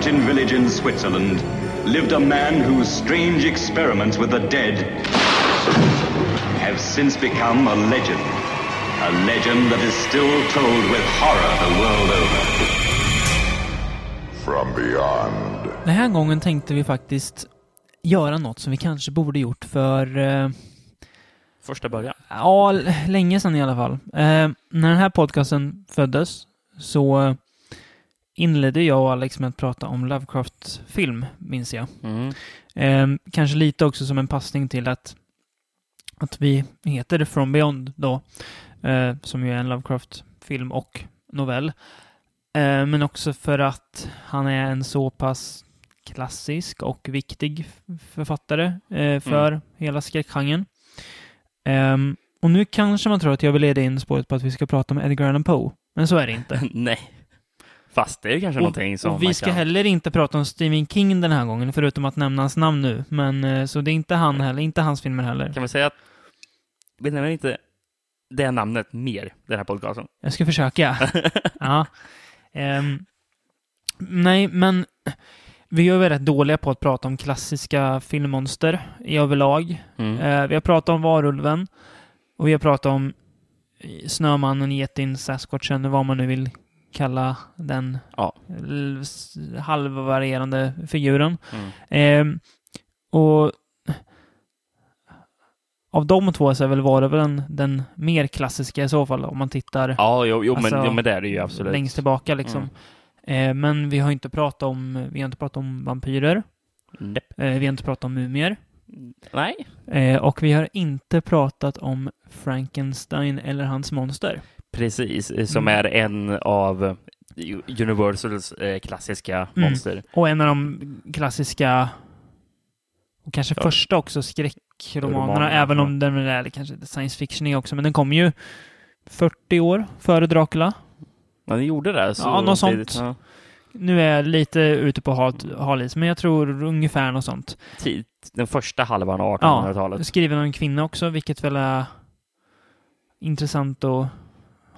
mountain village in Switzerland, lived a man whose strange experiments with the dead have since become a legend. A legend that is still told with horror the world over. From beyond. Den här gången tänkte vi faktiskt göra något som vi kanske borde gjort för, eh, Första början. ja, länge sedan i alla fall. Eh, när den här podcasten föddes så inledde jag och Alex med att prata om Lovecraft-film, minns jag. Mm. Eh, kanske lite också som en passning till att, att vi heter From Beyond då, eh, som ju är en Lovecraft-film och novell. Eh, men också för att han är en så pass klassisk och viktig författare eh, för hela skräckgenren. Ehm, och nu kanske man tror att jag vill leda in spåret på att vi ska prata om Edgar Allan Poe, men så är det inte. Nej. Fast det är kanske någonting som och vi ska kan... heller inte prata om Stephen King den här gången, förutom att nämna hans namn nu. Men eh, så det är inte han heller, inte hans filmer heller. Kan vi säga att vi nämner inte det namnet mer, den här podcasten. Jag ska försöka. ja. Ehm, nej, men vi är ju rätt dåliga på att prata om klassiska filmmonster i överlag. Mm. Eh, vi har pratat om Varulven och vi har pratat om Snömannen, Getin, Sasquatchen, vad man nu vill kalla den Ja. halvvarierande figuren. Mm. Ehm, och av de två så är väl Varulven den mer klassiska i så fall, om man tittar Ja, jo, jo, Alltså, men, jo, men det är det ju absolut. längst tillbaka liksom. Eh, men vi har inte pratat om, vi har inte pratat om vampyrer, Näpp. eh, vi har inte pratat om mumier, Nej. eh, och vi har inte pratat om Frankenstein eller hans monster. Precis, eh, som Mm. är en av Universals eh, klassiska Mm. monster. Och en av de klassiska, och kanske Ja. första också, skräckromanerna, Romanerna, även ja. om den är kanske science fiction också, men den kom ju 40 år före Dracula. Men den gjorde det. Så Ja, något sånt. Ja. Nu är jag lite ute på hal, hal is, men jag tror ungefär något sånt. Tid- Den första halvan av Ja, 1800-talet. skriven av en kvinna också, vilket väl är intressant att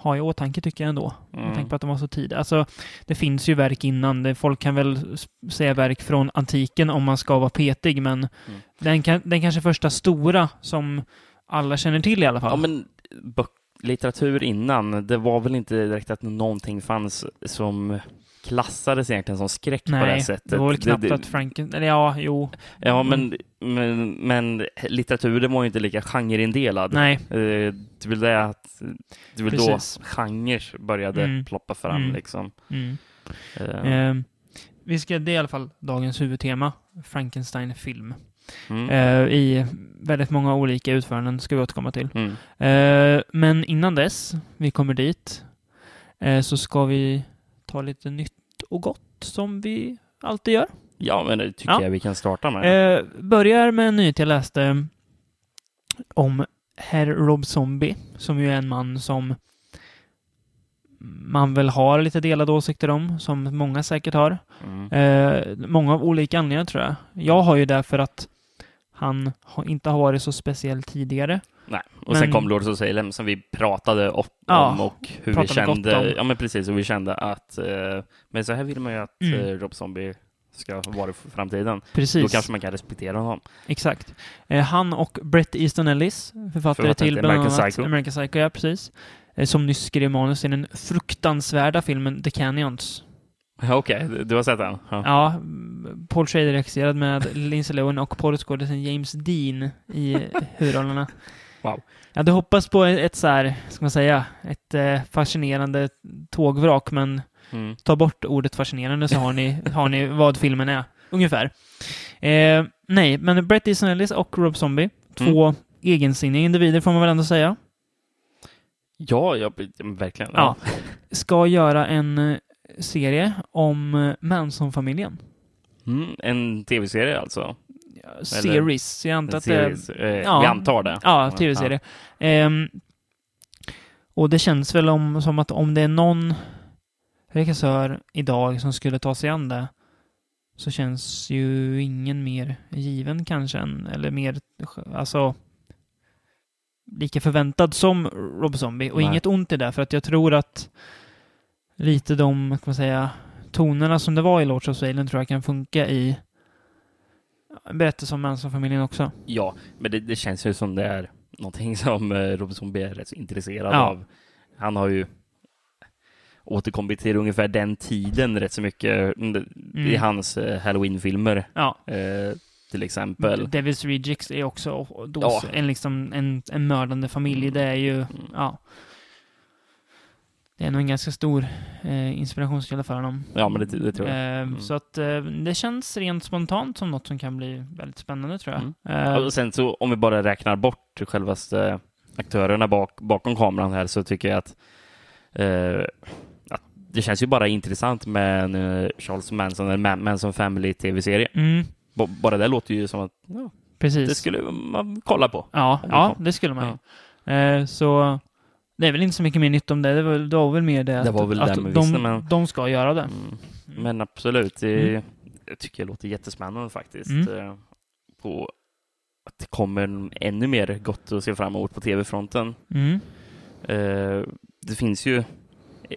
ha i åtanke tycker jag ändå. Med Mm. tanke på att de var så tidiga. Alltså, det finns ju verk innan. Det, folk kan väl säga verk från antiken om man ska vara petig, men Mm. den, kan, den kanske första stora som alla känner till i alla fall. Ja, men litteratur innan, det var väl inte direkt att någonting fanns som klassades egentligen som skräck på det här Nej, sättet. det var väl knappt det, att Franken... Eller ja, jo. Ja, men, men, men litteraturen var ju inte lika genreindelad. Nej. Eh, Det är väl det att det är väl då genrer började Mm. ploppa fram Mm. liksom. Mm. Eh, Ehm, vi ska, det är i alla fall dagens huvudtema. Frankenstein-film. mm. Eh, I väldigt många olika utföranden ska vi återkomma till. Mm. Eh, men innan dess, vi kommer dit, eh, så ska vi ta lite nytt och gott som vi alltid gör. Ja, men det tycker Ja. jag vi kan starta med. Eh, börjar med en nyhet jag läste om herr Rob Zombie, som ju är en man som man väl har lite delade åsikter om, som många säkert har. Mm. Eh, många av olika anledningar tror jag. Jag har ju därför att han inte har varit så speciell tidigare. Nej. Och men- sen kom Lords of Salem som vi pratade op- Ja, om och hur vi kände. om. Ja, men precis. Och vi kände att eh, men så här vill man ju att Mm. eh, Rob Zombie ska vara i framtiden. Precis. Då kanske man kan respektera honom. Exakt. Eh, han och Brett Easton Ellis, författare Författare till bland American annat Psycho. American Psycho, ja precis. Eh, som nyss skrev manus till den fruktansvärda filmen The Canyons. Ja, Okej, du- du har sett den? Ja. Ja, Paul Schrader regisserad med Lindsay Lohan och porrskådisen James Dean i huvudrollerna. Wow. Jag hade hoppats på ett, så här, ska man säga, ett eh, fascinerande tågvrak, men Mm. ta bort ordet fascinerande så har ni, har ni vad filmen är, ungefär. Eh, nej, men Brett Easton Ellis och Rob Zombie, två egensinniga individer får man väl ändå säga, Ja, ja, men verkligen. Ja. ska göra en eh, serie om eh, Manson-familjen. Mm, en tv-serie alltså? Series, jag antar att det series. Eh, ja. Vi antar det. Ja, tv-serie. Ehm, och det känns väl om, som att om det är någon regissör idag som skulle ta sig an det så känns ju ingen mer given kanske än, eller mer, alltså lika förväntad som Rob Zombie. Och Nej. inget ont i det, för att jag tror att lite de, ska man säga, tonerna som det var i Lords of Salem tror jag kan funka i berättelse om Manson-familjen också. Ja, men det, det, känns ju som det är någonting som eh, Robert Zombie är rätt så intresserad Ja. av. Han har ju återkommit till ungefär den tiden rätt så mycket mm, i Mm. hans eh, Halloween-filmer Ja. eh, till exempel. Devil's Rejects är också då Ja. en, liksom, en, en mördande familj. Det är ju, Mm. ja. Det är nog en ganska stor eh, inspirationskälla för honom. Ja, men det, det tror jag. Eh, Mm. Så att eh, det känns rent spontant som något som kan bli väldigt spännande tror jag. Mm. Eh, Och sen så om vi bara räknar bort självaste aktörerna bak, bakom kameran här så tycker jag att, att det känns ju bara intressant med en Charles Manson, Man- Manson Family tv-serie. mm, Bara det låter ju som att ja, precis. det skulle man kolla på. Ja, ja det skulle man ju. Eh, så det är väl inte så mycket mer nytt om det. Det var, det var väl mer det, Det att, väl att man de, men- de ska göra det. Mm. Men absolut, det, Mm. jag tycker det låter jättespännande faktiskt. Mm. eh, På att det kommer ännu mer gott att se fram emot på tv-fronten. Mm. Eh, det finns ju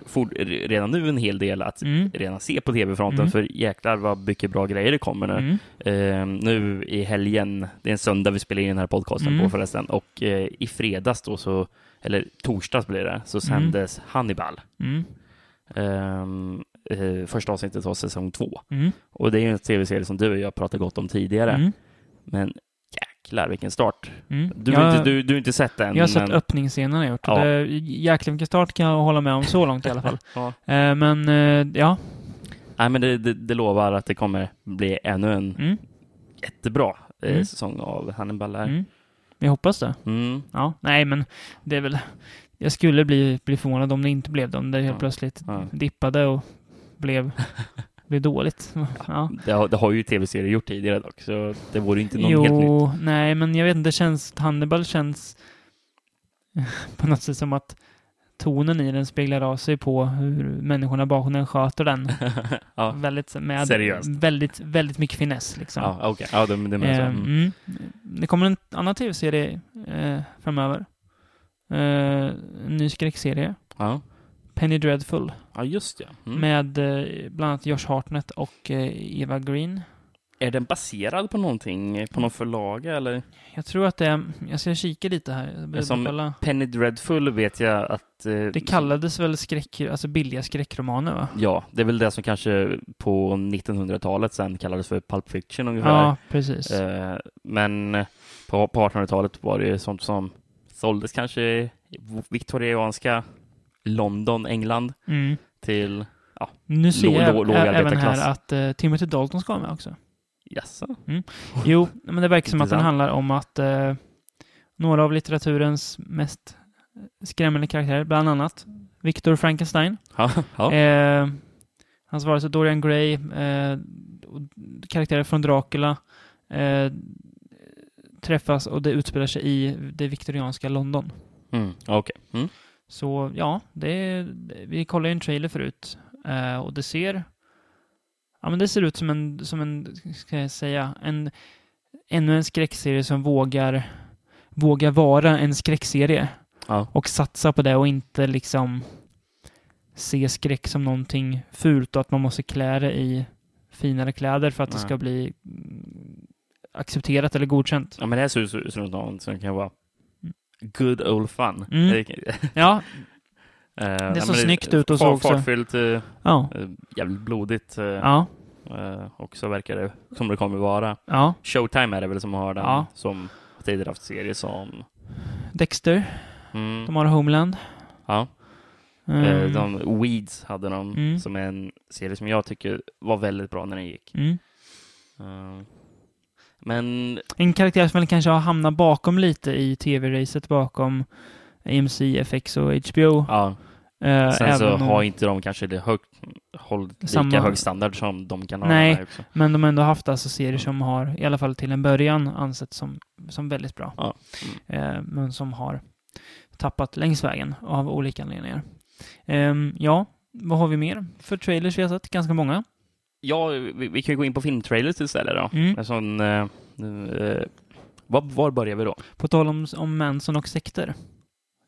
for, redan nu en hel del att Mm. redan se på tv-fronten, Mm. för jäklar vad mycket bra grejer det kommer nu. Mm. Eh, nu i helgen, det är en söndag vi spelar in den här podcasten Mm. på förresten, och eh, i fredags då så, eller torsdags blir det, så Mm. sändes Hannibal. Mm. Ehm, eh, första avsnittet av säsong två. Mm. Och det är ju en tv-serie som du och jag pratat gott om tidigare. Mm. Men jäklar vilken start. Mm. Du, jag, har inte, du, du har inte sett den? jag har sett men... öppningsscenen jag gjort. Ja. Det, jäklar vilken start kan jag hålla med om så långt i alla fall. Ja. Eh, men eh, ja. Nej, men det, det, det lovar att det kommer bli ännu en Mm. jättebra Mm. säsong av Hannibal här. Jag hoppas det. Mm. Ja, nej men det är väl... Jag skulle bli, bli förvånad om det inte blev det. Om det helt Ja. plötsligt Ja. dippade och blev, blev dåligt. Ja. Det, har, det har ju tv-serier gjort tidigare dock, så det vore inte något helt nytt. Jo, nej men jag vet inte, det känns... Hannibal känns på något sätt som att tonen i den speglar av sig på hur människorna bakom den sköter den. ja, Väldigt, med Seriöst. väldigt, väldigt mycket finess liksom. ja okej. Ja, det, det Eh. Mm. mm. Det kommer en annan tv-serie eh, framöver. Eh, en ny skräckserie. Ja. Penny Dreadful. ja, just ja. Mm. Med eh, bland annat Josh Hartnett och eh, Eva Green. Är den baserad på någonting, på någon förlaga eller? Jag tror att det är... Jag ska kika lite här. Som- kolla. Penny Dreadful vet jag att... Eh, Det kallades väl skräck... Alltså billiga skräckromaner va? Ja, det är väl det som kanske på 1900-talet sen kallades för Pulp Fiction ungefär. Ja, precis. Eh, men på, på 1800-talet var det sånt som såldes kanske i viktorianska London, England Mm. till Nu ser jag även här att uh, Timothy Dalton ska vara med också. Jaså? Jo, men det verkar som att den handlar om att eh, några av litteraturens mest skrämmande karaktärer, bland annat Victor Frankenstein, Ja, ja. eh, hans varelse Dorian Gray, eh, karaktärer från Dracula eh, träffas och det utspelar sig i det viktorianska London. Mm, okej. Mm. Så ja, det vi kollade ju en trailer förut eh, och det ser Ja men det ser ut som en, som en, ska jag säga, en ännu en skräckserie som vågar vågar vara en skräckserie Ja. och satsa på det och inte liksom se skräck som någonting fult och att man måste klä det i finare kläder för att det Nej. ska bli mm, accepterat eller godkänt. ja, men det här ser ut som något som kan vara good old fun. Mm. Det, Ja, Det ja, såg snyggt ut och så också. Fartfyllt, eh, ja, eh, jävligt blodigt. eh, ja, eh, och så verkar det som det kommer vara. ja. Showtime är det väl som har den, Ja. som tidigare haft serier som... Dexter, Mm, de har Homeland. ja. Mm. Eh, de Weeds hade de, Mm. som är en serie som jag tycker var väldigt bra när den gick. Mm. Eh, men En karaktär som väl kanske har hamnat bakom lite i tv-racet bakom AMC, FX och HBO. ja, Eh, sen så har inte de kanske det hög, lika Samma- hög standard som de kan ha Nej. också. Men de har ändå haft alltså serier som har, i alla fall till en början, ansetts som, som väldigt bra. Ja. Eh, men som har tappat längs vägen av olika anledningar. Ehm, ja, vad har vi mer för trailers vi har sett? Ganska många. Ja, vi, vi kan ju gå in på filmtrailers istället då. Mm. En sån, eh, eh, var, var börjar vi då? På tal om, om Manson och sekter.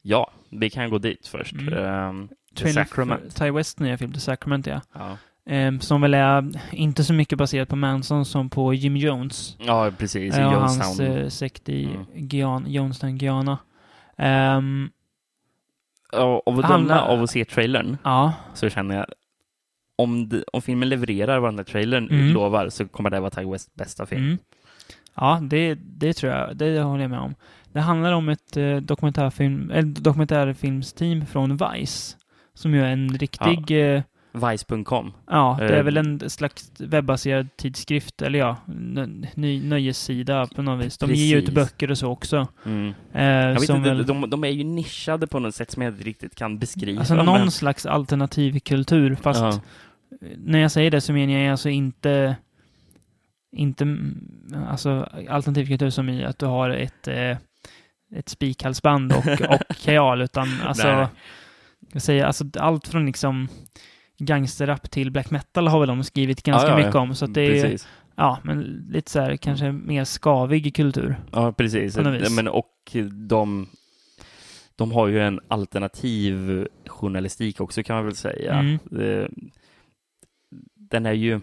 Ja, vi kan gå dit först. Mm. Ehm, The Sacrament. Ty West nya film, The Sacrament, ja. Ja. Ehm, som väl är inte så mycket baserat på Manson som på Jim Jones. ja, precis. Eh, och hans Jonestown. eh, sekt i Mm. Gian, Jonestown, Guyana. Ehm, Ja, Av att döma av att se trailern ja, så känner jag om, det, om filmen levererar vad den här trailern Mm. lovar så kommer det vara Ty Wests bästa film. mm. ja det, det tror jag, det håller jag med om. Det handlar om ett eh, dokumentärfilm, eller dokumentärfilmsteam från Vice. Som ju är en riktig, ja, eh, Vice.com. ja det är Eh, väl en slags webbaserad tidskrift, eller ja, ny, nöjessida på något vis. De ger ju ut Precis. böcker och så också. Mm. Eh, Jag vet inte, väl, de, de är ju nischade på något sätt som jag inte riktigt kan beskriva. alltså någon men- slags alternativ kultur, fast Ja. när jag säger det så menar jag alltså inte inte alltså alternativ kultur som i att du har ett eh, ett spikhalsband och, och kajal, utan alltså, jag säger, alltså allt från liksom gangsterrap till black metal har väl de skrivit ganska Ja, ja, mycket om, så att det är, Precis. ja, men lite så här kanske mer skavig kultur. Ja, precis. Men, och de, de har ju en alternativ journalistik också kan man väl säga. Mm. Den är ju...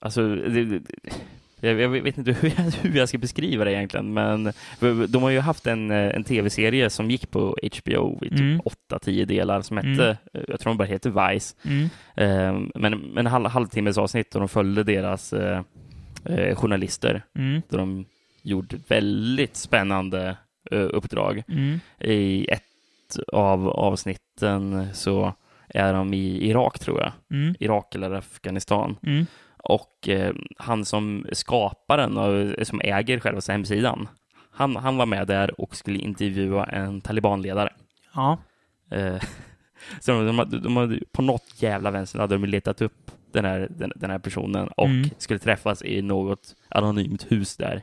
Alltså, det- jag, jag vet inte hur jag, hur jag ska beskriva det egentligen, men de har ju haft en, eh, en tv-serie som gick på HBO i typ Mm. 8-10 delar som Mm. hette, eh, jag tror de bara heter Vice, Mm. Eh, men, men halv, halvtimmes avsnitt och de följde deras eh, eh, journalister Mm. då de gjorde väldigt spännande eh, uppdrag. Mm. I ett av avsnitten så är de i Irak, tror jag. Mm. Irak eller Afghanistan. Och eh, han som skapar den och som äger själva hemsidan, han, han var med där och skulle intervjua en talibanledare. Ja. Eh, så de, de, de hade, på något jävla vänster hade de letat upp den här, den, den här personen och Mm. skulle träffas i något anonymt hus där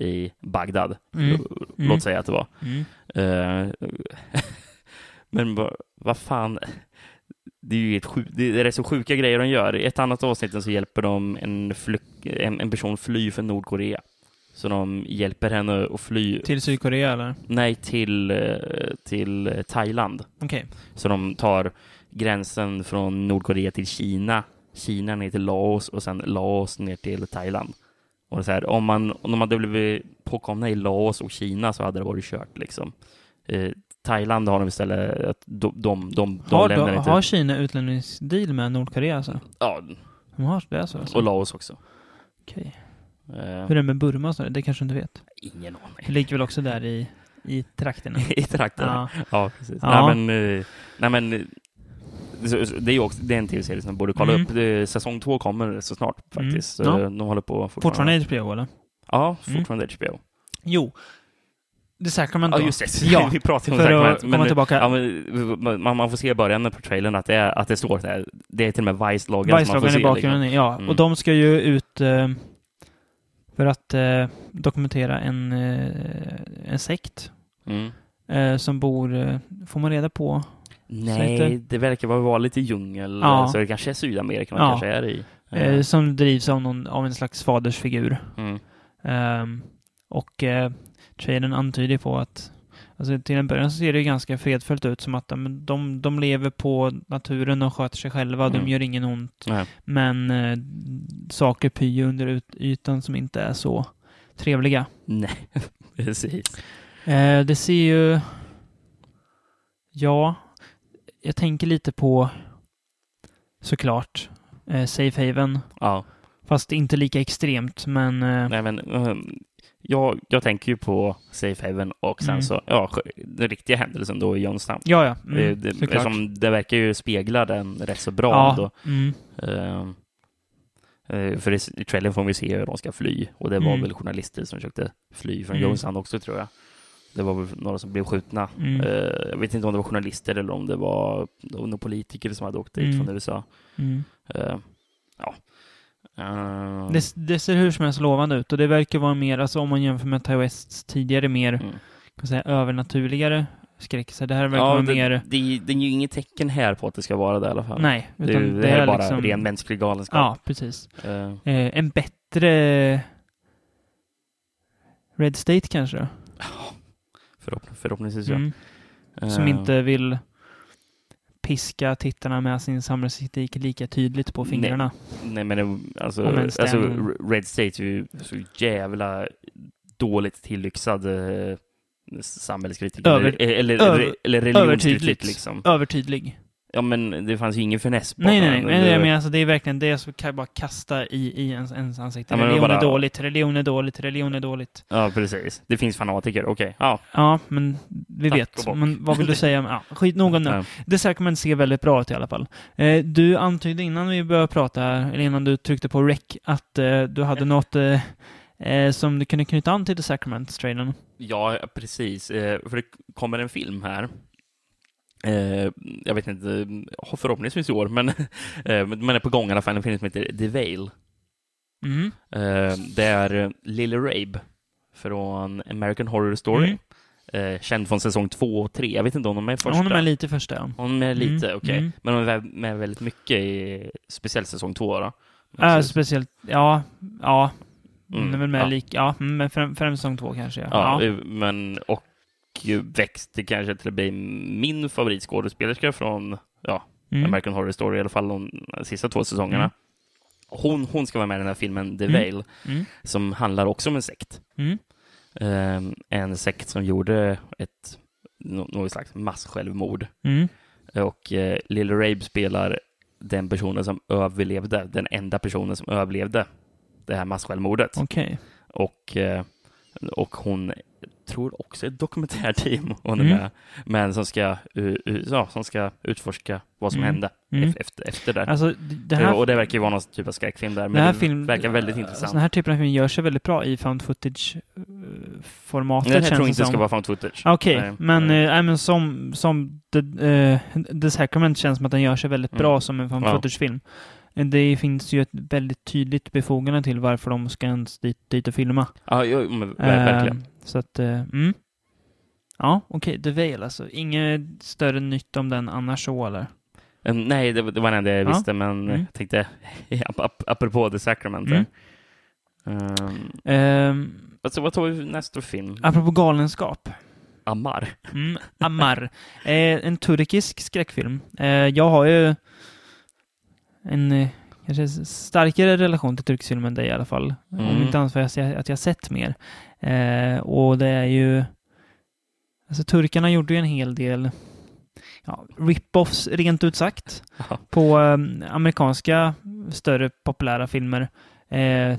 i Bagdad. Mm. L- Mm. Låt säga att det var. Mm. Eh, men vad vad fan, det är ju ett sju, det är rätt så sjuka grejer de gör. I ett annat avsnitt så hjälper de en, en, en person fly från Nordkorea. Så de hjälper henne att fly, Till Sydkorea eller? nej, till, eh, till Thailand. Okej. Så de tar gränsen från Nordkorea till Kina, Kina ner till Laos och sen Laos ner till Thailand. Och så här, om, man, om de hade blivit påkomna i Laos och Kina så hade det varit kört liksom. Thailand har de istället att de, de, de, de Har, lämnar då, inte... har Kina utlämningsdeal med Nordkorea alltså? Ja, De har det alltså? alltså. och Laos också. Okej. Eh, Hur är det med Burma sådär? Det kanske du inte vet? ingen Det aning. ligger väl också där i, i trakterna? I trakterna. ja. Ja, precis. Ja. Nej, men, eh, nej, men eh, så- så det är också det är en tv-serie som man borde kolla Mm. upp. Det, säsong två kommer så snart faktiskt. Mm. Ja. De håller på Fortfarande HBO eller? Ja, Mm. fortfarande HBO. Jo. The Sacrament Ja, då? just det. Ja, vi pratar ju om för att Sacrament. komma tillbaka. Ja, men, man, man får se i början på trailern att det, är, att det står här. Det är till och med Vice-loggan som man får Vice-loggan se. i bakgrunden, liksom. ja. Mm. Och de ska ju ut eh, för att eh, dokumentera en, eh, en sekt Mm. eh, som bor, eh, får man reda på? Nej, inte. det verkar vara lite djungel. Ja. Så det kanske är Sydamerika man Ja. kanske är i. Eh, som drivs av, någon, av en slags fadersfigur. Mm. Ehm, och trailern antyder på att Alltså till en början så ser det ju ganska fredfullt ut som att men de, de lever på naturen och sköter sig själva, Mm. de gör ingen ont. Nej. Men eh, saker pyr under ut, ytan som inte är så trevliga. Nej, precis. Eh, det ser ju... Ja, jag tänker lite på såklart eh, Safe Haven. Ja. Fast inte lika extremt, men... Eh, Nej, men ehm, jag, jag tänker ju på Safe Haven och sen Mm. så, ja, den riktiga händelsen då i Johnstown. ja, ja. det, Mm, det, såklart. som, det verkar ju spegla den rätt så bra ja, ändå. mm, eh, för i, trailern får vi se hur de ska fly och det var Mm. väl journalister som försökte fly från Mm. Johnstown också tror jag. Det var väl några som blev skjutna. Mm. Eh, jag vet inte om det var journalister eller om det var några politiker som hade åkt dit Mm. från USA. Eh, ja. Eh, Det, det ser hur som helst lovande ut och det verkar vara mer, alltså om man jämför med Ty Wests tidigare mer, mm. kan säga, övernaturligare skräck. Så det här verkar Ja, vara det, mer... det, det är ju inget tecken här på att det ska vara det i alla fall. Nej, det, är utan ju- det, det här är bara liksom... ren mänsklig galenskap. Ja, precis. Eh, Eh, en bättre Red State kanske förhopp- förhoppningsvis ja. Mm. Som Eh, inte vill piska tittarna med sin samhällskritik lika tydligt på Nej. fingrarna. Nej men det- alltså, alltså Red State är ju så jävla dåligt tillyxad eh, samhällskritik. Över- eller, eller, över- eller religionskritik övertydligt. liksom. Övertydlig. Ja men det fanns ju ingen finess bakom Nej, nej, nej. Men Det- jag menar, alltså, det är verkligen det som kan bara kasta i, i ens, ens ansikte. Ja, men det religion var är bara- dåligt, religion är dåligt, religion är dåligt. Ja precis. Det finns fanatiker, okej. Ja. Ja, men vi Tack vet. Men vad vill du säga? Ja, skit nog om det. Ja. The Sacrament ser väldigt bra ut i alla fall. Eh, du antydde innan vi började prata här, eller innan du tryckte på rec, att eh, du hade något eh, eh, som du kunde knyta an till The Sacrament-trailern. Ja, precis. Eh, För det kommer en film här. Eh, Jag vet inte, förhoppningsvis i år, men eh, men är på gång i alla fall. En film som heter The Veil. Mm. Eh, Det är eh, Lily Rabe från American Horror Story. Mm. Eh, Känd från säsong två och tre. Jag vet inte om de är med i första. Hon är med lite i första, ja. Hon är med lite, Mm, okej. mm. Men hon är med väldigt mycket i speciellt säsong två då. Äh, speciellt, ja, ja. Hon Mm, är väl med ja. lik, ja, mm, men främ- främst säsong två kanske. Ja. Ja, men och växte kanske till att bli min favoritskådespelerska från ja, Mm. American Horror Story, i alla fall de sista två säsongerna. Mm. Hon, hon ska vara med i den här filmen The Mm. Veil, Mm. som handlar också om en sekt. Ehm, en sekt som gjorde ett nå- något slags massjälvmord. Mm. Och eh, Lily Rabe spelar den personen som överlevde, den enda personen som överlevde det här massjälvmordet. Okej. Och, eh, och hon tror också ett dokumentärteam hon är Mm. med, men som ska, uh, uh, ja, som ska utforska vad som Mm. hände Mm. ef- efter, efter det. Alltså, det här, och det verkar ju vara någon typ av skräckfilm där, men här det film, verkar väldigt äh, intressant. Den här typen av film gör sig väldigt bra i found footage-formatet, Nej, jag tror inte det ska vara found footage. Okej, Nej, men, eh, nej, men som, som The, eh, The Sacrament känns som att den gör sig väldigt Mm. bra som en found Ja. footage-film. Eh, Det finns ju ett väldigt tydligt befogande till varför de ska ens dit, dit och filma. Ja, jo, men, ver- verkligen. Eh, så att, eh, mm. Ja, okej, The Veil alltså. Inget större nytt om den annars så, eller? Eh, Nej, det, var- det enda jag Ja. visste, men Mm. jag tänkte, ap- ap- apropå The Sacrament. Mm. Um, Ehm, alltså, vad tar vi nästa film? apropå galenskap. Ammar. Mm, Ammar. Eh, en turkisk skräckfilm. Eh, jag har ju en eh, kanske starkare relation till turkfilm än dig i alla fall. Om Mm. inte annat för att jag, att jag sett mer. Eh, och det är ju... Alltså turkarna gjorde ju en hel del ja, rip-offs, rent ut sagt, Ja. på eh, amerikanska större populära filmer. Eh,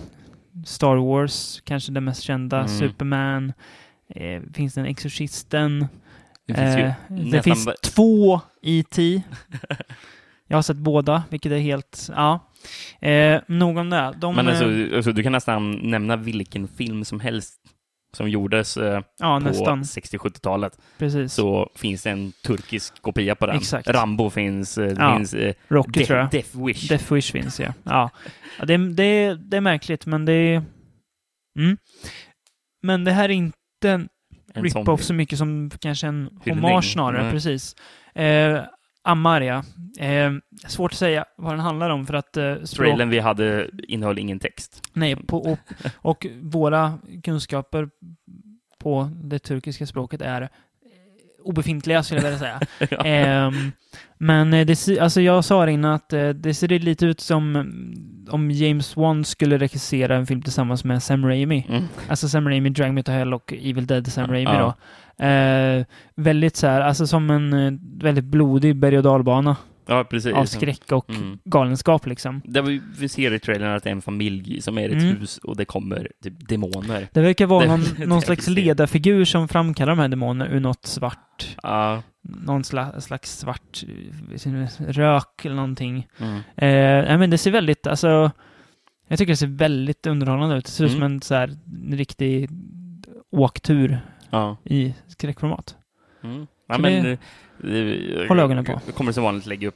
Star Wars, kanske den mest kända, Mm. Superman, eh, finns den Exorcisten, Det finns ju Eh, det nästan finns två E.T. Jag har sett båda, vilket är helt... Ja. Eh, nog om det. De, Men alltså, eh, alltså, du kan nästan nämna vilken film som helst som gjordes eh, ja, på nästan. 60-70-talet, Precis. så finns det en turkisk kopia på den. Exakt. Rambo finns, eh, Ja. finns eh, Rocky, tror De- jag. Death Wish. Death Wish finns, ja. ja. ja det, är- det, det är märkligt, men det är... Mm. Men det här är inte en En rip-off så mycket som kanske en hommage snarare, Mm. precis. Eh, Amaria. Eh, svårt att säga vad den handlar om för att eh, språk... Trailern vi hade innehöll ingen text. Nej, på, och, och våra kunskaper på det turkiska språket är obefintliga, skulle jag vilja säga. Ja. Ehm, men eh, det, alltså jag sa det innan att eh, det ser lite ut som mm, om James Wan skulle regissera en film tillsammans med Sam Raimi. Mm. Alltså Sam Raimi, Drag Me To Hell och Evil Dead Sam Raimi Ja. då. Eh, väldigt så här, alltså som en eh, väldigt blodig berg och dalbana ja, precis. av skräck och Mm. galenskap liksom. Där vi, vi ser i trailern att det är en familj som är i ett Mm. hus och det kommer typ demoner. Det verkar vara Det- någon, det någon slags ledarfigur som framkallar de här demonerna ur något svart. Ja. Någon sla, slags svart rök eller någonting. Mm. Eh, men det ser väldigt, alltså, jag tycker det ser väldigt underhållande ut. Det ser ut som Mm. en så här en riktig åktur Ja. i skräckformat. Mm. Ja, men, det- Håll ögonen på. Jag kommer som vanligt lägga upp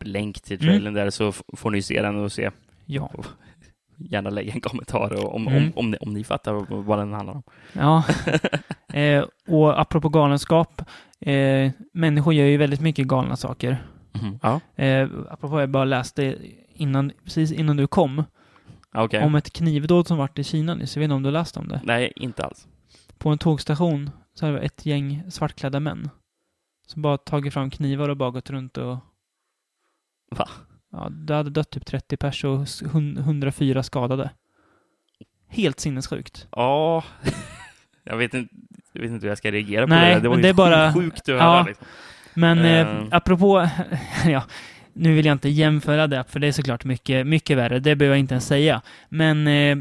länk till Mm. trailern där så får ni se den och se. Ja. Gärna lägga en kommentar och om, Mm. om, om, ni, om ni fattar vad den handlar om. Ja. eh, och apropå galenskap, eh, människor gör ju väldigt mycket galna saker. Mhm. Ja, Eh, apropå jag bara läste innan, precis innan du kom, okej. om ett knivdåd som vart i Kina nyss. Jag vet inte om du läst om det? Nej, inte alls. På en tågstation så var det ett gäng svartklädda män Som bara tagit fram knivar och bara gått runt och... Va? Ja, det hade dött typ 30 pers och s- hun- 104 skadade. Helt sinnessjukt. Ja, jag vet inte, jag vet inte hur jag ska reagera på Nej, det. Det var men det är bara- sjukt att ja. höra. Liksom. Men eh, Eh. apropå, ja, nu vill jag inte jämföra det, för det är såklart mycket, mycket värre. Det behöver jag inte ens säga. Men eh,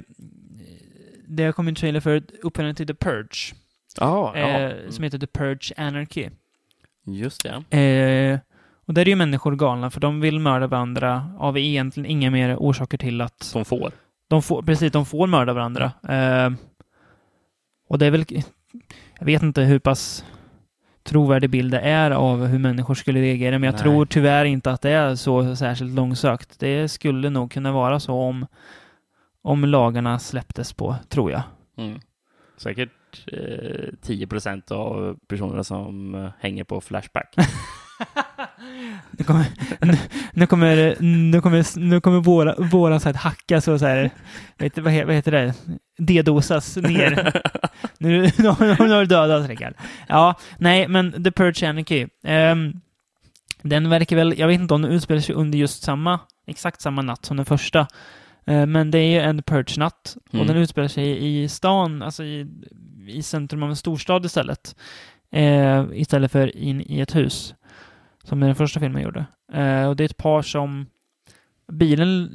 det har kommit en trailer för uppföljaren till The Purge, Ja, ja. eh, som heter The Purge Anarchy. Just det. Eh, och där är ju människor galna, för de vill mörda varandra av egentligen inga mer orsaker till att Som får. de får, precis, de får mörda varandra. Eh, och det är väl, jag vet inte hur pass trovärdig bild det är av hur människor skulle reagera, men jag Nej. tror tyvärr inte att det är så särskilt långsökt. Det skulle nog kunna vara så om, om lagarna släpptes på, tror jag. Mm. Säkert eh, 10 procent av personerna som eh, hänger på Flashback. Nu kommer, nu, nu kommer, nu kommer, nu kommer våra, våran så här hackas och så här, vet, vad, he- vad heter det, dedosas ner. Nu, nu, har- nu har du dödat Rickard. Ja, nej, men The Purge Anarchy. ehm, den verkar väl, jag vet inte om den utspelar sig under just samma, exakt samma natt som den första. Eh, men det är ju en Purge-natt. Och Mm. den utspelar sig i stan, alltså i, i centrum av en storstad istället. Eh, istället för in i ett hus. Som den första filmen gjorde. Eh, och det är ett par som bilen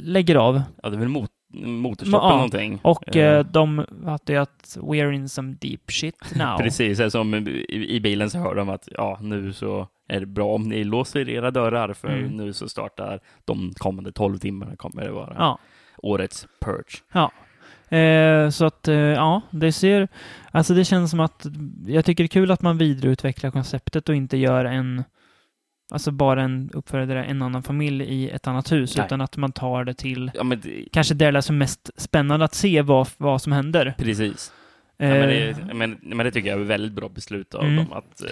lägger av. ja, det är väl mot, motorstopp Ja, eller någonting. Och Eh, eh, de ju att we're in some deep shit now. Precis, som i, i bilen så hör de att ja, nu så är det bra om ni låser era dörrar för Mm. nu så startar de kommande 12 timmarna kommer det vara Ja. årets purge. Eh, så att, eh, ja, det ser... Alltså det känns som att... Jag tycker det är kul att man vidareutvecklar konceptet och inte gör en... Alltså bara en uppfödare, en annan familj i ett annat hus, Nej. utan att man tar det till... Ja, det, Kanske där det är som mest spännande att se vad, vad som händer. precis. Eh, Ja, men, det, men, men det tycker jag är ett väldigt bra beslut av Mm. dem att eh,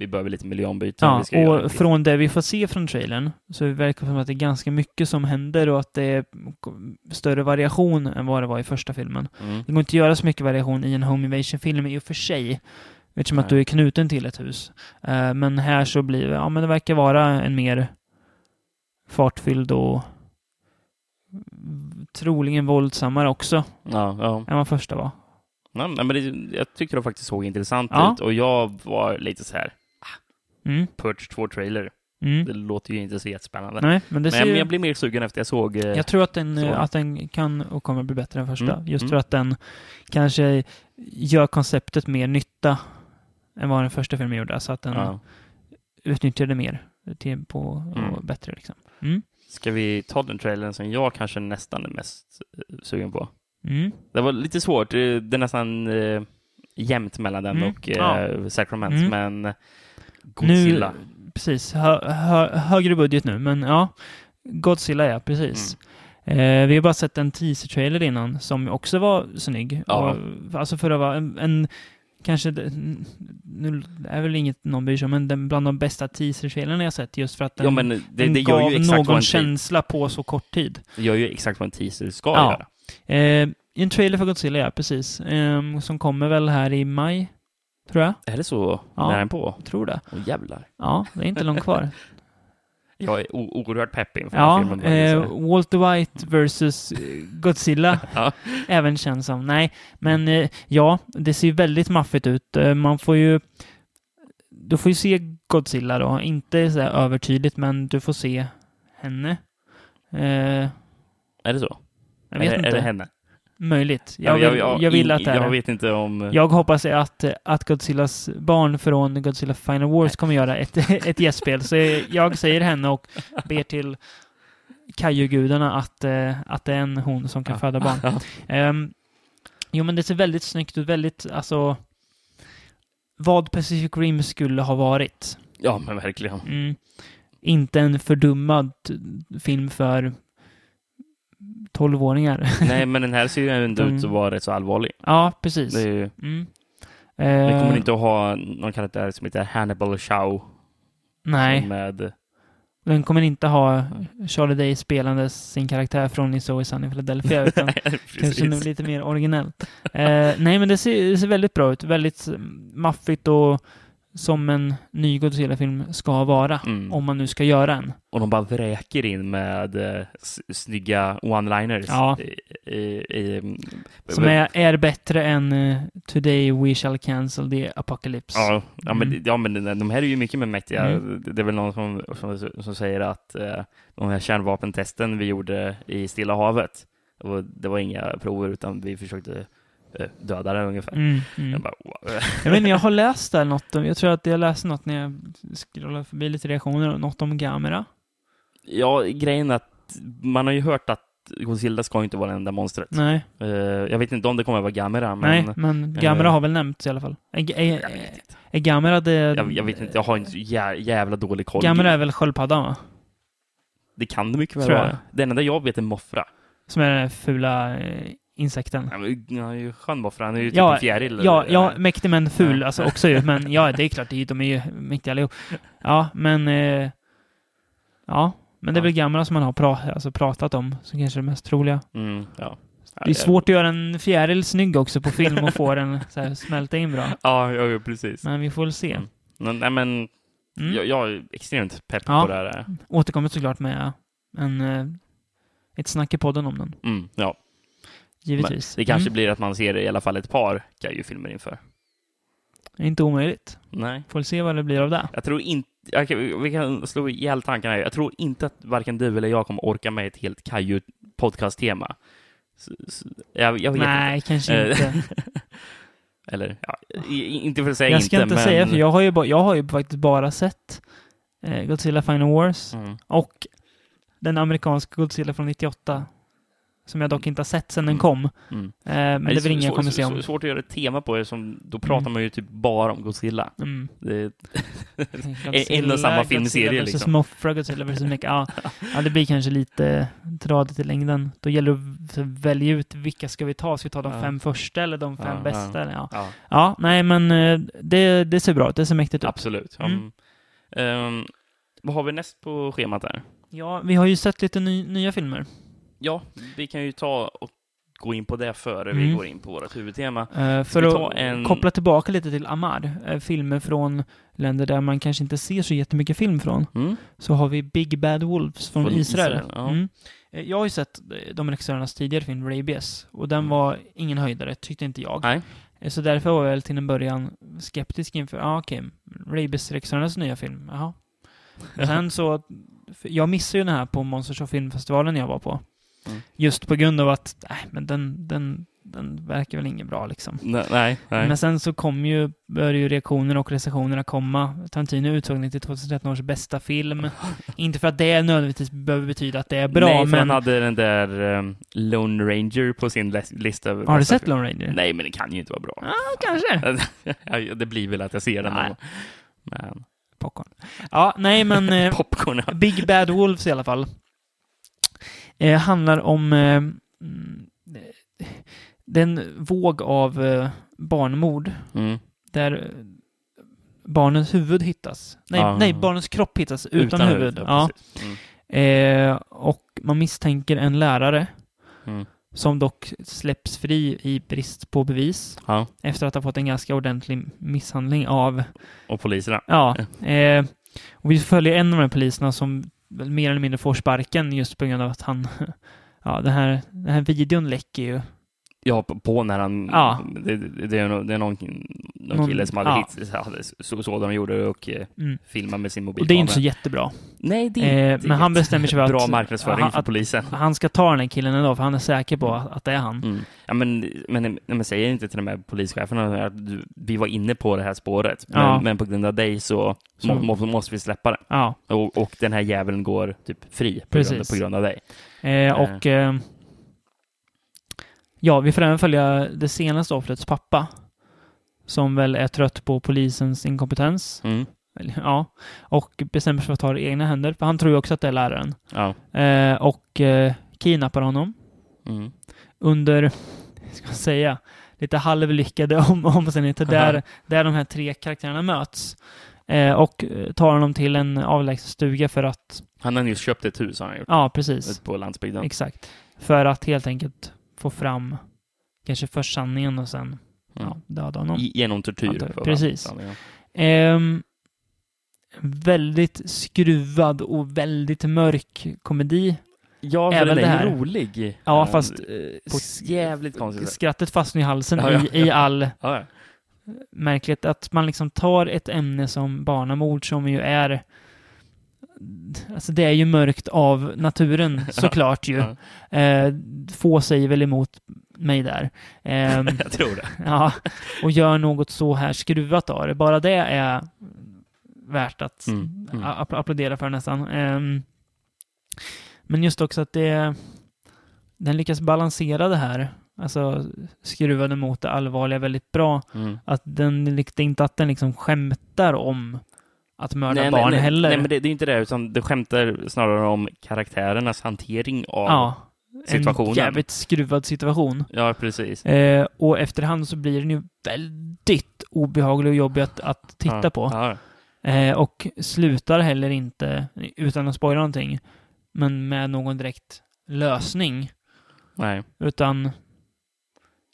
vi behöver lite miljöombyten. Ja, ska göra och från det vi får se från trailern så verkar det som att det är ganska mycket som händer och att det är större variation än vad det var i första filmen. Mm. Det går inte att göra så mycket variation i en home invasion-film i och för sig. Eftersom att Nej. du är knuten till ett hus. Eh, men här så blir det, ja men det verkar vara en mer fartfylld och troligen våldsammare också Ja, ja. än vad första var. Nej, men det, jag tyckte det faktiskt såg intressant Ja. ut och jag var lite så här, Mm. Purge 2-trailer, Mm. det låter ju inte så jättespännande. Nej, men det ser men jag blir mer sugen efter jag såg... eh, Jag tror att den, Så. att den kan och kommer bli bättre än första. Mm, Just mm. för att den kanske gör konceptet mer nytta än vad den första filmen gjorde. Så att den ja. utnyttjar det mer till, på, och Mm. bättre. Liksom. Mm. Ska vi ta den trailern som jag kanske nästan är mest eh, sugen på? Mm. Det var lite svårt, eh, det är nästan eh, jämnt mellan den Mm, och eh, ja. Sacrament, Mm. men Godzilla. Nu, precis. Hö, hö, högre budget nu, men ja. Godzilla, ja. Precis. Mm. Eh, vi har bara sett en teaser-trailer innan som också var snygg. Ja. Och, alltså för att vara en, en kanske, nu är väl inget någon bryr sig om, men den bland de bästa teaser-trailerna jag sett just för att den, Ja, men det, den det gav någon känsla på så kort tid. det gör ju exakt vad en teaser ska Ja. göra. Eh, en trailer för Godzilla, ja, precis. Eh, som kommer väl här i maj, tror jag. Är det så Ja. nära på? Jag tror det. Åh jävlar. Ja, det är inte långt kvar. Jag är oerhört pepp inför den ja, filmen. eh, Walter White versus eh, Godzilla. ja. även känns som. Nej, men eh, ja, det ser ju väldigt maffigt ut. Eh, man får ju... Du får ju se Godzilla då. Inte så här övertydligt, men du får se henne. Eh, Är det så? jag vet är, det- inte. är det henne? Möjligt. Jag vill, jag, vill att det är Jag vet inte om... Jag hoppas att, att Godzillas barn från Godzilla Final Wars kommer göra ett, ett gästspel. Så jag säger henne och ber till Kaiju-gudarna att, eh, att det är en hon som kan Ja. föda barn. Ja. Um, jo, men det ser väldigt snyggt ut. Väldigt, alltså... Vad Pacific Rim skulle ha varit. ja, men verkligen. Mm. Inte en fördummad film för 12-åringar. Nej, men den här ser ju ändå Mm. ut att vara rätt så allvarlig. ja, precis. Det är ju... Mm. Eh, kommer inte att ha någon karaktär som heter Hannibal Chow. Nej, Med... den kommer inte ha Charlie Day spelandes sin karaktär från It's Always Sunny Philadelphia, utan Kanske nu lite mer originellt. Eh, nej, men det ser, det ser väldigt bra ut. Väldigt mm, maffigt och som en ny Godzilla-film ska vara. Mm. Om man nu ska göra en. Och de bara vräker in med eh, snygga one-liners. Ja. I, i, i, Som är, är bättre än eh, Today We Shall Cancel the Apocalypse. Ja, ja, men, Mm. ja, men de här är ju mycket mer mäktiga. Mm. Det är väl någon som, som, som säger att eh, de här kärnvapentesten vi gjorde i Stilla havet, det var, det var inga prover utan vi försökte döda det ungefär. Mm, mm. Jag bara, wow. Jag vet inte, jag har läst där något om, jag tror att jag läste något när jag scrollade förbi lite reaktioner, något om Gamera. Ja, grejen är att man har ju hört att Godzilla ska inte vara det enda monstret. Nej, Eh, jag vet inte om det kommer att vara Gamera, men nej, men Gamera eh, har väl nämnts i alla fall. Är, är, jag vet inte. är Gamera det... Jag, jag vet inte, jag har inte så jä, jävla dålig koll. Gamera är väl sköldpaddan va? Det kan det mycket väl vara. Det enda jag vet är Moffra. Som är den fula eh, insekten. Han är ju- skön Moffra, han är ju typ Ja, en fjäril. Ja, eller- ja, mäktig men ful Ja. alltså också ju. Men ja, det är klart, de är ju mäktiga allihop. Ja, men... Eh, ja, men det är Ja. väl Gamera som man har pra, alltså pratat om, som kanske är det mest troliga. Mm, ja. Det är svårt att göra en fjäril snygg också på film och få den så här, smälta in bra. Ja, ja, ja precis. Men vi får väl se. Mm. Nej, men Mm. jag, jag är extremt pepp Ja. på det här. Återkommer såklart med en, eh, ett snack i podden om den. Mm, ja. Givetvis. Det kanske Mm. blir att man ser i alla fall ett par Kaiju-filmer inför. Inte omöjligt. Nej. Får se vad det blir av det. Jag tror inte... Vi kan slå ihjäl tankarna här. Jag tror inte att varken du eller jag kommer orka med ett helt Kaiju-podcast-tema. Så- så- Jag, jag vet Nej, kanske Eh, inte. Eller, ja, inte för att säga jag ska inte, men... säga, för jag har, ju ba, jag har ju faktiskt bara sett eh, Godzilla Final Wars Mm. och den amerikanska Godzilla från 98. Som jag dock inte har sett sedan den Mm. kom. Mm. Eh, men det är väl inget jag kommer se om. Svårt att göra ett tema på det, som, då pratar Mm. man ju typ bara om Godzilla. Mm. Det, Godzilla, en och samma filmserie, Godzilla versus liksom. Mothra, Godzilla versus Mecha. Ja, ja, det blir kanske lite tradigt i längden. Då gäller det att välja ut vilka ska vi ta. Ska vi ta de Ja. fem första eller de fem Ja, bästa? ja. Ja. ja, nej men eh, det, det ser bra ut. Det ser mäktigt ut. absolut. Mm. Um, vad har vi näst på schemat där? Ja, vi har ju sett lite ny, nya filmer. Ja, vi kan ju ta och gå in på det före vi Mm. går in på vårt huvudtema. Eh, för vi att en- koppla tillbaka lite till Amar, eh, filmer från länder där man kanske inte ser så jättemycket film från, Mm? så har vi Big Bad Wolves från, Från Israel. Israel, ja. mm. Eh, Jag har ju sett de regissörernas tidigare film, Rabies, och den Mm. var ingen höjdare, tyckte inte jag. Nej. Så därför var jag väl till en början skeptisk inför, ja ah, okej, Rabies-regissörernas nya film, jaha. Sen så, jag missade ju den här på Monsters of Filmfestivalen jag var på. Mm. Just på grund av att, nej, men den, den, den verkar väl inget bra liksom. Nej, nej. nej. Men sen så kom ju, började ju reaktionerna och recensionerna komma. Tarantino utsåg den till 2013 års bästa film. Inte för att det nödvändigtvis behöver betyda att det är bra, Nej, men... han hade den där um, Lone Ranger på sin lis- lista över Har du sett film. Lone Ranger? Nej, men det kan ju inte vara bra. Ja, kanske. Det blir väl att jag ser den. Nej. Men Popcorn. Ja, nej men... Eh, popcorn, ja. Big Bad Wolves i alla fall. Eh, handlar om... Eh, mm, den våg av eh, barnmord Mm. där eh, barnens huvud hittas. Nej, Ja. nej barnens kropp hittas utan, huvud. Ja, precis. Mm. Eh, och man misstänker en lärare Mm. som dock släpps fri i brist på bevis Ja, efter att ha fått en ganska ordentlig misshandling av, och poliserna. ja, eh, och vi följer en av de här poliserna som mer eller mindre får sparken just på grund av att han, ja, den här, den här videon läcker ju. Ja, på, när han... Ja. Det, det, är, nå- det är någon, någon, Någon- kille som hade ja. hit, hade så, så de gjorde och eh, Mm. filmade med sin Och mobilkamera. det är inte så jättebra. Nej, det är Eh, inte men han bestämmer sig för att- Bra marknadsföring att- för polisen. Han ska ta den här killen ändå, för han är säker på att, det är han. Mm. Ja, men, men, men, säger inte till de här polischeferna att vi var inne på det här spåret, men, Ja. men på grund av dig så, Så- må, må, måste vi släppa det. Ja, Och, och den här jäveln går typ fri på, grund, på grund av dig. Eh, och eh, ja, vi får även följa det senaste offrets pappa. Som väl är trött på polisens inkompetens. Mm. Ja, och bestämmer sig för att ta det i egna händer. För han tror ju också att det är läraren. Ja. Eh, och eh, kidnappar honom Mm. under, ska man säga, lite halvlyckade om, omständigheter där, där de här tre karaktärerna möts. Eh, och eh, tar honom till en avlägsen stuga för att, Han har nyss köpt ett hus har han gjort, ja precis. på landsbygden. Exakt. För att helt enkelt få fram kanske först sanningen och sen Mm. ja, döda honom. Genom tortyr. För precis. Ehm, väldigt skruvad och väldigt mörk komedi. Ja, för Även den är här. rolig. Ja, Eh, fast På eh, ett jävligt konstigt skrattet fastnar i halsen Ja, ja, i, i ja. all Ja, ja. märkligt att man liksom tar ett ämne som barnamord som ju är Alltså det är ju mörkt av naturen såklart ju. Eh, få säger väl emot mig där. Ehm, Jag tror det. ja, och gör något så här skruvat av det. Bara det är värt att Mm, mm. app- applådera för nästan. Ehm, men just också att det den lyckas balansera det här. Alltså skruvade mot det allvarliga väldigt bra. Mm. Att den, det är inte att den liksom skämtar om att mörda Nej, barn nej, heller. Nej, men det, det är inte det, utan det skämtar snarare om karaktärernas hantering av... ja, situationen. en jävligt skruvad situation. Ja, precis. Eh, och efterhand så blir den ju väldigt obehaglig och jobbig att, att titta ja. på. Ja. Eh, och slutar heller inte, utan att spoila någonting, men med någon direkt lösning. Nej. Utan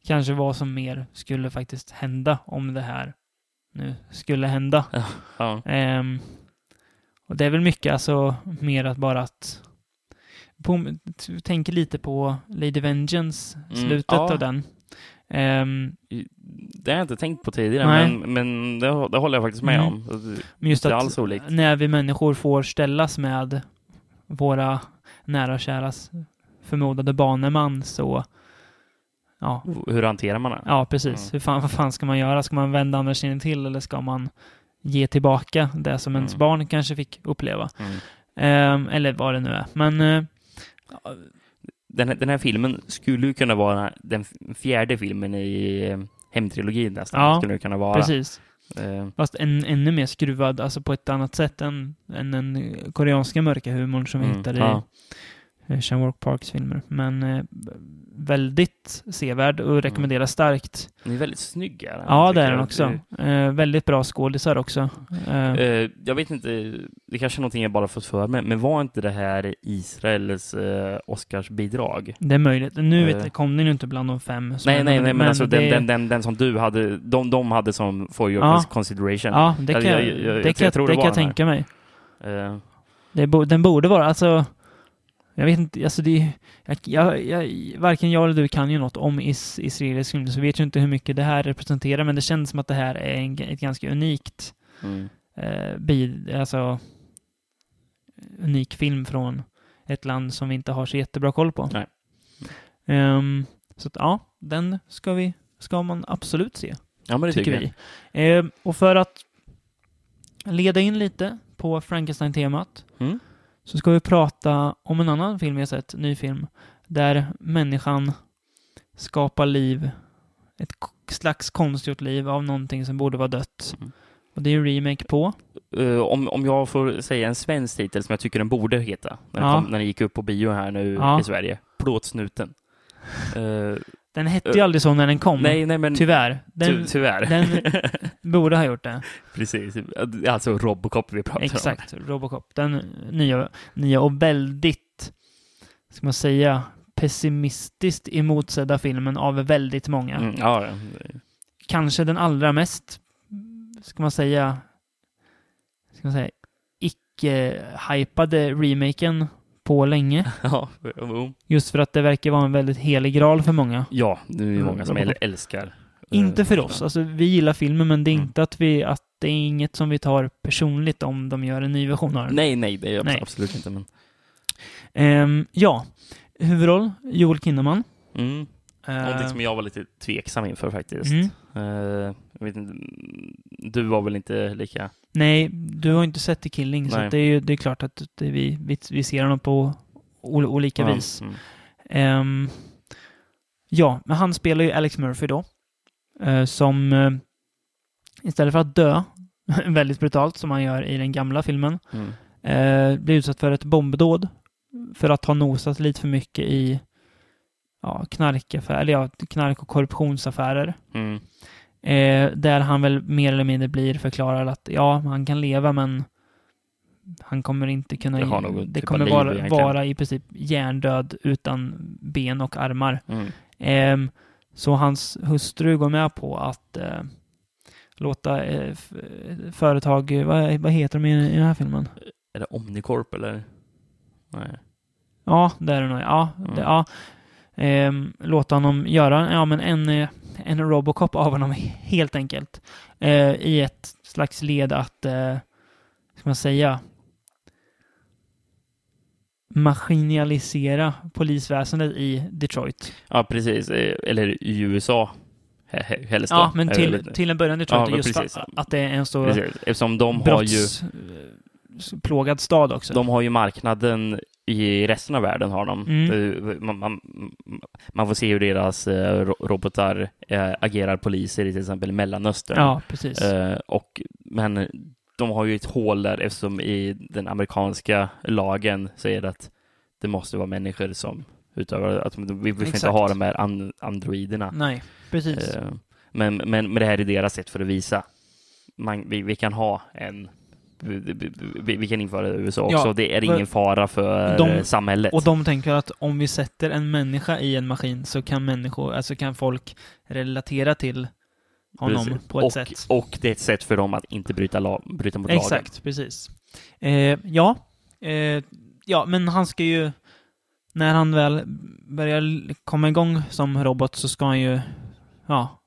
kanske vad som mer skulle faktiskt hända om det här nu skulle hända. Ja. Ehm, och det är väl mycket alltså mer att bara att på, tänker lite på Lady Vengeance, Mm, slutet ja. av den. Ehm, Det har jag inte tänkt på tidigare, Nej. men, men det, det håller jag faktiskt med Mm. om. men just Det är att alls olikt. när vi människor får ställas med våra nära och käras förmodade baneman så ja, Hur hanterar man det? ja precis. Mm. Hur fan, vad fan ska man göra? Ska man vända andra sidan till eller ska man ge tillbaka det som ens Mm. barn kanske fick uppleva? Mm. Ehm, eller vad det nu är. Men eh, Den, här- den här filmen skulle ju kunna vara den fjärde filmen i eh, Hemtrilogin nästan. Ja, skulle det kunna vara. precis. Eh, Fast en, ännu mer skruvad, alltså på ett annat sätt än, än den koreanska mörka humorn som vi mm, hittade ja. i eh, Wook Parks filmer. Men eh, väldigt sevärd och rekommenderar starkt. Den är väldigt snygg. Är den, Ja, det är den också. Eh, väldigt bra skådisar också. Eh, Eh, jag vet inte, det kanske är någonting jag bara fått för mig, men var inte det här Israels eh, Oscarsbidrag? det är möjligt. Nu eh. vet, kom den ju inte bland de fem. Nej, nej, nej, nominerade, men alltså det, den, den, den, den som du hade, de, de hade som for your Ja. consideration. Ja, det kan Jag- jag, jag- jag- det jag kan, jag, det tänka mig. Eh, Det bo, den borde vara, alltså... Jag vet inte, alltså det... Jag, jag, jag, varken jag eller du kan ju något om is, israelisk film, så vet ju inte hur mycket det här representerar, men det känns som att det här är en, ett ganska unikt mm. eh, bid, alltså unik film från ett land som vi inte har så jättebra koll på. Nej. Ehm, så att, ja, den ska vi, ska man absolut se, Ja, men det tycker tycker, vi. Ehm, och för att leda in lite på Frankenstein-temat Mm. Så ska vi prata om en annan film har sett, ny film, där människan skapar liv, ett slags konstgjort liv av någonting som borde vara dött. Mm. Och det är en remake på. Eh, om, om jag får säga en svensk titel som jag tycker den borde heta, när den, Ja. kom, när den gick upp på bio här nu Ja. i Sverige. Plåtsnuten. Eh, Den hette ju aldrig så när den kom. nej, nej, men Tyvärr. Den ty, tyvärr. den- borde ha gjort det. Precis. Alltså Robocop vi pratar om. Exakt. Robocop. Den nya, nya och väldigt, ska man säga, pessimistiskt emotsedda filmen av väldigt många. Mm, ja, ja. Kanske den allra mest, ska man säga, ska man säga, icke-hypade remaken på länge. ja, jo. Just för att det verkar vara en väldigt helig graal för många. ja, är det Mm, många som Robocop. älskar. eh, Inte för oss. Alltså, vi gillar filmen, men det är Mm. inte att vi, att det är inget som vi tar personligt om de gör en ny version av den. Nej, nej, det är Nej. absolut inte. Men, Ehm, ja, huvudroll Joel Kinnaman. mm. Någonting Ehm, som jag var lite tveksam inför faktiskt. mm. Eh, inte, du var väl inte lika... Nej, du har inte sett The Killing, så Nej. att det är ju det är klart att det, vi, vi, vi ser honom på ol, olika Ja, vis. mm. Ehm, ja, men han spelar ju Alex Murphy då. eh, som eh, istället för att dö, väldigt brutalt som han gör i den gamla filmen, Mm. eh, blir utsatt för ett bombdåd för att ha nosat lite för mycket i ja, knarkaffärer, eller ja, knark och korruptionsaffärer. Mm. Eh, där han väl mer eller mindre blir förklarad att ja, han kan leva men han kommer inte kunna... Det det typ kommer vara, vara i princip hjärndöd utan ben och armar. Mm. Ehm, så hans hustru går med på att, eh, låta eh, företag, eh, vad, vad heter de i, i den här filmen? Är det Omnicorp eller? Nej. Ja, det är det nog. Ja, Mm. det, ja. Ehm, låta honom göra ja, men en, eh, en Robocop av honom helt enkelt. Eh, I ett slags led att, eh, ska man säga, maskinalisera polisväsendet i Detroit. Ja, precis. Eh, Eller i USA he- he- helst då. Ja, men till, till en början Detroit, Ja, just precis. att det är en så Precis. Eftersom de har ju, brottsplågad stad också. de har ju marknaden i resten av världen har de. Mm. Man, man, man får se hur deras eh, ro- robotar eh, agerar poliser i till exempel Mellanöstern. ja, precis. Eh, och, men de har ju ett hål där eftersom i den amerikanska lagen säger det att det måste vara människor som utövar, att vi, får inte ha de här an, androiderna. Nej, precis. Men, men, men det här är deras sätt för att visa. Man, vi, vi kan ha en vi, vi, kan införa det i USA också. Ja, det är ingen fara för De- samhället. Och de tänker att om vi sätter en människa i en maskin så kan människor, alltså kan folk relatera till honom Precis. på ett och, sätt. Och det är ett sätt för dem att inte bryta, la, bryta mot lagen. Exakt, precis. Eh, ja, eh, ja, men han ska ju, när han väl börjar komma igång som robot så ska han ju, ja,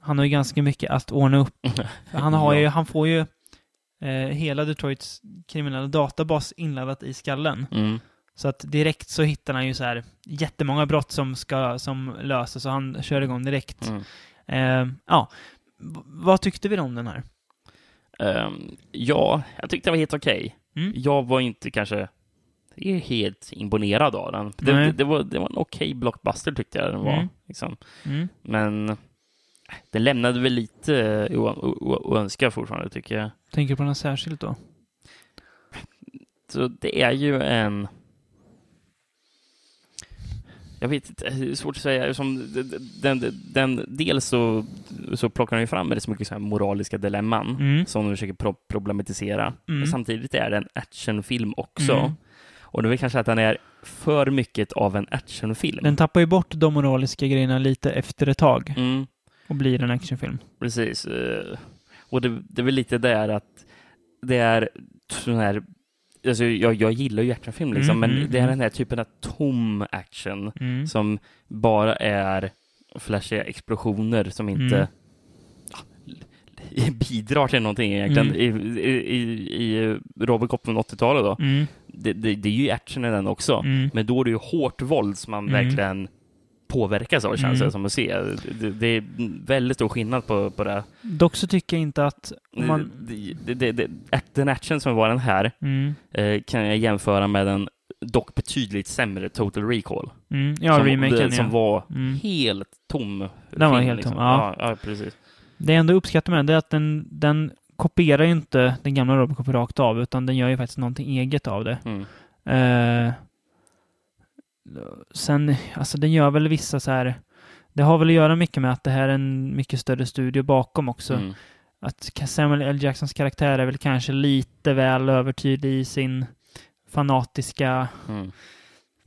han har ju ganska mycket att ordna upp. Han, har ju, han får ju eh, hela Detroits kriminella databas inladdat i skallen. Mm. Så att direkt så hittar han ju så här jättemånga brott som ska som löses och han kör igång direkt. Mm. Eh, ja, V- vad tyckte vi om den här? Ehm, ja, jag tyckte det var helt okej. Mm? Jag var inte kanske helt imponerad av den. Det, det, det, var, det var en okej blockbuster tyckte jag den var. Mm. Liksom. Mm. Men den lämnade väl lite o- oönskad fortfarande tycker jag. Tänker du på något särskilt då? Så det är ju en... Jag vet inte, det är svårt att säga. Som den, den, dels så, så plockar den ju fram väldigt mycket så här moraliska dilemman Mm. som de försöker pro- problematisera. Mm. Men samtidigt är det en actionfilm också. Mm. Och det är väl kanske att den är för mycket av en actionfilm. Den tappar ju bort de moraliska grejerna lite efter ett tag Mm, och blir en actionfilm. precis. Och det, det är väl lite där att det är sån här Alltså jag, jag gillar ju actionfilm liksom, Mm, men mm, det är mm. den här typen av tom action Mm. som bara är flashiga explosioner som inte Mm. ja, bidrar till någonting egentligen. Mm. I, i, i, Robocop från 80-talet då, Mm. det, det, det är ju action i den också, Mm. men då är det ju hårt våld som man Mm. verkligen påverkas av känns Mm. det som att se. Det, det är väldigt stor skillnad på, på det. Dock så tycker jag inte att man... Det, det, den action som var den här Mm. eh, kan jag jämföra med en dock betydligt sämre Total Recall. Mm. Ja, som, remaken det, ja. som var Mm. helt tom. Den var film, helt liksom. tom, ja. ja. Ja, precis. Det jag ändå uppskattar med det är att den, den kopierar ju inte den gamla Robocop rakt av, utan den gör ju faktiskt någonting eget av det. Mm. Eh, sen, alltså den gör väl vissa så här... Det har väl att göra mycket med att det här är en mycket större studio bakom också. Mm. Att Samuel L. Jacksons karaktär är väl kanske lite väl övertydlig i sin fanatiska Mm.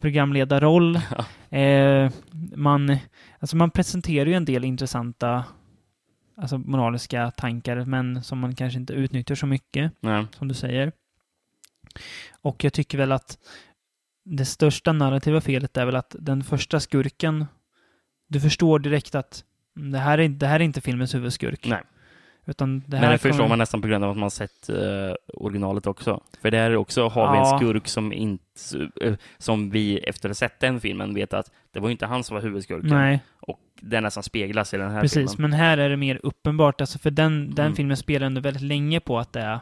programledarroll. Ja. Eh, man, alltså man presenterar ju en del intressanta alltså moraliska tankar, men som man kanske inte utnyttjar så mycket, Nej. som du säger. Och jag tycker väl att det största narrativa felet är väl att den första skurken, du förstår direkt att det här är, det här är inte filmens huvudskurk. Nej. Utan det här Men det förstår kommer- man nästan på grund av att man sett eh, originalet också. För där också har vi Ja. en skurk som inte, eh, som vi efter att ha sett den filmen vet att det var inte han som var huvudskurken. Nej, Och det nästan speglas i den här precis. filmen. Men här är det mer uppenbart, alltså för den, den Mm. filmen spelar ändå väldigt länge på att det är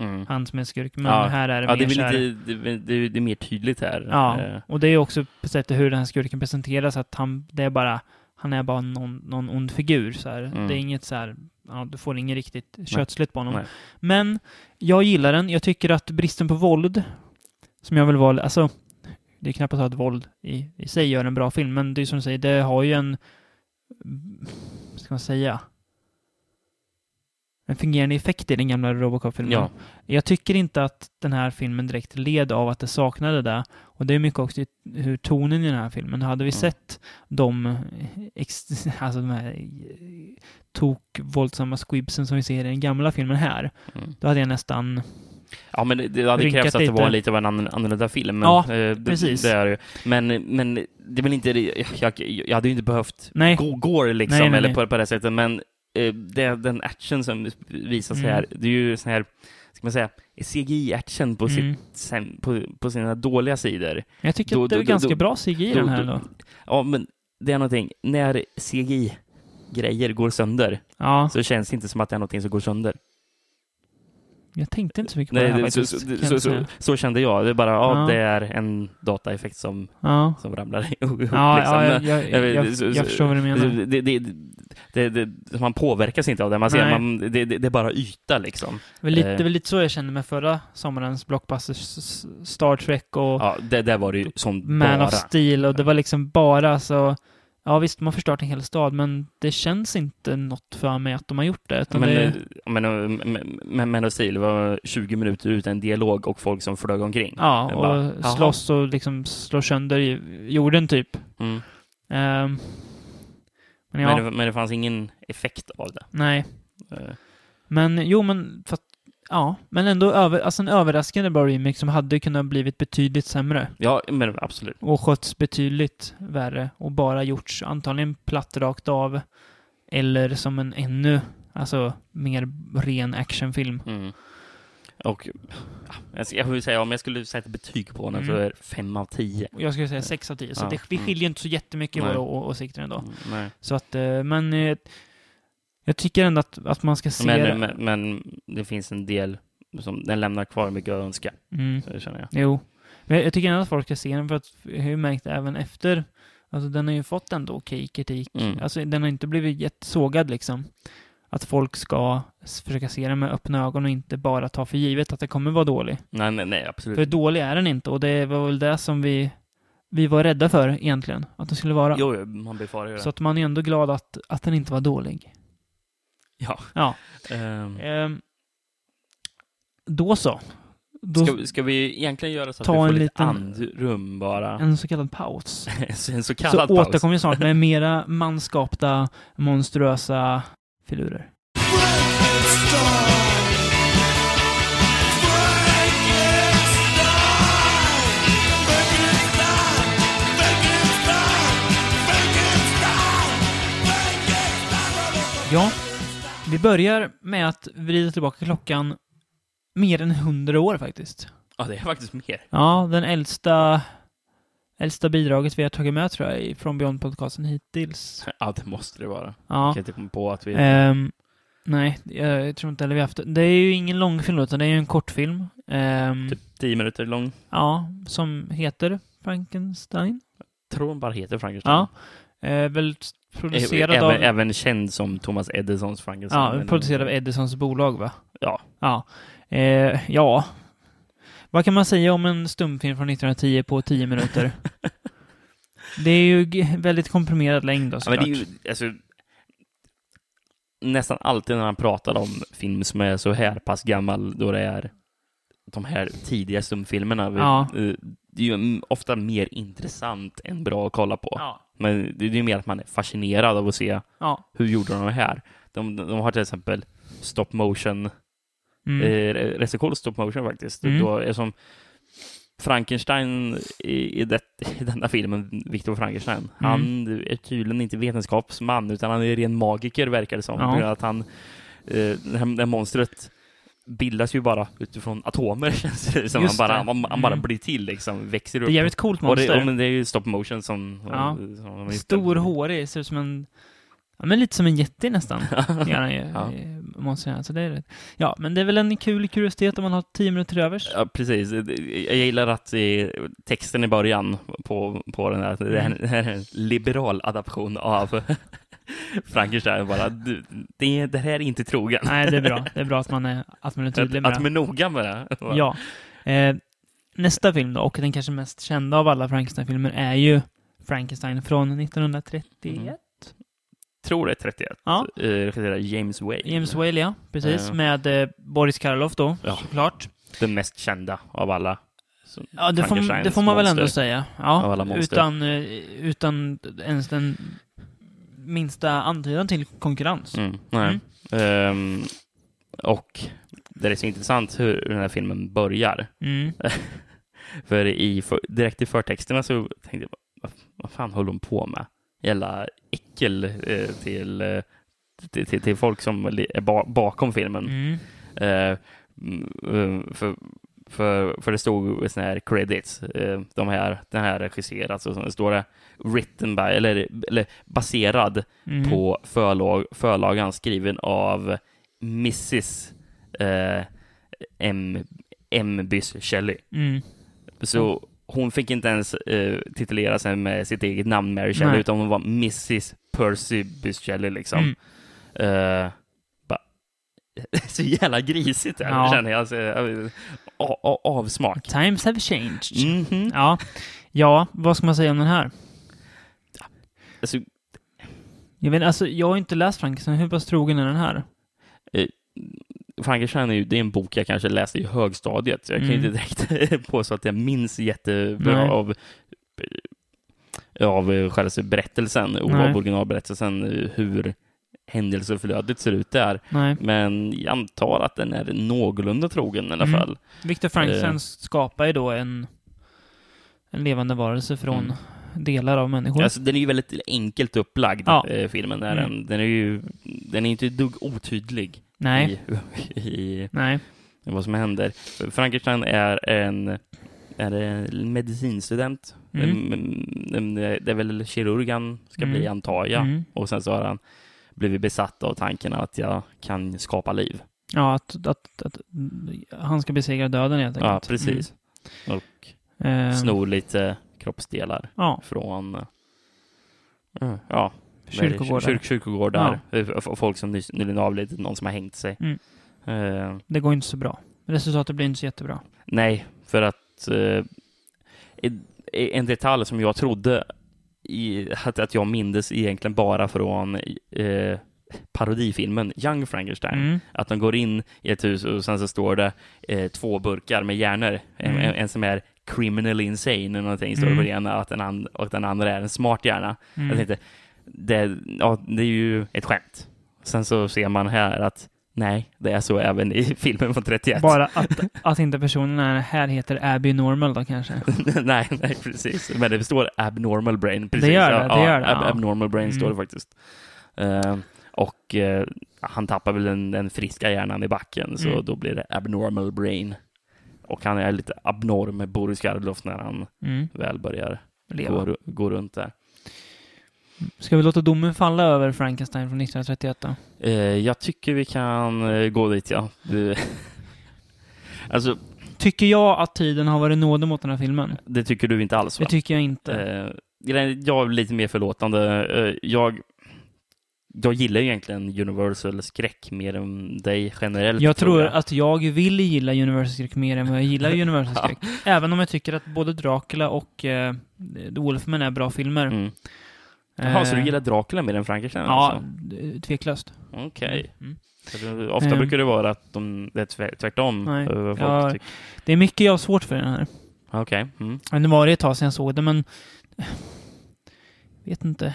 Mm. han som är skurk. Men Ja. här är det Ja, mer det är, så väl här, lite, det, det, det är mer tydligt här. Ja, Eh, och det är också på sättet hur den här skurken presenteras, att han, det är bara, han är bara någon, någon ond figur. Så. Mm. Det är inget så här, ja, du får inget riktigt kötsligt på honom. Nej. Men jag gillar den. Jag tycker att bristen på våld, som jag vill vara, alltså, det är knappast att våld i, i sig gör en bra film, men det är som du säger, det har ju en, ska man säga, en fungerande effekt i den gamla Robocop-filmen. Ja. Jag tycker inte att den här filmen direkt led av att det saknade det. Och det är mycket också hur tonen i den här filmen. Hade vi Mm. sett de, alltså de här tok våldsamma squibsen som vi ser i den gamla filmen här, Mm. då hade jag nästan... Ja, men det- det hade krävts att det var lite av en annorlunda film. Ja, Eh, precis. Det det. Men, men det är väl inte... det- Jag, jag hade ju inte behövt Nej. gå går liksom, Nej, nej, eller. På, på det sättet, men det, den action som visas Mm. här, det är ju sån här, ska man säga, CGI-action på, Mm. sitt, på, på sina dåliga sidor. Jag tycker Då- att det är då- ganska då- bra CGI då- den här då- då. Ja, men det är någonting, när CGI-grejer går sönder, Ja, så känns det inte som att det är någonting som går sönder. Jag tänkte inte så mycket på Nej, det här det, så, faktiskt. så, så, så, så kände jag. Det är bara, ja, det är en dataeffekt som, Ja, som ramlar ihop. ja, liksom. ja jag, jag, Jag jag, förstår vad du menar. Det, det, man påverkas inte av det. Man ser, Nej. man, det, är bara yta liksom. Det var lite, Eh. det var lite så jag kände med förra sommarens blockbusters, s- Star Trek och Ja, det, där var det ju som Man bara. of Steel och det var liksom bara så... Ja visst, de har förstört en hel stad, men det känns inte något för mig att de har gjort det. Men, det eh, men, eh, men, men, men Steel var 20 minuter utan dialog och folk som flög omkring. ja, och bara, slåss och liksom slå sönder jorden typ. Mm. Ehm, men ja, Men, det, men det fanns ingen effekt av det. nej. Eh, Men jo, men för att, ja, men ändå över, alltså en överraskande bra remake som hade kunnat blivit betydligt sämre. Ja, men absolut. och skötts betydligt värre och bara gjorts antagligen platt rakt av eller som en ännu, alltså mer ren actionfilm. Mm. Och ja, jag vill säga, om jag skulle sätta betyg på den så Mm. är det fem av tio. Jag skulle säga 6 av 10, så Ja, det, vi mm. skiljer inte så jättemycket i våra åsikter ändå. Mm, Nej. Så att, eh, men eh, jag tycker ändå att, att man ska se. Men, men, men det finns en del som den lämnar kvar mycket att önska. Mm. Så det känner jag. Jo. Men jag, tycker ändå att folk ska se den för att jag har ju märkt även efter, alltså den har ju fått ändå okej kritik. Mm. Alltså den har inte blivit jättesågad liksom. Att folk ska försöka se den med öppna ögon och inte bara ta för givet att det kommer vara dålig. Nej, nej, nej, absolut. För dålig är den inte och det var väl det som vi, vi var rädda för egentligen. Att den skulle vara. Jo, man befarar ju det. Så att man är ändå glad att, att den inte var dålig. Ja. Ja. Ehm, Ehm, då så. Då, ska, vi- ska vi egentligen göra så att vi får en lite liten- andrum bara? En så kallad paus. en så Så kallad paus. återkommer vi snart med mera manskapta, monstruösa filurer. Ja, vi börjar med att vrida tillbaka klockan mer än hundra år faktiskt. Ja, det är faktiskt mer. Ja, den äldsta, äldsta bidraget vi har tagit med tror jag från Beyond-podcasten hittills. Ja, det måste det vara. Ja. Jag kan inte komma på att vi... Ehm, nej, jag, jag tror inte heller vi har haft det. Är ju ingen långfilm utan det är ju en kortfilm. Ehm, Typ 10 minuter lång. Ja, som heter Frankenstein. Tror den bara heter Frankenstein. Ja. Eh, väl producerad även, av... även känd som Thomas Edisons Frankenstein. Ja, producerad av Edisons bolag va? Ja. Ja. Eh, ja. Vad kan man säga om en stumfilm från 1910 på 10 minuter? det är ju väldigt komprimerad längd då Ja, såklart. är ju, alltså, nästan alltid när man pratar om film som är så här pass gammal, då det är de här tidiga stumfilmerna. Ja. eh, Det är ju ofta mer intressant än bra att kolla på. Ja. Men det är ju mer att man är fascinerad av att se Ja. hur gjorde de det här. De, de har till exempel stop motion, Mm. eh, cool stop motion faktiskt. Mm. Då är som Frankenstein i, i, det, i denna filmen, Victor Frankenstein, Mm. han är tydligen inte vetenskapsman utan han är ren magiker verkar det som. Ja. Att han, eh, det, här, det här monstret bildas ju bara utifrån atomer känns det som. Han bara, han, han bara Mm. blir till liksom, växer upp. Det är jävligt coolt och monster. det, och men det är ju stop motion som... Ja. som Stor, hårig, ser ut som en... Ja, men lite som en jätte nästan. Ja. monstret här. Så det är rätt. Ja, men det är väl en kul kuriositet om man har 10 minuter övers. Ja, precis. Jag gillar att texten i början på, på den här, det här är en liberal adaption av Frankenstein. Bara, du, det, det här är inte trogen. Nej, det är bra. Det är bra att man är, att man är tydlig Att, med att det. man är noga med det. Ja. Eh, nästa film då, och den kanske mest kända av alla Frankenstein-filmer, är ju Frankenstein från 1931. Mm. tror det är 31. Ja. Eh, regisserad James Whale. James Whale, ja. Precis. Ja. Med eh, Boris Karloff då, Ja. såklart. Den mest kända av alla. Så- Ja, det får, det får man väl ändå säga. Ja, utan, eh, utan ens den minsta antydan till konkurrens. Mm, nej. Ehm, och det är så intressant hur den här filmen börjar. Mm. För i, för, direkt i förtexterna så tänkte jag, vad, vad fan håller hon på med? Jävla äckel eh, till, eh, till, till, till folk som är ba, bakom filmen. Mm. Eh, mm, eh, för, för, för det stod såna här credits, eh, de här, den här regisserat, så det står det written by, eller, eller baserad Mm. på förlag, förlagan skriven av Mrs. Eh, M. M. Bys Shelley. Mm. Så hon fick inte ens eh, titulera sig med sitt eget namn, Mary Shelley, Nej. utan hon var Mrs. Percy Bys Shelley liksom. Mm. Eh, så jävla grisigt där, Ja. känner jag. Alltså, avsmak. Times have changed. Mhm. Ja. ja, vad ska man säga om den här? Alltså, Jag, vet, alltså, jag har inte läst Frankenstein. Hur pass trogen är den här? Frankenstein är ju det är en bok jag kanske läste i högstadiet. Jag kan ju Mm. inte direkt påstå att jag minns jättebra Nej. av, av själva berättelsen, och Nej. av originalberättelsen, hur händelseflödet ser ut där. Nej. Men jag antar att den är någorlunda trogen i alla Mm. fall. Victor Frankenstein Eh. skapar ju då en, en levande varelse från Mm. delar av människor. Alltså, den är ju väldigt enkelt upplagd, Ja. eh, filmen. Är Mm. den. den är ju den är inte ett dugg otydlig Nej. i, i Nej. vad som händer. Frankenstein är en, är en medicinstudent. Mm. Det är väl kirurg han ska Mm. bli, antar jag. Mm. Och sen så har han blivit besatt av tanken att jag kan skapa liv. Ja, att, att, att han ska besegra döden helt enkelt. Ja, precis. Och Mm. Eh, snor lite kroppsdelar Ja, från eh, ja, kyrkogårdar. Kyrk, kyrkogårdar. F- Folk som nyligen avlidit, någon som har hängt sig. Mm. Eh, Det går inte så bra. Resultatet blir inte så jättebra. Nej, för att eh, en detalj som jag trodde i, att, att jag mindes egentligen bara från eh, parodifilmen Young Frankenstein. Mm. Att de går in i ett hus och sen så står det eh, två burkar med hjärnor. En, Mm. en, en som är criminally insane eller någonting står det Mm. på den ena att den and, och den andra är en smart hjärna. Mm. Jag tänkte, det, ja, det är ju ett skämt. Sen så ser man här att nej, det är så även i filmen från 31. Bara att, att inte personen är här heter Abby Normal då kanske. nej, nej, precis. Men det står abnormal brain. Precis. Det gör det, ja, det gör det, ab-. Abnormal brain står det Mm. faktiskt. Eh, och eh, han tappar väl den, den friska hjärnan i backen, så Mm. då blir det abnormal brain. Och han är lite abnorm, Boris Karloff, när han Mm. väl börjar Leva. gå, gå runt där. Ska vi låta domen falla över Frankenstein från 1931 då? Eh, jag tycker vi kan eh, gå dit, ja. Alltså, Tycker jag att tiden har varit nådig mot den här filmen? det tycker du inte alls, va? Det tycker jag inte. Eh, jag är lite mer förlåtande. Eh, jag, jag gillar ju egentligen Universal skräck mer än dig generellt. Jag tror jag. att jag vill gilla Universal skräck mer än vad jag gillar Universal skräck. Även om jag tycker att både Dracula och uh, The Wolfman är bra filmer. Mm. Jaha, så du Eh, gillar Dracula mer än Frankenstein? Ja, Alltså? tveklöst. Okej. Mm. För Ofta Eh. brukar det vara att de, det är tvärt- tvärtom. Nej. eh, Ja. Det är mycket jag har svårt för den här. Okej. Mm. Men det var det ett tag sedan jag såg det, men... Vet inte.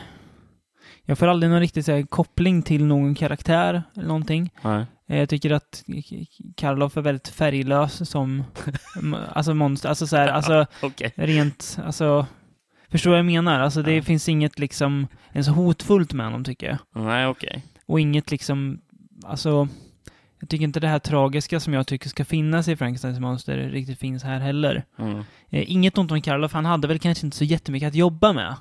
Jag får aldrig någon riktig så här, koppling till någon karaktär eller någonting. Nej. Jag tycker att Karloff är väldigt färglös som alltså monster. Alltså så här, alltså Okej. rent, alltså förstår vad jag menar? Alltså det Ja. finns inget liksom ens hotfullt med honom tycker jag. Nej, okej. Och inget liksom, alltså jag tycker inte det här tragiska som jag tycker ska finnas i Frankensteins monster riktigt finns här heller. Mm. Eh, inget ont om Karloff, han hade väl kanske inte så jättemycket att jobba med.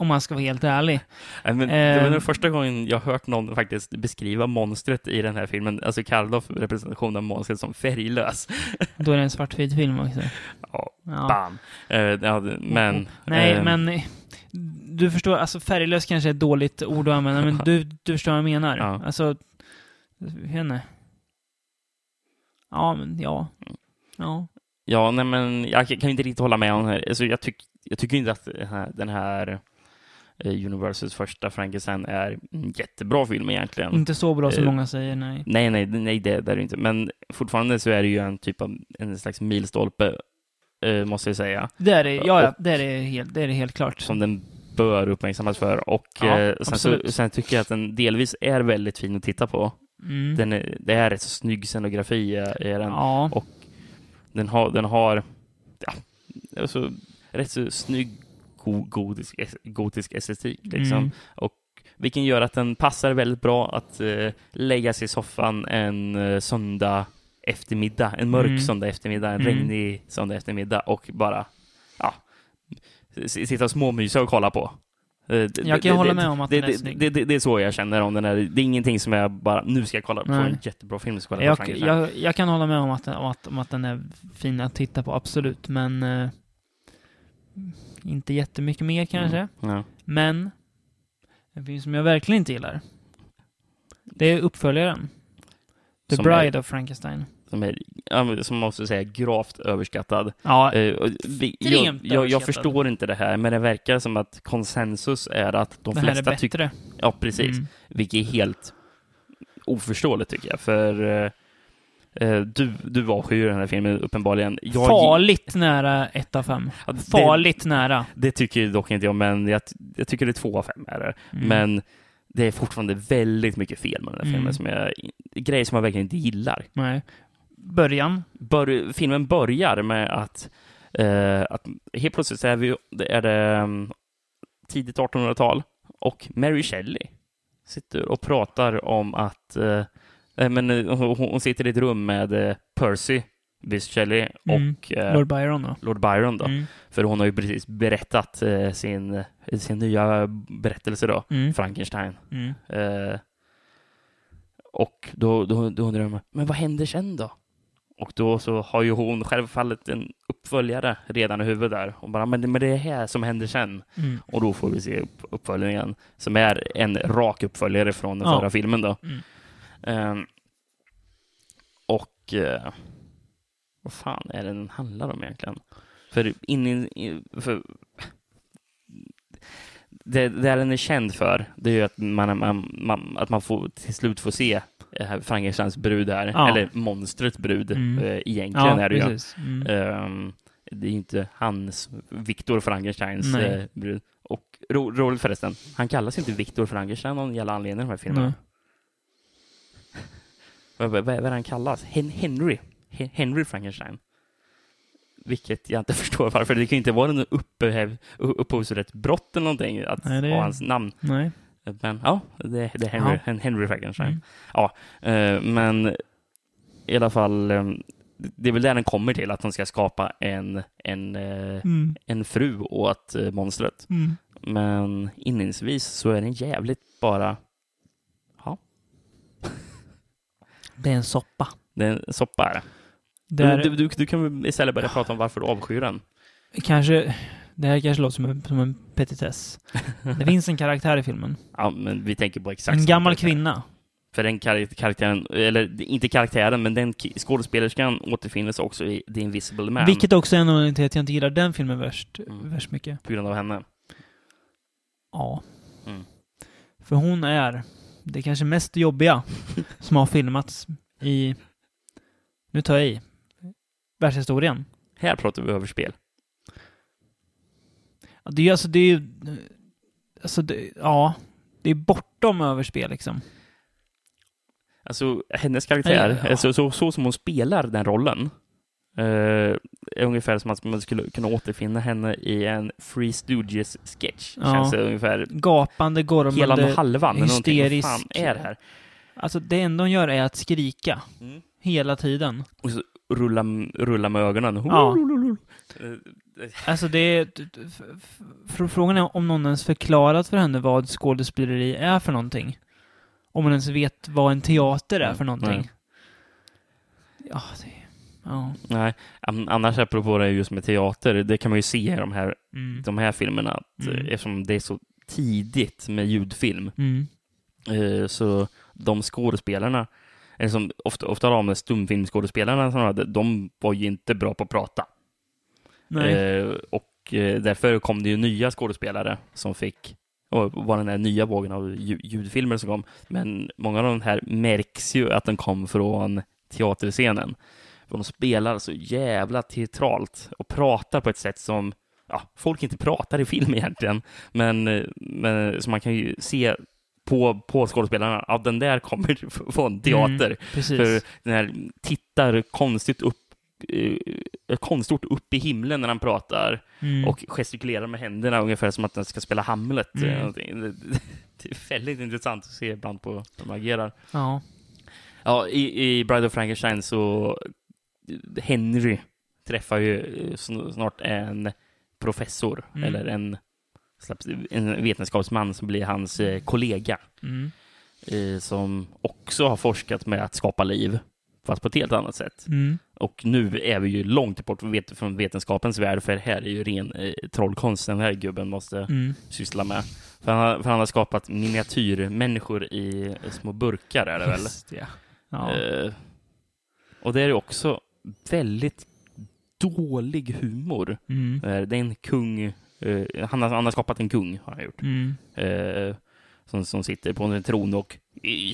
Om man ska vara helt ärlig. Nej, Men det var Eh. den första gången jag hört någon faktiskt beskriva monstret i den här filmen, alltså Karloff representation av monstret som färglös. Då är det en svartvit film också. Ja, Ja. bam. Eh, ja, det- men... Nej, eh, men eh, du förstår, alltså färglös kanske är ett dåligt ord att använda, men du, du förstår vad jag menar. Ja. Alltså, inte. Ja, men ja. Ja. Ja, nej men jag kan ju inte riktigt hålla med om det här. Alltså, jag, tyck, jag tycker inte att den här, den här eh, Universals första Frankenstein är en jättebra film egentligen. Inte så bra som Eh, många säger, nej. Nej, nej, nej, det, det är det inte. Men fortfarande så är det ju en typ av en slags milstolpe, eh, måste jag säga, Det är det, ja, ja det är det helt, det är det helt klart. som den bör uppmärksammas för. Och Ja, eh, sen, så, sen tycker jag att den delvis är väldigt fin att titta på. Mm. Den är, det är rätt så snygg scenografi är, är den. ja. och- Den har, den har ja, alltså, rätt så snygg gotisk, gotisk estetik. Liksom. Mm. Vilken gör att den passar väldigt bra att eh, lägga sig i soffan en eh, söndag eftermiddag, en mörk Mm. söndag eftermiddag, en Mm. regnig söndag eftermiddag och bara ja, sitta och småmysa och kolla på. Eh, det- Jag kan det- hålla det- med om att det, den är snygg. det, det, är så jag känner om den här. Det är ingenting som jag bara, nu ska jag kolla på en jättebra film. Ska jag Jag, jag, jag kan hålla med om att, om, att, om att den är fin att titta på, absolut. Men eh, inte jättemycket mer kanske. Mm. Ja. Men en film som jag verkligen inte gillar. Det är uppföljaren. The Som Bride är- of Frankenstein. Som är, som måste säga, gravt överskattad. Ja, och vi, jag, Extremt jag, jag överskattad. förstår inte det här, men det verkar som att konsensus är att de det här är flesta tycker... bättre. Ja, precis. Mm. Vilket är helt oförståeligt tycker jag, för eh, du, du avskyr den här filmen uppenbarligen. Jag, Farligt nära ett av fem. Ja, det- Farligt nära. Det tycker dock inte jag, men jag, jag tycker det är två av fem är det. Mm. Men det är fortfarande väldigt mycket fel med den här Mm. filmen, som jag, grejer som jag verkligen inte gillar. Nej. Början. Bör, filmen börjar med att, eh, att helt plötsligt är, vi, det är det um, tidigt 1800-tal och Mary Shelley sitter och pratar om att eh, eh, men, eh, hon, hon sitter i ett rum med eh, Percy Bysshe Shelley Mm. och eh, Lord Byron då. Lord Byron då. Mm. För hon har ju precis berättat sin, sin nya berättelse då, Mm. Frankenstein. Mm. Eh, och då, då, då undrar de, men vad händer sen då? Och då så har ju hon självfallet en uppföljare redan i huvudet där. Och bara, men, det- men det är här som händer sen. Mm. Och då får vi se upp, uppföljningen, som är en rak uppföljare från den Ja. förra filmen då. Mm. Ehm, och eh, vad fan är det den handlar om egentligen? För, in, för det, det den är känd för, det är ju att man, man, man, att man får, till slut får se eh, Frankensteins brud här, Ja. eller monstret brud Mm. eh, egentligen Ja, är det ju. Mm. Ehm, det är inte hans, Viktor Frankensteins eh, brud. Och ro, roligt förresten, han kallas inte Viktor Frankenstein av någon jävla anledning i de här filmerna. Nej. Vad, vad, vad är det han kallas? Hen Henry. Hen Henry Frankenstein. Vilket jag inte förstår varför. Det kan ju inte vara en upphäv, upphovsrätt brott eller någonting att Nej, det- ha hans namn. Nej. Men ja, det, det är Henry, Ja. Hen- Henry Frankenstein. Mm. Ja, eh, men i alla fall, eh, det är väl där den kommer till, att de ska skapa en, en, eh, Mm. en fru åt eh, monstret. Mm. Men inledningsvis så är den jävligt bara, ja, Det är en soppa. det är en soppa är det. Där, Du, du, du kan väl istället börja prata om varför du avskyr den. kanske, det här kanske låter som en, som en petitess. Det finns en karaktär i filmen. Ja, men vi tänker på exakt En gammal karaktär. kvinna. För den kar- karaktären, eller inte karaktären, men den skådespelerskan återfinns också i The Invisible Man. Vilket också är en anledning till att jag inte gillar den filmen värst, Mm. värst mycket. På grund av henne. Ja. Mm. För hon är det kanske mest jobbiga som har filmats i, nu tar jag i, världshistorien. Här pratar vi överspel. Ja, Det är ju alltså, det är ju, alltså det, ja, det är bortom överspel liksom. Alltså, hennes karaktär, Ja. alltså, så, så som hon spelar den rollen, eh, är ungefär som att man skulle kunna återfinna henne i en Free Stooges-sketch. Ja. Känns det ungefär. Gapande, gormande, Hela och halvan. någonting. Vad hysterisk. fan är det här? Alltså det enda hon gör är att skrika Mm. hela tiden. Och så rulla, rulla med ögonen. Ja. Alltså det är... Frågan är om någon ens förklarat för henne vad skådespeleri är för någonting. Om man ens vet vad en teater är för någonting. Nej. Ja, det... Ja. Nej, an- annars apropå det just med teater, det kan man ju se i de här, Mm. de här filmerna, att, Mm. eftersom det är så tidigt med ljudfilm, Mm. eh, så de skådespelarna, eller som ofta, ofta de stumfilmskådespelarna, som hade, de var ju inte bra på att prata. Nej. Eh, och eh, därför kom det ju nya skådespelare som fick och var den här nya vågen av lju- ljudfilmer som kom. Men många av de här märks ju att de kom från teaterscenen. För de spelar så jävla teatralt och pratar på ett sätt som ja, folk inte pratar i film egentligen. Men, eh, men så man kan ju se på, på skådespelarna, ja den där kommer från teater. Mm. För den här tittar konstigt upp eh, konstort upp i himlen när han pratar Mm. och gestikulerar med händerna ungefär som att den ska spela Hamlet. Mm. någonting. Det, är väldigt intressant att se ibland på hur de agerar. Ja. Ja, i, i Bride of Frankenstein så Henry träffar ju eh, sn- snart en professor Mm. eller en, en vetenskapsman som blir hans eh, kollega Mm. eh, som också har forskat med att skapa liv fast på ett helt annat sätt. Mm. Och nu är vi ju långt bort från vet- från vetenskapens värld, för här är ju ren eh, trollkonst den här gubben måste Mm. syssla med. För han, har, för han har skapat miniatyrmänniskor i små burkar, är det väl? Just. Ja. Eh, och det är ju också väldigt dålig humor. Mm. Det är en kung, eh, han, har, han har skapat en kung, har han gjort. Mm. Eh, som, som sitter på en tron och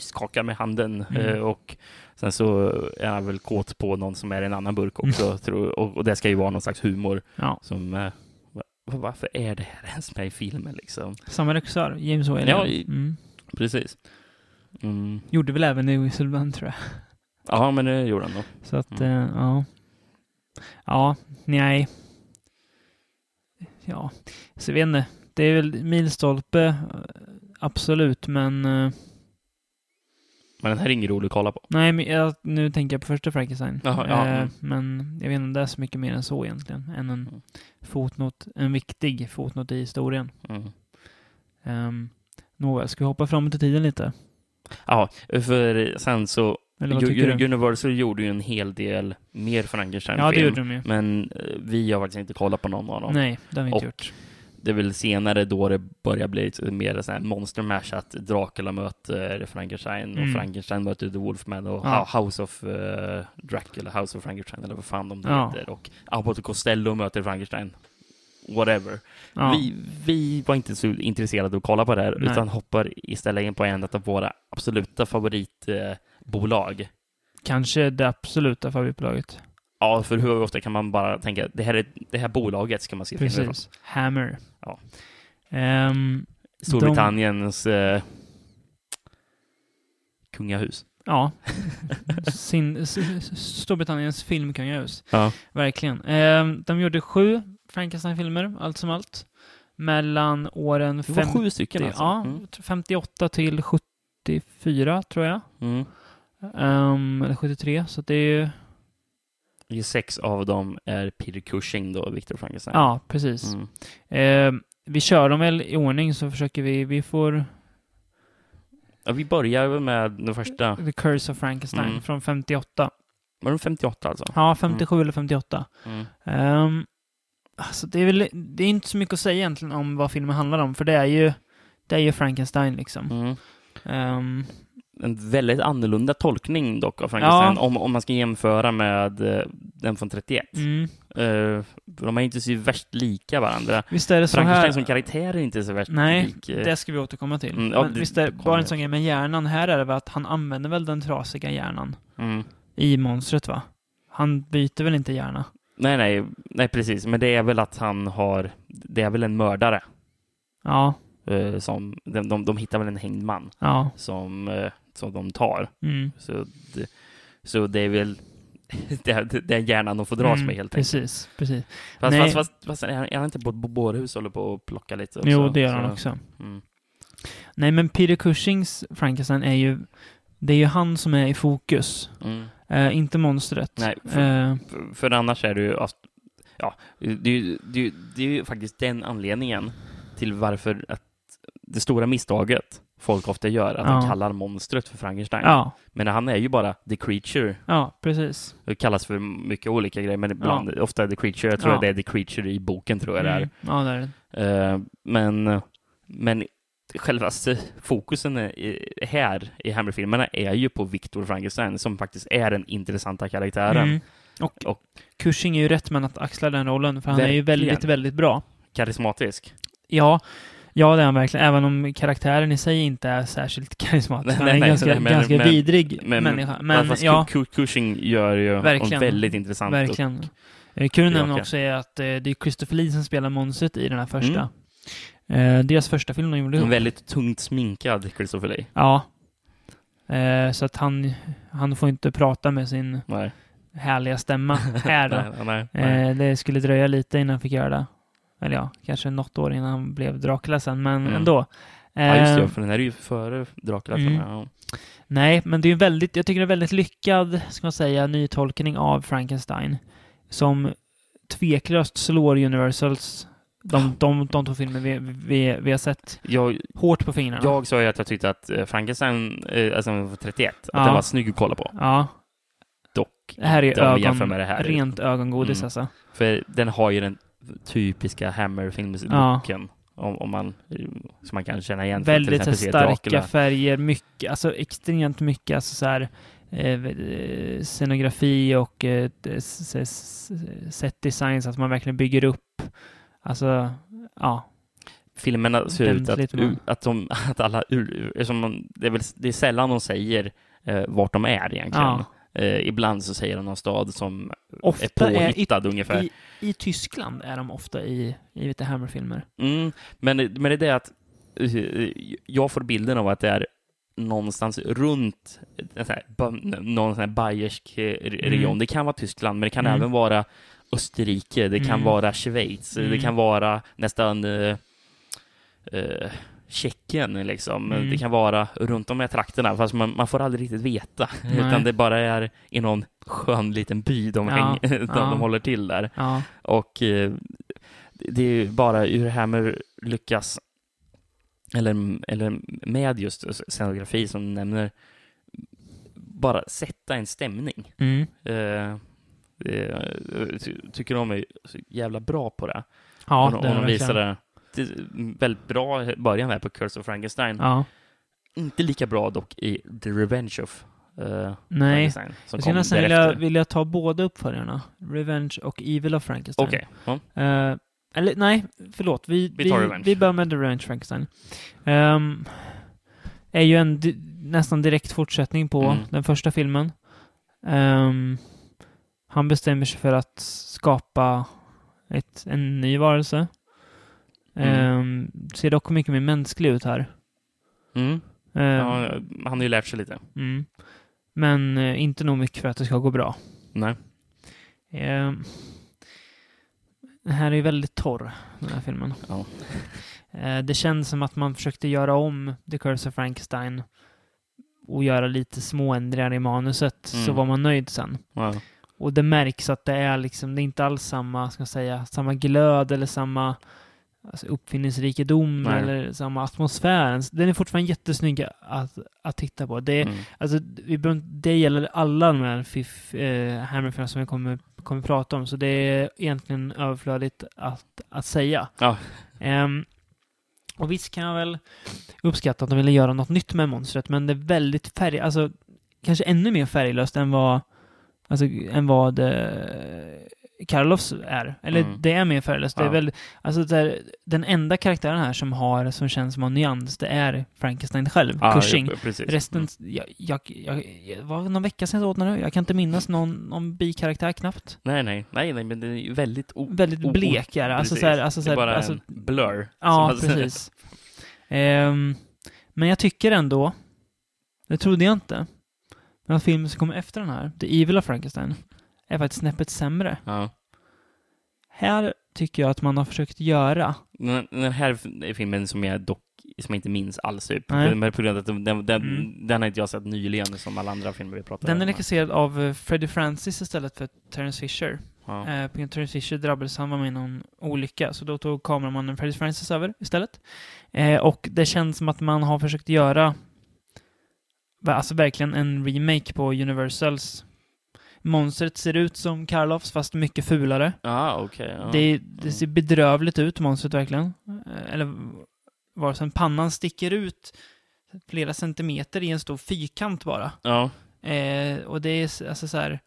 skakar med handen. Mm. Eh, och sen så är han väl kåt på någon som är i en annan burk också. Mm. Tror, och, och det ska ju vara någon slags humor ja. som... Va- varför är det här ens med i filmen liksom? Samma regissör, James Whale. Ja, mm. Precis. Mm. Gjorde väl även i Whistleman tror jag. Ja, men det gjorde han då. Så att, Mm. ja. Ja, nej. Ja, så jag vet inte. Det är väl milstolpe, eh, absolut, men eh, Men den här är ingen rolig att kolla på. nej, men jag, nu tänker jag på första Frankenstein. Jaha, ja, Eh, mm. Men jag vet inte om det är så mycket mer än så egentligen, än en Mm. fotnot, en viktig fotnot i historien. Mm. Um, Nåväl, ska vi hoppa framåt i tiden lite? Ja, för sen så... Universal gjorde ju en hel del mer Frankenstein-film. Ja, det gjorde de ju. Men eh, vi har faktiskt inte kollat på någon av dem. Nej, det har vi inte Och- gjort. Det är väl senare då det börjar bli mer sån här monster mash att Dracula möter Frankenstein och Mm. Frankenstein möter The Wolfman och Ja. Ho- House of uh, Dracula, House of Frankenstein eller vad fan de Ja. heter. Och Abbott och Costello möter Frankenstein. Whatever. Ja. Vi, vi var inte så intresserade av att kolla på det här Nej. utan hoppar istället in på en av våra absoluta favoritbolag. Kanske det absoluta favoritbolaget. Ja, för hur ofta kan man bara tänka det här, är, det här bolaget ska man se filmer från. Precis. Hammer. Ja. Ehm, Storbritanniens eh, kungahus. ja. Sin, Storbritanniens filmkungahus. Ja. Verkligen. Ehm, de gjorde sju Frankenstein-filmer, allt som allt. Mellan åren Det var 50, sju stycken alltså. ja, Mm. 58 till 74, tror jag. Mm. Ehm, eller 73, så det är ju... Det är Sex av dem är Peter Cushing då, Victor Frankenstein. Ja, precis. Mm. Ehm, vi kör dem väl i ordning så försöker vi... Vi får Ja, vi börjar väl med den första. The Curse of Frankenstein Mm. från 58. Var den 58 alltså? Ja, 57 eller 58. Mm. Um, alltså det är väl det är inte så mycket att säga egentligen om vad filmen handlar om, för det är ju, det är ju Frankenstein liksom. Mm. En väldigt annorlunda tolkning dock av Frankenstein, Ja. om, om man ska jämföra med eh, den från 31. mm. Eh, de är inte så värst lika varandra. Visst är det så Frankenstein här... som karaktär är inte så värst Nej, lik. eh, Det ska vi återkomma till. Mm, ja, Men det- visst är bara en sån grej med hjärnan. Här är det väl att han använder väl den trasiga hjärnan Mm. i monstret va? Han byter väl inte hjärna? Nej, nej, nej, precis. Men det är väl att han har... Det är väl en mördare. Ja, eh, som, de, de, de hittar väl en hängd man ja. som, eh, som de tar. Mm. Så det, så det är väl det, är- det är hjärnan de får dras Mm, med helt enkelt. Precis, precis. Fast, Nej. fast, fast, fast är han- inte på ett bårhus och håller på att plocka lite? Också? Jo, det gör han också. Mm. Nej, men Peter Cushings Frankenstein är ju... Det är ju han som är i fokus. Mm. Eh, inte monstret. Nej, för, Eh, för, för annars är det ju... Ja, det, är ju- det, är ju- det är ju faktiskt den anledningen till varför att det stora misstaget folk ofta gör, att Ja. de kallar monstret för Frankenstein. ja, Men han är ju bara the creature. ja, precis. Det kallas för mycket olika grejer, men ibland, ofta är det creature. Jag tror Ja. att det är the creature i boken, tror jag det är. Mm. Ja, det är det. Eh, men, men själva fokusen är, här i Hammer-filmerna är ju på Victor Frankenstein, som faktiskt är den intressanta karaktären. Mm. Och, Och- Cushing är ju rätt man att axla den rollen, för han är ju väldigt, väldigt bra. Karismatisk. Ja, Ja, det är han verkligen. Även om karaktären i sig inte är särskilt karismatisk. Han är en ganska, nej, men- ganska men- vidrig Men, människa. men fast ja, Cu- Cu- Cushing gör ju Verkligen. en väldigt intressant. verkligen. Eh, Kul att nämna också är att eh, det är Christopher Lee som spelar monstret i den här första. Mm. Eh, deras första film de gjorde En väldigt tungt sminkad Christopher Lee. Ja. Eh, så att han, han får inte prata med sin Nej. härliga stämma här då. nej, nej, nej. Eh, det skulle dröja lite innan han fick göra det. Eller ja, kanske något år innan han blev Dracula sen, men Mm. ändå. ja, just det, Eh, för den här är ju före Dracula. Mm. Ja. Nej, men det är ju väldigt, jag tycker det är väldigt lyckad, ska man säga, nytolkning av Frankenstein. Som tveklöst slår Universals, de, de, de två filmer vi, vi, vi har sett, Jag, hårt på fingrarna. jag sa ju att jag tyckte att eh, Frankenstein, eh, alltså den var 31, Ja. att den var snygg att kolla på. Ja, Dock det här är ögon, jämför med det här. rent ögongodis Mm. alltså. För den har ju den typiska Hammer-films-looken. Om, om man, som man kan känna igen Väldigt starka färger, mycket, alltså extremt mycket, alltså så här, eh, eh, scenografi och eh, set design så att man verkligen bygger upp, alltså, ja, Filmerna ser ut att, att, de, att alla, man, det, är väl, det är sällan de säger eh, vart de är egentligen. Ja. Eh, ibland så säger de någon stad som ofta är är i, påhittad ungefär. i, i Tyskland är de ofta i, i lite Hammer-filmer. Mm, men, men det är det att eh, jag får bilden av att det är någonstans runt en sån här, någon sån här bayersk eh, region. Mm. Det kan vara Tyskland, men det kan Mm. även vara Österrike, det kan Mm. vara Schweiz, det Mm. kan vara nästan eh, eh, Tjeckien, liksom. Mm. Det kan vara runt de här trakterna, fast man, man får aldrig riktigt veta. Nej. Utan det bara är i någon skön liten by de, Ja, häng, de, ja. de håller till där. Ja, Och eh, det är ju bara hur Hammer lyckas, eller, eller med just scenografi som du nämner, bara sätta en stämning. mm. Eh, eh, ty- tycker de är jävla bra på det. ja de, det de det visar det. Väldigt bra början här på Curse of Frankenstein. Ja, Inte lika bra dock i The Revenge of eh, nej. Frankenstein. Jag skulle nästan vilja, vilja ta båda uppföljarna. Revenge och Evil of Frankenstein. Okej. ja. Eh, eller nej, förlåt. Vi, Vi vi, tar vi, börjar med The Revenge Frankenstein. Ehm, är ju en di- nästan direkt fortsättning på Mm. den första filmen. Ehm, han bestämmer sig för att skapa ett, en ny varelse. Mm. Ehm, ser dock mycket mer mänsklig ut här. Mm. Ehm, Ja, han har ju lärt sig lite. mm. Men eh, inte nog mycket för att det ska gå bra. Nej. Ehm, den här är ju väldigt torr, den här filmen. Ja. Eh, det känns som att man försökte göra om The Curse of Frankenstein och göra lite småändringar i manuset, så Mm. var man nöjd sen. Ja. Och det märks att det är liksom, det är inte alls samma, ska jag säga, samma glöd eller samma alltså uppfinningsrikedom Nej. eller samma atmosfär. Den är fortfarande jättesnygg att, att titta på. Det, Mm. Alltså, vi behöver, det gäller alla de här fiff, eh, Hammerfilmerna som vi kommer, kommer prata om, så det är egentligen överflödigt att, att säga. Ja. Ehm, och visst kan jag väl uppskatta att de ville göra något nytt med monstret, men det är väldigt färg, alltså kanske ännu mer färglöst än vad, alltså, än vad eh, Karloffs är. Eller Mm. det är mer färglöst. Det är Ja. väl, alltså det är, den enda karaktären här som har, som känns som har nyans, det är Frankenstein själv, Ja, Cushing. ja. Resten, Mm. jag, jag, jag, var någon vecka sedan jag åt den nu. Jag kan inte minnas någon, någon bikaraktär knappt. Nej, nej, nej, nej, men det är ju väldigt... O- Väldigt o- blek är det. Alltså så här, alltså så det är här, bara alltså, en blur. Ja, precis. Ehm, men jag tycker ändå, det trodde jag inte, att filmen som kommer efter den här, The Evil of Frankenstein, är faktiskt snäppet sämre. Ja. Här tycker jag att man har försökt göra, Den, den här är filmen som jag dock som jag inte minns alls typ. Nej. Men på grund av att den, den, den, Mm. den har inte jag sett nyligen som alla andra filmer vi pratar den om. är regisserad av eh, Freddie Francis istället för Terence Fisher. Ja. Eh, på grund av Terence Fisher drabbades han var med någon olycka, så då tog kameramannen Freddie Francis över istället. Eh, och det känns som att man har försökt göra alltså verkligen en remake på Universals. Monstret ser ut som Karloffs, fast mycket fulare. Ja, okej. ja. Det, det ser bedrövligt ut, monstret verkligen. Eh, Eller vare sig pannan sticker ut flera centimeter i en stor fyrkant bara. Ja. Eh, och det är alltså så här.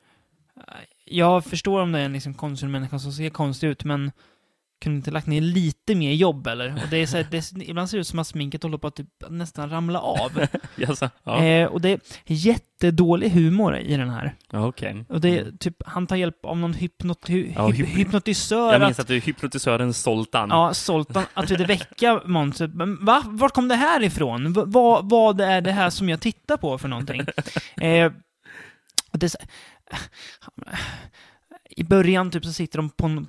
Jag förstår om det är en liksom konstig människa som ser konstig ut, men kunde inte lagt ner lite mer jobb eller? Och det är så här, det, ibland ser det ut som att sminket håller på att typ nästan ramla av. Jaså? Ja, eh, och det är jättedålig humor i den här. okej. Och det är typ, han tar hjälp av någon hypnot, hy, Ja, hyp, hyp- hypnotisör Jag att minns att du är hypnotisören Zoltan. Ja, Zoltan, att det väcka monstret. Men va? Vart kom det här ifrån? V vad, vad är det här som jag tittar på för någonting? eh, och det är så, I början typ så sitter de på, en-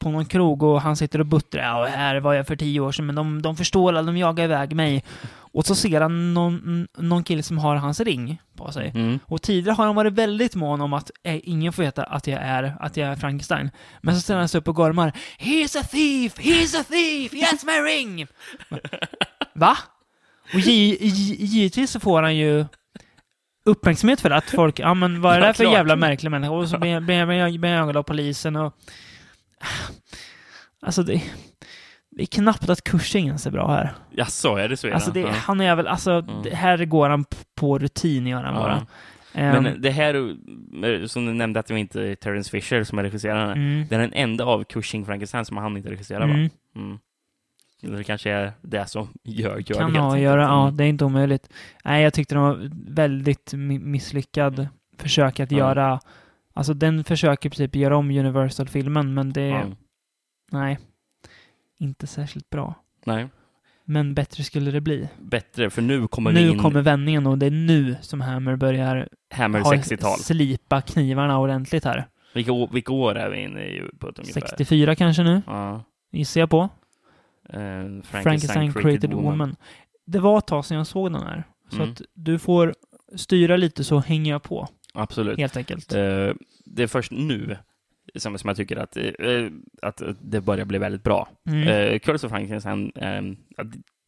på någon krog och han sitter och buttrar. Ja, här var jag för tio år sedan, men de, de förstår alla, de jagar iväg mig. Och så ser han någon, någon kille som har hans ring på sig. Mm. Och tidigare har han varit väldigt mån om att eh, ingen får veta att jag är, att jag är Frankenstein. Men så ställer han sig upp och gormar. He's a thief! He's a thief! He has my ring! Va? Och gi- gi- givetvis så får han ju uppmärksamhet för att folk, ja men vad är det Ja, för klart. jävla märklig människa? Och så blir jag jagad av polisen och... Alltså det... Det är knappt att Cushing ens är bra här. Jaså, är det så? Alltså det, Ja. han är väl, alltså, Mm. det, här går han på rutin gör han Ja. bara. Ehm, Men det här, eh, som du nämnde att det var inte Terence Fisher som är regisseraren. mm, Det är den enda av Cushing Frankenstein som han inte regisserar, va? mm, Mm. Det kanske är det som gör, gör kan det ha helt att göra, ja, Mm. det är inte omöjligt. Nej, jag tyckte det var väldigt mi- misslyckad försök att göra, alltså den försöker i princip göra om Universal-filmen, men det, Ja. nej, inte särskilt bra. Nej, Men bättre skulle det bli. bättre, för nu kommer vi Nu in kommer vändningen och det är nu som Hammer börjar Hammer ha- 60-tal. slipa knivarna ordentligt här. Vilka, år- vilka år är vi inne i på ett ungefär? 64 kanske nu, Ja. gissar jag på. Eh, Frankenstein, Frankenstein created woman. Det var ett tag sedan jag såg den här. Så Mm. att du får styra lite så hänger jag på, Absolut. helt enkelt. Eh, det är först nu som, som jag tycker att, eh, att det börjar bli väldigt bra. Mm. Uh, Curse of Frankenstein, eh,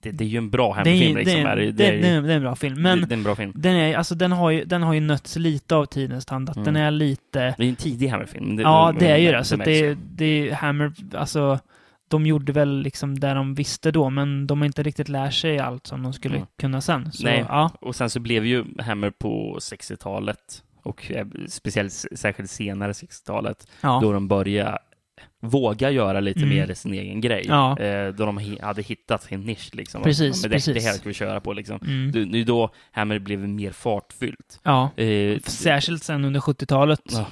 det, det är ju en bra Hammer-film. det, Liksom. det, det, är- det en bra film, men det, är en bra film. den, är, alltså, den, har ju, den har ju nötts lite av tidens tand. Att Mm. Den är lite... Det är en tidig Hammer-film. ja, det är ju det. Så märks det, det är Hammer, alltså... De gjorde väl liksom det de visste då, men de har inte riktigt lärt sig allt som de skulle Mm. kunna sen. Så, Nej. ja. Och sen så blev ju Hammer på 60-talet och eh, speciellt särskilt senare 60-talet ja. då de började våga göra lite Mm. mer sin egen grej. Ja. Eh, då de hade hittat sin nisch liksom. Precis, Men det, precis. det här ska vi köra på liksom. Mm. Det det är då Hammer blev mer fartfyllt. ja. Eh, Särskilt sen under 70-talet. Ja.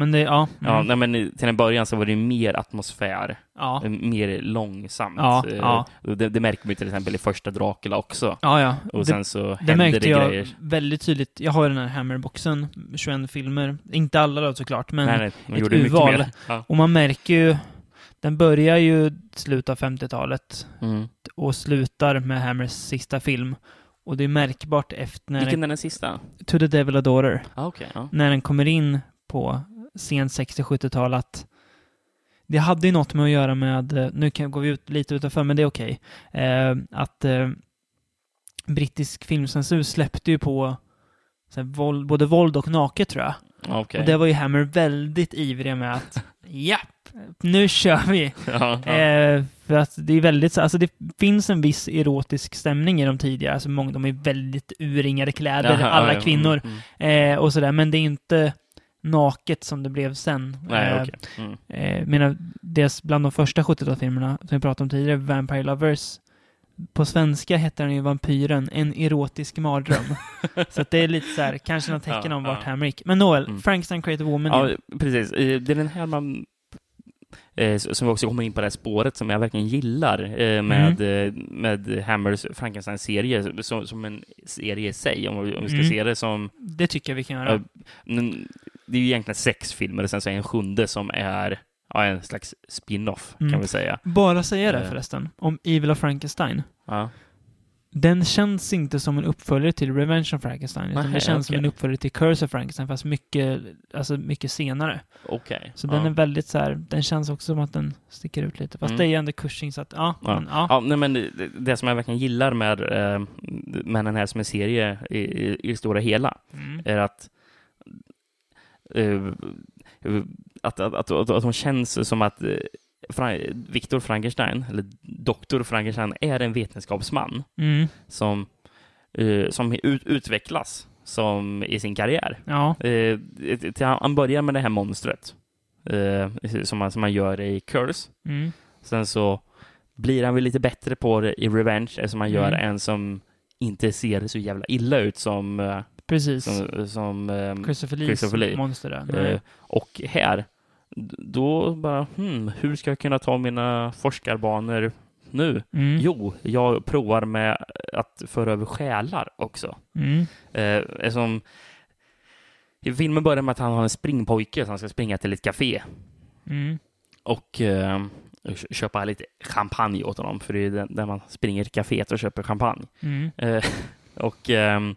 Men det, ja. Ja, Mm. nej, men till en början så var det mer atmosfär, ja. eh, mer långsamt. Ja, Eh, ja. Det, det märker man till exempel i första Dracula också. Ja, ja. Och Det- sen så Det märkte det jag grejer. väldigt tydligt. Jag har ju den här Hammerboxen, 21 filmer. Inte alla då såklart, men... nej, nej, de ett gjorde mycket urval. mer. Ja. Och man märker ju... Den börjar ju slutet av 50-talet Mm. och slutar med Hammers sista film. Och det är märkbart efter när Vilken är den sista? To the Devil a Daughter, Ah, Okej, ja. när den kommer in på sent 60-70-tal att det hade ju något med att göra med, eh, nu kan går vi ut lite utanför, men det är okej, eh, att eh, brittisk filmcensur släppte ju på så här, våld, både våld och naket tror jag. Okej. Och det var ju Hammer väldigt ivriga med att japp, nu kör vi! ja, ja. Eh, för att det är väldigt, så- alltså det finns en viss erotisk stämning i de tidigare, alltså många, de är väldigt urringade kläder, Jaha, alla ja, ja. kvinnor, Mm, mm. eh, och sådär, men det är inte naket som det blev sen. Nej, eh, okej. Mm. eh, menar, dels bland de första 70-talsfilmerna som vi pratade om tidigare, Vampire Lovers, på svenska heter den ju Vampyren, en erotisk mardröm. så det är lite så här, kanske något tecken Ja, om vart ja. Hammer gick. Men Noel, Mm. Frankenstein Creative Woman. Ja, igen. precis. Eh, Det är den här man eh, som vi också kommer in på det här spåret som jag verkligen gillar eh, med, Mm. eh, med Hammers Frankenstein-serie som, som en serie i sig, om vi, om vi ska Mm. se det som... Det tycker jag vi kan göra. Men Det är ju egentligen sex filmer och sen så är en sjunde som är ja, en slags spin-off, Mm. kan vi säga. Bara säga det Eh. förresten, om Evil of Frankenstein. Ja. Den känns inte som en uppföljare till Revenge of Frankenstein, utan Nähä, det känns som okej. en uppföljare till Curse of Frankenstein, fast mycket, alltså mycket senare. Okej. Så ja. den är väldigt så här, den känns också som att den sticker ut lite. Fast Mm. det är ju ändå Cushing, så att ja. Ja. Men, ja. Ja, nej, men det, det som jag verkligen gillar med, eh, med den här som en serie i, i, det stora hela Mm. är att att, att, att, att, att hon känns som att eh, Viktor Frankenstein, eller Doktor Frankenstein, är en vetenskapsman Mm. som, eh, som ut, utvecklas som i sin karriär. Ja. Eh, till- han börjar med det här monstret eh, som, man, som man gör i Curse. Mm. Sen så blir han väl lite bättre på det i Revenge eftersom han gör Mm. en som inte ser så jävla illa ut som, eh, Precis. som, som ehm, Christopher Lees Christopher Lee. monster där. Eh, och här, då bara, hmm, hur ska jag kunna ta mina forskarbanor nu? Mm. Jo, jag provar med att föra över själar också. Mm. Eh, som, i filmen börjar med att han har en springpojke som ska springa till ett café Mm. och eh, kö- köpa lite champagne åt honom, för det är där man springer till caféet och köper champagne. Mm. Eh, och ehm,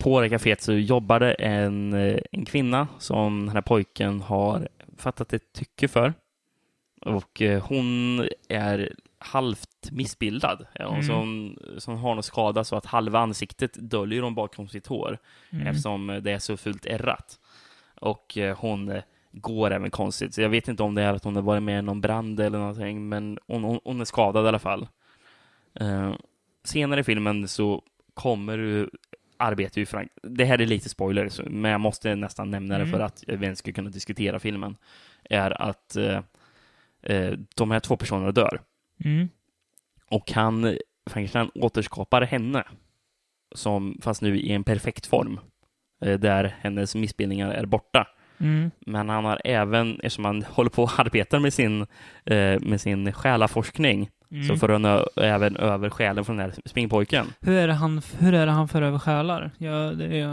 på det kaféet så jobbade en, eh, en kvinna som den här pojken har fattat ett tycke för. Och eh, hon är halvt missbildad. Ja, Mm. så, hon, så hon har någon skada så att halva ansiktet döljer hon bakom sitt hår Mm. eftersom det är så fult ärrat. Och eh, hon eh, går även konstigt. Så jag vet inte om det är att hon har varit med i någon brand eller någonting, men hon, hon, hon är skadad i alla fall. Eh, senare i filmen så kommer du arbetar ju Frank... Det här är lite spoiler, men jag måste nästan nämna det Mm. för att vi ens ska kunna diskutera filmen. Är att eh, eh, de här två personerna dör. Mm. Och han, Frankenstein, återskapar henne. Som, fast nu i en perfekt form. Eh, där hennes missbildningar är borta. Mm. Men han har även, eftersom han håller på att arbeta med sin, eh, med sin själaforskning, Mm. så för han även över själen från den här springpojken. Hur är det han, hur är det han för över själar? Ja, det är,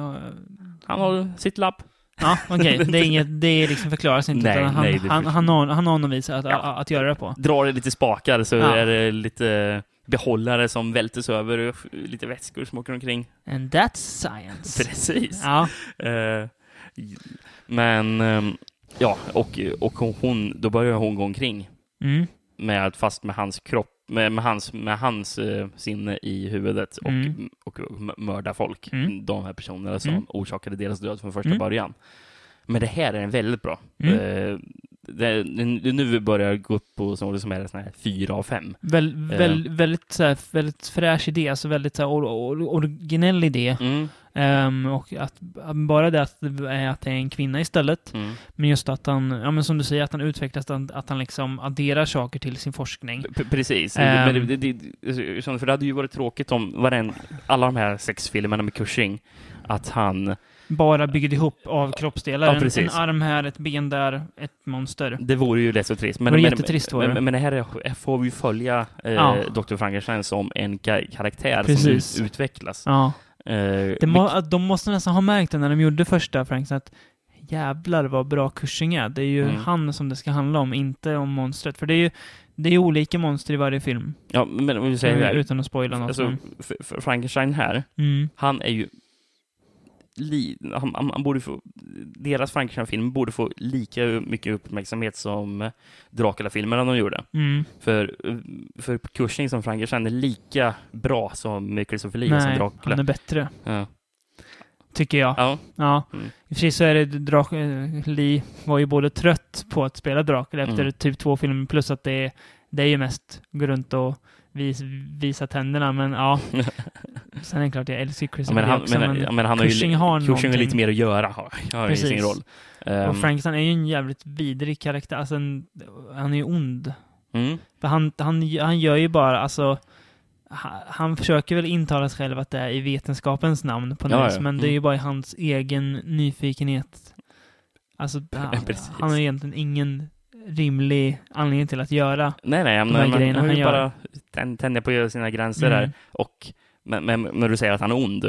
Han har sitt labb. ja okej. Det är inget, det är liksom förklaras inte. Nej, utan han, nej, det han, han, har, han har någon vis att, Ja. att, göra det på. Drar det lite spakar så Ja. är det lite behållare som vältes över, och lite vätskor som åker omkring. And that's science. Precis. Ja. Eh, men, ehm, ja, och, och hon, då börjar hon gå omkring Mm. Med, fast med hans kropp, med, med hans, med hans eh, sinne i huvudet och, Mm. och, m- mörda folk. Mm. De här personerna som Mm. orsakade deras död från första Mm. början. Men det här är en väldigt bra. Mm. Eh, det, det, nu vi börjar gå upp på så som är sån här fyra av fem. Väl, Eh. väl, väldigt, så här, väldigt fräsch idé, alltså väldigt så här, or, or, originell idé. Mm. Ehm, och att, bara det att, är att det är en kvinna istället. Mm. Men just att han, ja men som du säger, att han utvecklas, att han, att han liksom adderar saker till sin forskning. P- Precis. Ehm. Men det, det, det, för det hade ju varit tråkigt om varen, alla de här sex filmerna med Cushing, att han... Bara byggde ihop av kroppsdelar. Ja, en, en arm här, ett ben där, ett monster. Det vore ju rätt så trist. Men, men, jättetrist men, men det här är, här får vi följa eh, Ja. Dr. Frankenstein som en ka- karaktär Precis. som ut, utvecklas. Ja. Eh, må, de måste nästan ha märkt det när de gjorde första Frankenstein, att jävlar vad bra Cushing är. Det är ju Mm. han som det ska handla om, inte om monstret. För det är ju det är olika monster i varje film. ja, men om vi säger här, utan att spoila något. alltså, men- Frankenstein här, mm. han är ju li, han, han, borde få, deras Frankenstein-film borde få lika mycket uppmärksamhet som Dracula-filmerna de gjorde. Mm. För, för Cushing som Frankenstein är lika bra som Christopher Lee som Nej, Dracula. han är bättre. Ja. Tycker jag. Ja. Ja. Mm. I och för sig så är det Drak eh, Lee var ju både trött på att spela Dracula efter Mm. typ två filmer, plus att det är, det är ju mest gå runt och vis, visa tänderna, men ja. Sen är det klart, jag älskar Ja, Christopher men han, också, men, men, ja, men han har ju, har Cushing har lite mer att göra, har, har i sin roll. Ehm, och Frankenstein är ju en jävligt vidrig karaktär, alltså en, han är ju ond. mm, För han, han, han gör ju bara, alltså, han, försöker väl intala sig själv att det är i vetenskapens namn på något Ja, ja. men det är Mm. ju bara i hans egen nyfikenhet. Alltså, han, han har egentligen ingen rimlig anledning till att göra. nej, nej, men, här men, grejerna han han gör. bara tän- tänja på sina gränser Mm. där. Och, men, men när du säger att han är ond,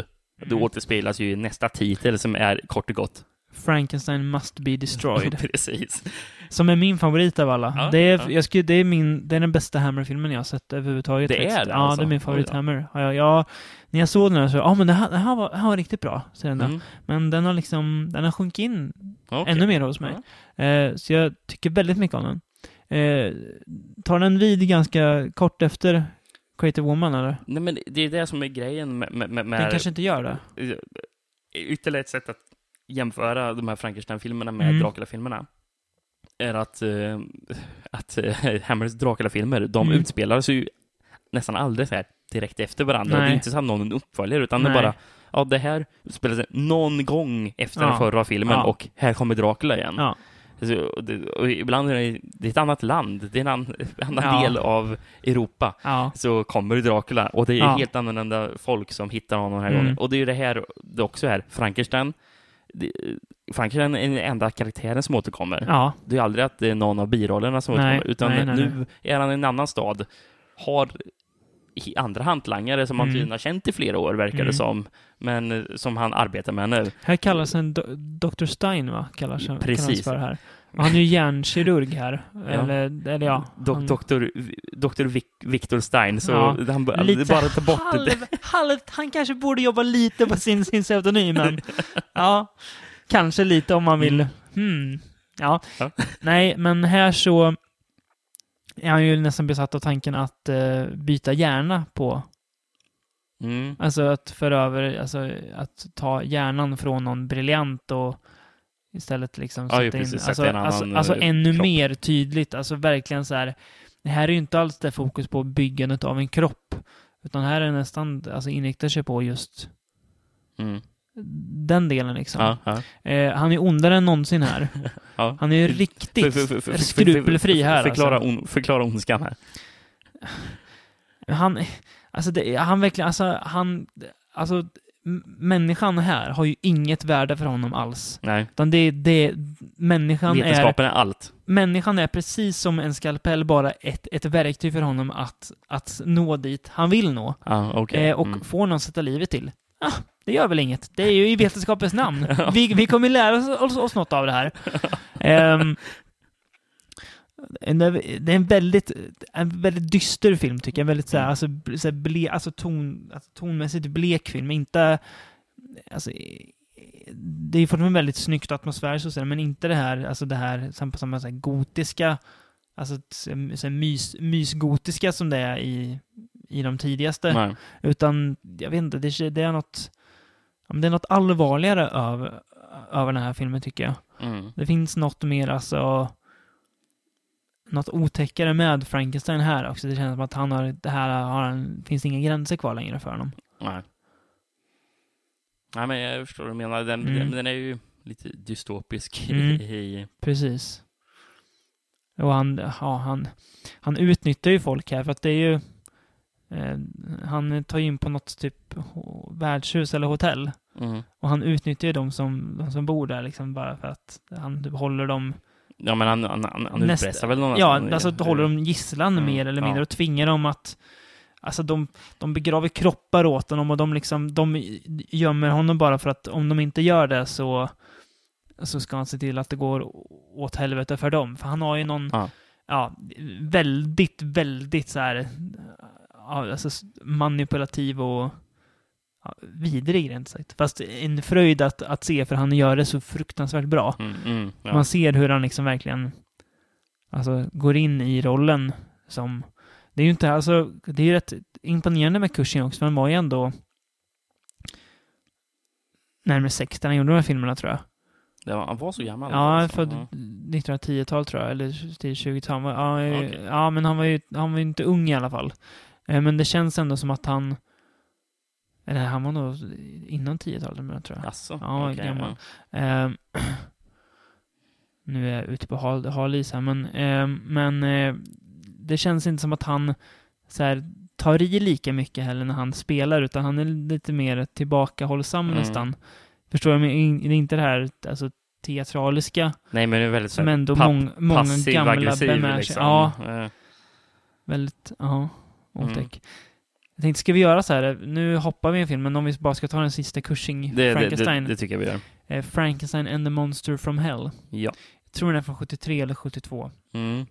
då Mm. återspeglas ju i nästa titel som är kort och gott. Frankenstein must be destroyed. Precis. som är min favorit av alla. Ja, det, är, ja. jag skulle, det, är min, det är den bästa Hammer-filmen jag har sett överhuvudtaget. Det är det Ja, alltså? det är min Oj favorit. Hammer. Ja, jag, jag, när jag såg den här så, ja men det här, det här, var, det här var riktigt bra. Den. Mm. Men den har liksom, den har sjunkit in okej. ännu mer hos mig. Eh, så jag tycker väldigt mycket om den. Eh, tar den vid ganska kort efter Creative Woman eller? Nej, men det är det som är grejen med... med, med Den kanske inte gör det. Ytterligare ett sätt att jämföra de här Frankenstein-filmerna med Mm. Dracula-filmerna är att, eh, att eh, Hammers Dracula-filmer, de Mm. utspelar sig ju nästan aldrig så här direkt efter varandra. Nej. Det är inte så att någon uppföljer, utan det är Nej. bara ja, det här utspelar sig någon gång efter Ja. den förra filmen Ja. och här kommer Dracula igen. Ja. Så, och det, och ibland är det, det är ett annat land, det är en annan, annan Ja. del av Europa. Ja. Så kommer Dracula och det är Ja. helt annorlunda folk som hittar honom den här Mm. gången. Och det är ju det här det också är. Frankenstein, det, Frankenstein är den enda karaktären som återkommer. Ja. Det är aldrig att det är någon av birollerna som Nej, återkommer, utan nej, nej, nu är han i en annan stad, har andra hantlangare som han Mm. tydligen har känt i flera år, verkar Mm. det som, men eh, som han arbetar med nu. Här kallas en do Dr. Stein, va? Kallas, kallas Precis. för här. Och han är ju hjärnkirurg här. Eller, eller ja. Dok- han- doktor, doktor Vic- Victor Stein, så Ja, han lite bara ta bort halv, det. halvt, han kanske borde jobba lite på sin, sin pseudonym, men ja, kanske lite om man vill. Hmm. Ja. Ja. Nej, men här så är han ju nästan besatt av tanken att eh, byta hjärna på, Mm. alltså att föra över, alltså att ta hjärnan från någon briljant och istället liksom Ja, sätta in, precis, sätta alltså, en annan, alltså, alltså eh, ännu kropp. mer tydligt, alltså verkligen så här, det här är ju inte alls det fokus på byggandet av en kropp, utan här är nästan, alltså inriktar sig på just Mm. den delen liksom. Ja, ja. Eh, han är ondare än någonsin här. Ja. Han är ju riktigt för- för- skrupelfri här. Förklara, Alltså. on, förklara ondskan här. Han, alltså det, han verkligen, alltså han, alltså människan här har ju inget värde för honom alls. Nej, Utan det, det, människan är, vetenskapen är allt. människan är precis som en skalpell, bara ett, ett verktyg för honom att, att nå dit han vill nå. Ja, okej. Eh, och Mm. får någon sätta livet till. Ah, det gör väl inget. Det är ju i vetenskapens namn. Vi, vi kommer lära oss, oss, oss något av det här. Ehm, en- det är en väldigt, en väldigt dyster film tycker jag. En väldigt såhär, Mm. alltså, bl- såhär ble, alltså, ton, alltså tonmässigt blek film. Inte, alltså, det är fortfarande väldigt snyggt atmosfäriskt och sådär, men inte det här, alltså det här, samma, samma så här gotiska, alltså så här mys, mysgotiska som det är i, i de tidigaste. Nej. Utan, jag vet inte, det, det är något, det är något allvarligare över, över den här filmen tycker jag. Mm. Det finns något mer, alltså, något otäckare med Frankenstein här också. Det känns som att han har, det här har han, finns inga gränser kvar längre för honom. Nej. Nej, men jag förstår vad du menar. Den, Mm. den, den är ju lite dystopisk Mm. i. Precis. Och han, ja, han, han utnyttjar ju folk här för att det är ju, eh, han tar ju in på något typ värdshus eller hotell. Mm. Och han utnyttjar ju de som, de som bor där liksom bara för att han typ håller dem Ja, men han, han, han, han Nästa- utpressar väl någon Ja, annan- alltså håller dem gisslan Mm, mer eller mindre och tvingar dem att Alltså de, de begraver kroppar åt honom och de liksom, de gömmer honom bara för att om de inte gör det så så ska han se till att det går åt helvete för dem. För han har ju någon, Ja. ja, väldigt, väldigt så här, ja, alltså manipulativ och ja, vidrig rent sagt. Fast en fröjd att, att se för han gör det så fruktansvärt bra. Mm, mm, ja. Man ser hur han liksom verkligen alltså, går in i rollen som... Det är ju inte, alltså, det är ju rätt imponerande med Cushing också, för han var ju ändå närmare 60 när han gjorde de här filmerna tror jag. Det var, han var så gammal? Ja, alltså. född Ja. 1910-tal tror jag, eller till 20-tal. Han var- Ja, Okej. ja, men han var ju han var ju inte ung i alla fall. Eh, Men det känns ändå som att han... Eller han var nog innan 10-talet, men jag tror jag. Jaså? Ja, okej, gammal. Ehm, nu är jag ute på hal, hal is här, men, ehm, men eh, det känns inte som att han så här, tar i lika mycket heller när han spelar, utan han är lite mer tillbakahållsam Mm. nästan. Förstår jag? Men det är inte det här alltså, teatraliska Nej, men det är väldigt som ändå papp- mång, många passiv, gamla aggressiv, liksom. Ja, Eh, väldigt, ja, Mm. Jag tänkte, ska vi göra så här? Nu hoppar vi en film, men om vi bara ska ta den sista Cushing, det, det, Frankenstein. det, det tycker jag vi gör. Eh, Frankenstein and the Monster from Hell. Ja. Jag tror den är från 73 eller 72. Mm.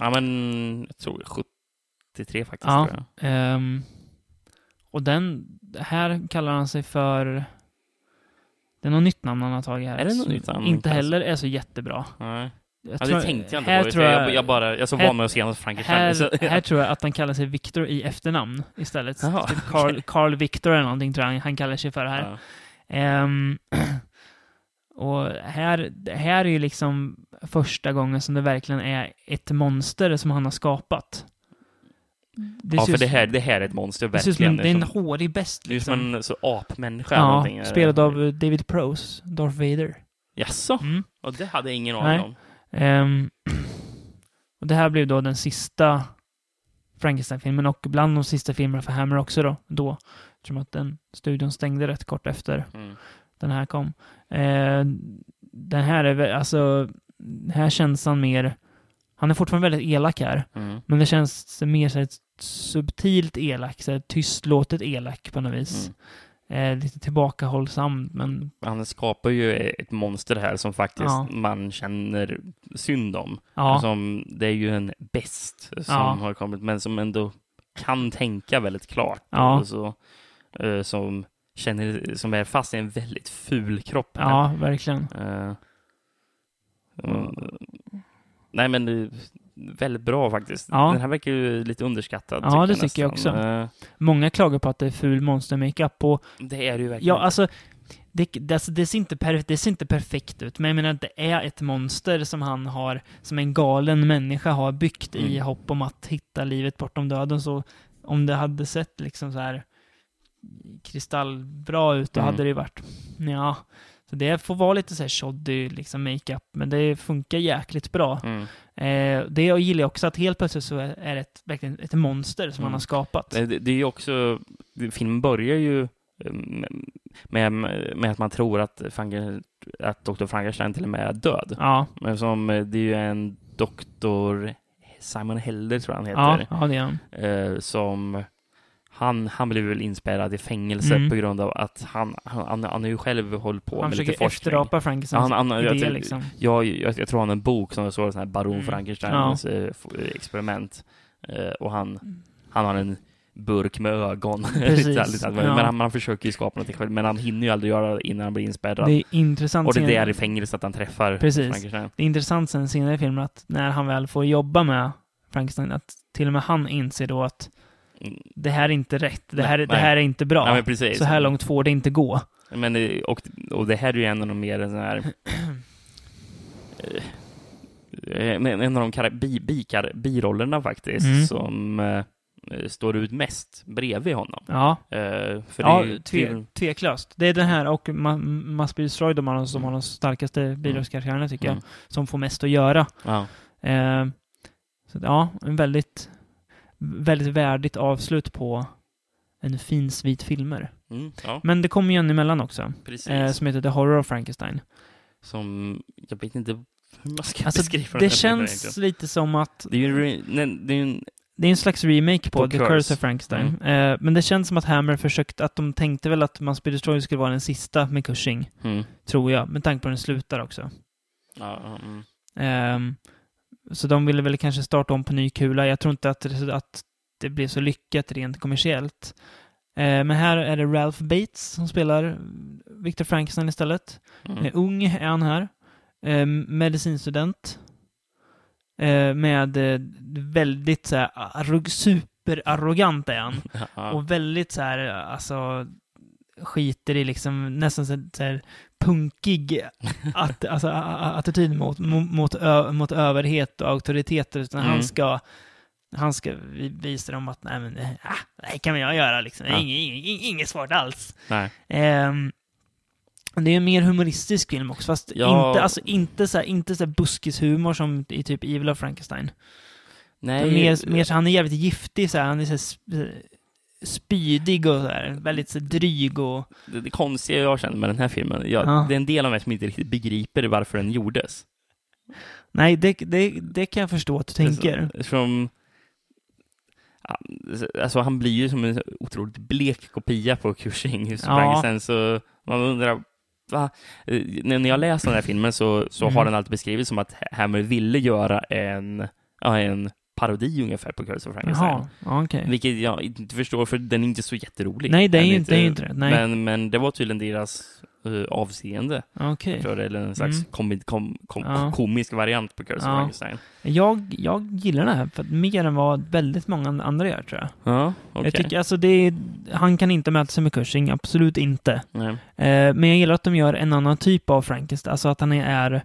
Ja, men jag tror 73 faktiskt. Ja. Tror jag. Ehm, och den, här kallar han sig för... Det är något nytt namn han har tagit här. Är det något nytt namn? Inte heller är så jättebra. Nej. Jag Ja, tror- det tänkte jag inte på. Tror jag, jag, jag, bara, jag är så här- van med att se honom Frankenstein. här, här tror jag att han kallar sig Victor i efternamn istället. Jaha, Typ Carl, Carl Victor eller någonting tror jag han, han kallar sig för här. ja. Ehm, och här, här är ju liksom första gången som det verkligen är ett monster som han har skapat. Det ja, för det här, det här är ett monster, det verkligen. det är en hårig bäst det är liksom. som en så apmänniska. Ja, spelad av eh, David Prose, Darth Vader. Jaså? Mm. Och det hade jag ingen aning om. Ehm, och det här blev då den sista Frankenstein-filmen och bland de sista filmerna för Hammer också då. då eftersom att den studion stängde rätt kort efter Mm. den här kom. Eh, den här är alltså, här känns han mer, han är fortfarande väldigt elak här, Mm. men det känns mer så här subtilt elak, så här tystlåtet elak på något vis. Mm. Eh, lite tillbakahållsam, men Han skapar ju ett monster här som faktiskt Ja. man känner synd om. ja, Som, det är ju en best som Ja. har kommit, men som ändå kan tänka väldigt klart. Och så, eh, som, känner, som är fast i en väldigt ful kropp. här. ja, verkligen. Eh, mm, nej, men väldigt bra faktiskt. Ja. Den här verkar ju lite underskattad. Ja, det tycker jag också. Eh, Många klagar på att det är ful monstermakeup och det är det ju verkligen. Ja, alltså det, det, alltså, det, ser inte per, det ser inte perfekt ut, men jag menar att det är ett monster som han har, som en galen människa har byggt i Mm. hopp om att hitta livet bortom döden. Så om det hade sett liksom så här kristallbra ut, då Mm. hade det ju varit, ja. Så det får vara lite så här shoddy liksom makeup, men det funkar jäkligt bra. Mm. Eh, det jag gillar också att helt plötsligt så är det ett, verkligen ett monster som han Mm. har skapat. Det, det det är ju också, filmen börjar ju eh, med, med att man tror att, att Dr. Frankenstein till och med är död. Ja, Men som, eh, det är ju en doktor, Simon Helder tror jag han ja, heter, ja, det är han. eh, som han, han blev väl inspärrad i fängelse Mm. på grund av att han, han, han, han har ju själv hållit på Han med lite försöker forskning. efterapa Frankensteins Ja, han- han- jag idé tror- liksom. Jag, jag, jag tror han har en bok som står sån här Baron Mm. Frankensteins eh, f- experiment. Eh, och han, han har en burk med ögon. Precis, ja. Men han, han försöker ju skapa något själv, men han hinner ju aldrig göra det innan han blir inspärrad. Det är intressant och det är där i fängelset att han träffar Precis. Frankenstein. Det är intressant sen senare i filmen att när han väl får jobba med Frankenstein, att till och med han inser då att Mm. Det här är inte rätt, det Nej, här, det nej. här är inte bra. Precis. Så här långt får det inte gå. Men, det- och, och det här är ju en av de mer sån här... eh, en av de bi, bikar, birollerna faktiskt, Mm. som eh, står ut mest bredvid honom. Ja, Eh, för ja det är tve, tveklöst. Det är den här och Must Be Destroyed som Mm. har de starkaste bidragskaraktärerna tycker Mm. jag. Som får mest att göra. Ja. Eh, så ja, en väldigt, väldigt värdigt avslut på en fin svit filmer. Mm, ja, Men det kommer ju en emellan också. precis. Eh, som heter The Horror of Frankenstein. Som, jag vet inte hur man ska Alltså, beskriva den det här filmen känns lite som att Det är ju en, det är en det är en slags remake på, På The Curse. Mm. Curse of Frankenstein. Eh, men det känns som att Hammer försökte, att de tänkte väl att Must Be Destroyed skulle vara den sista med Cushing, mm, tror jag, med tanke på hur den slutar också. ja, mm, Ehm, så de ville väl kanske starta om på ny kula. Jag tror inte att, det- att det blev så lyckat rent kommersiellt. Eh, men här är det Ralph Bates som spelar Victor Frankenstein istället. mm. Eh, ung är han här. Eh, medicinstudent. Med väldigt så här, arrog, superarrogant är han. Och väldigt så här, alltså skiter i liksom nästan så här punkig att, alltså, attityd mot, mot, mot, ö, mot överhet och auktoriteter. Utan Mm. han ska han ska vi- visa dem att nej, men, ah, det kan jag göra liksom. Ja. Inget, inget, inget svårt alls. Ehm, det är en mer humoristisk film också, fast Ja. inte, alltså, inte så här, inte så här buskishumor som i typ Evil of Frankenstein. nej Mer, mer så, han är jävligt giftig, så här, han är så här, sp- spydig och så här, väldigt så dryg och... det, det konstiga jag känner med den här filmen, jag, Ja. det är en del av mig som inte riktigt begriper varför den gjordes. Nej, det, det, det kan jag förstå att du tänker. Som, alltså han blir ju som en otroligt blek kopia på Cushing. Ja. Ja. Sen så man undrar, va? När jag läste den här filmen så, så Mm. har den alltid beskrivits som att Hammer ville göra en, en parodi ungefär på Curse of Frankenstein. Jaha, ja, okej. Vilket jag inte förstår, för den är inte så jätterolig. Nej, det är inte, inte det. Nej, Men, men det var tydligen deras uh, avseende. okej. Tror eller en slags Mm. komi, kom, kom, Ja. komisk variant på Curse Ja. of Frankenstein. Jag, jag gillar den här, för mer än vad väldigt många andra gör, tror jag. Ja, okej. Jag tycker alltså det är, han kan inte mäta sig med Cushing, absolut inte. Eh, men jag gillar att de gör en annan typ av Frankenstein, alltså att han är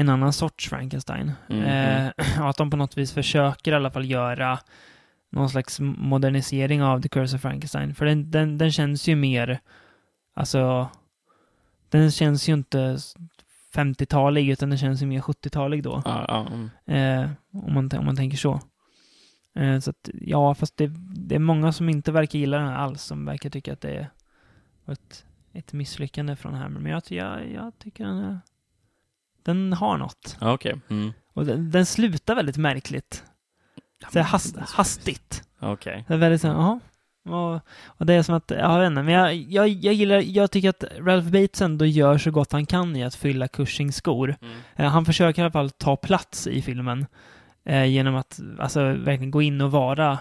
en annan sorts Frankenstein. Mm, Eh, och att de på något vis försöker i alla fall göra någon slags modernisering av The Curse of Frankenstein. För den, den, den känns ju mer, alltså, den känns ju inte s- 50-talig, utan den känns ju mer 70-talig då. Ja, mm. Eh, om, man, om man tänker så. Eh, så att, ja, fast det, det är många som inte verkar gilla den här alls, som verkar tycka att det är ett, ett misslyckande från Hammer. Men jag, jag, jag tycker den, är, den har något. Ja, Okej. Mm. Och den, den slutar väldigt märkligt. Så här hast, hastigt. Okej. Det är väldigt så här, jaha. Och, och det är som att, jag vet inte, men jag, jag, jag gillar, jag tycker att Ralph Bates ändå gör så gott han kan i att fylla Cushings skor. Mm. Eh, han försöker i alla fall ta plats i filmen eh, genom att alltså, verkligen gå in och vara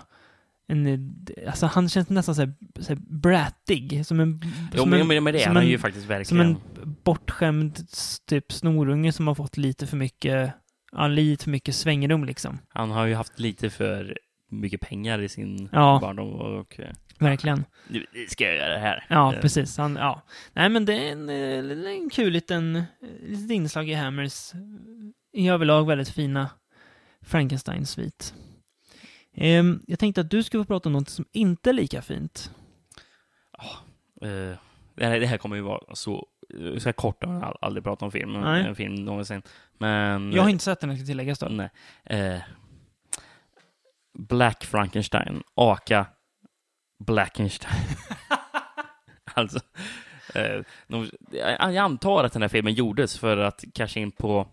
en, alltså han känns nästan så här, så här brattig, som en, Jo, som men, en, men det är som han en- ju faktiskt som verkligen. en bortskämd typ snorunge som har fått lite för mycket, ja, lite för mycket svängrum liksom. Han har ju haft lite för mycket pengar i sin Ja. barndom och eh, Verkligen. nu ska jag göra det här. Ja, Eh, precis. Han, ja. Nej, men det är en, eh, en kul liten eh, litet inslag i Hammers eh, i överlag väldigt fina Frankenstein-svit. Ehm, jag tänkte att du skulle få prata om något som inte är lika fint. eh, det, här, kommer ju vara så... Jag ska kort och all- aldrig prata om film, Nej. en film någonsin. Men... Jag har inte sett den, jag ska tilläggas då. Nej. Eh, Black Frankenstein, aka Blackenstein. alltså, eh, jag jag antar att den här filmen gjordes för att casha in på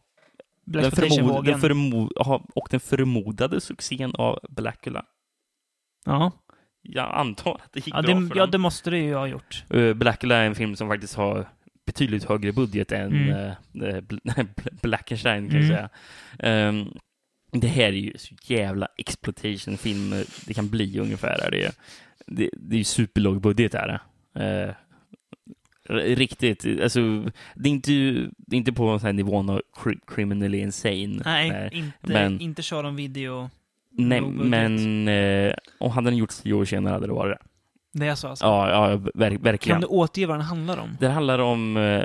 den, förmod, den, Blaxploitation-vågen. förmo, ja, och den förmodade succén av Blackula. Ja, Jag antar att det gick ja, bra det, för ja, dem. det måste det ju ha gjort. Eh, Blackula är en film som faktiskt har betydligt högre budget än Mm. Bl- Blackenstein kan Mm. jag säga. Ehm, det här är ju så jävla exploitation-film det kan bli ungefär. Det är, det, det är ju superlåg budget här. Eh, r- riktigt, alltså det är inte, det är inte på här nivån av cri- criminally insane. Nej, Eh, inte, men- inte kör om video. nej men eh, om hade den gjorts tio år senare hade det varit det. Det är så alltså. Ja, ja ver- verkligen. Kan du återge vad den handlar om? Det handlar om, eh,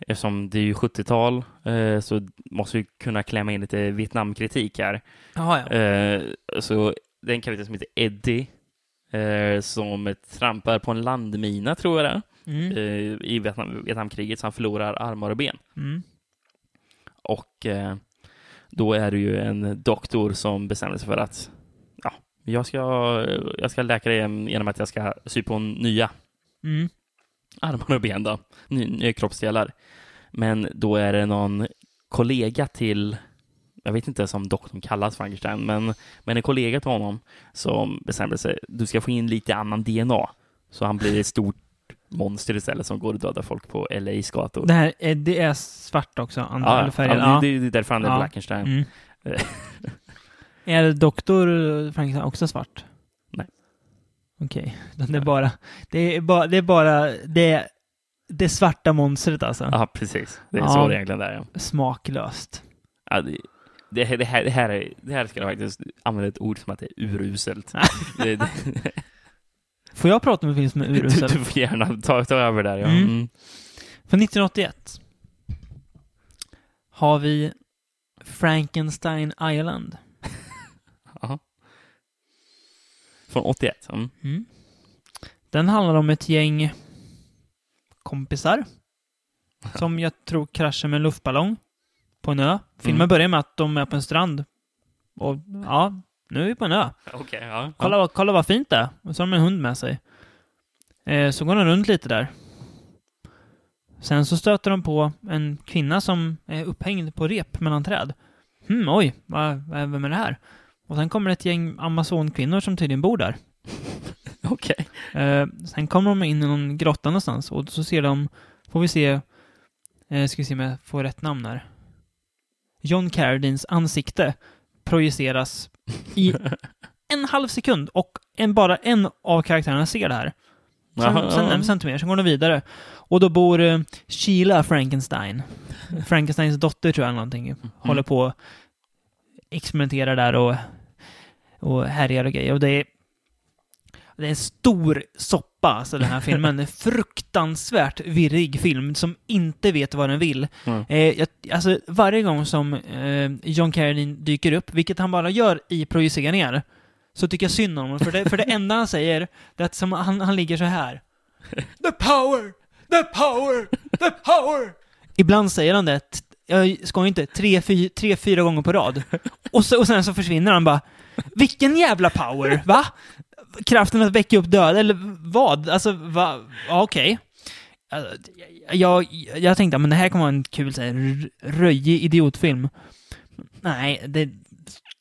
eftersom det är ju 70-tal, eh, så måste vi kunna klämma in lite Vietnamkritik här. Jaha, ja. Eh, så det är en karaktär som heter Eddie, eh, som trampar på en landmina, tror jag det Mm. eh, i Vietnam, Vietnamkriget, så han förlorar armar och ben. Mm. Och eh, då är det ju en doktor som bestämmer sig för att ja, jag ska, jag ska läka dig genom att jag ska sy på nya Mm. armar och ben då, ny- nya kroppsdelar. Men då är det någon kollega till, jag vet inte ens om doktorn kallas Frankenstein, men, men en kollega till honom som bestämmer sig, du ska få in lite annan DNA. Så han blir ett stort monster istället som går och dödar folk på LAs gator. Det här är, det är svart också, andra Ja, eller ja, det, det, det är därför han är Ja. Blackenstein. Mm. Eh. är doktor Frankenstein också svart? Nej. Okej, det är bara, det är bara, det är bara, det det svarta monstret alltså. Ja, precis. Det är Ja. så det egentligen är. Ja. Smaklöst. Ja, det, det, här- det, här, det, här är, det här ska jag faktiskt använda ett ord som att det är uruselt. det, det, Får jag prata om en film som är du, urusel? du får gärna ta, ta över där. Ja. Mm. Mm. Från 1981 har vi Frankenstein Island. Jaha. Från 81? Mm. Mm. Den handlar om ett gäng kompisar som jag tror kraschar med en luftballong på en ö. Filmen Mm. börjar med att de är på en strand. Och ja, nu är vi på en ö. Okej, ja. Kolla, vad- kolla vad fint det är. Och så har de en hund med sig. Eh, så går de runt lite där. Sen så stöter de på en kvinna som är upphängd på rep mellan träd. Hmm, oj, vad, vad- vem är det här? Och sen kommer ett gäng Amazonkvinnor som tydligen bor där. Okej. Eh, sen kommer de in i någon grotta någonstans och så ser de, får vi se, eh, ska vi se om jag får rätt namn här. John Carradines ansikte projiceras i en halv sekund och en, bara en av karaktärerna ser det här. Sen, Jaha, sen en centimeter, sen går de vidare. Och då bor eh, Sheila Frankenstein, Frankensteins dotter tror jag eller någonting, håller på och experimenterar där och, och härjar och grejer. Och det är, det är en stor soppa, alltså den här filmen. En fruktansvärt virrig film som inte vet vad den vill. Mm. Eh, jag, alltså varje gång som eh, John Carradine dyker upp, vilket han bara gör i projiceringar, så tycker jag synd om honom. För det, för det enda han säger, det är att som han, han ligger så här. The power! The power! The power! Ibland säger han det, jag ska inte, tre, fy, tre, fyra gånger på rad. Och, så, och sen så försvinner han bara. Vilken jävla power, va? Kraften att väcka upp döda, eller vad? Alltså, va? Ja, okej. Alltså, Jag, jag tänkte, men det här kommer vara en kul, så här, röjig idiotfilm. Nej, det,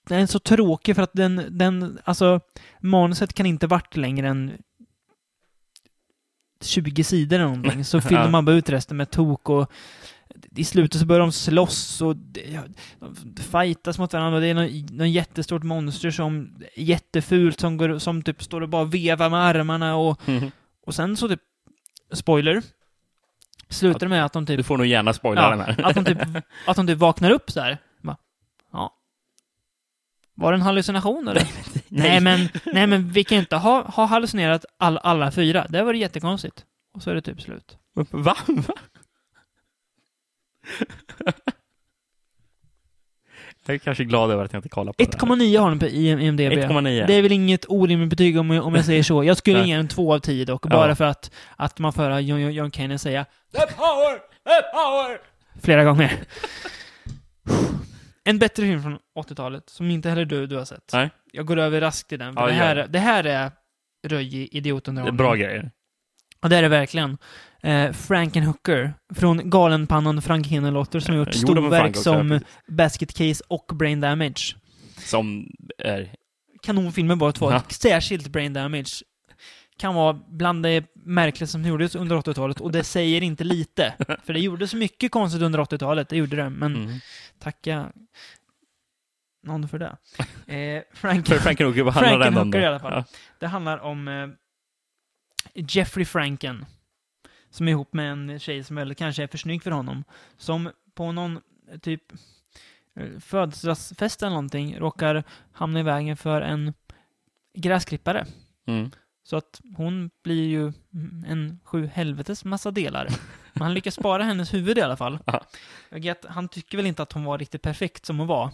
den är så tråkig för att den, den, alltså, manuset kan inte varit längre än 20 sidor eller någonting, så fyller Ja. man bara ut resten med tok och i slutet så börjar de slåss och ja, de fightas mot varandra och det är något, något jättestort monster som är jättefult som, går, som typ står och bara vevar med armarna och, Mhm. och sen så typ, spoiler, slutar det med att de typ Du får nog gärna spoila den här. att de typ, att de typ vaknar upp så här. Bara, ja. Var det en hallucination eller? nej. men, nej men vi kan inte ha, ha hallucinerat all, alla fyra. Det var det jättekonstigt. Och så är det typ slut. Va? Va? Jag är kanske glad över att jag inte kollar på det här. 1,9 har den på IMDB. 1,9. Det är väl inget orimligt betyg om, om jag säger så. Jag skulle ge en 2 av 10 dock, Ja. bara för att, att man får höra John, John, Kane säga The power! The power! Flera gånger. En bättre film från 80-talet, som inte heller du, du har sett. Nej. Jag går över raskt till den, för Ja, det, här, det. det här är röjig Det är idiotunderhållning. bra grejer. Och det är det verkligen. Eh, Frankenhooker, från Galenpannan Frank Henelotter, som har gjort storverk som. Basket Case och Brain Damage. Som är... kanonfilmer båda två. Ja. Särskilt Brain Damage. Kan vara bland det märkligaste som gjordes under 80-talet och det säger inte lite. För det gjordes mycket konstigt under 80-talet, det gjorde det. Men Mm. tacka någon för det. Eh, Frank, För Frankenhooker, vad handlar den om då? i alla fall. det handlar om eh, Jeffrey Franken. Som är ihop med en tjej som väl kanske är för snygg för honom. Som på någon typ eh, födelsedagsfest eller någonting råkar hamna i vägen för en gräsklippare. Mm. Så att hon blir ju mm, en sju helvetes massa delar. Men han lyckas spara hennes huvud i alla fall. Vet, han tycker väl inte att hon var riktigt perfekt som hon var.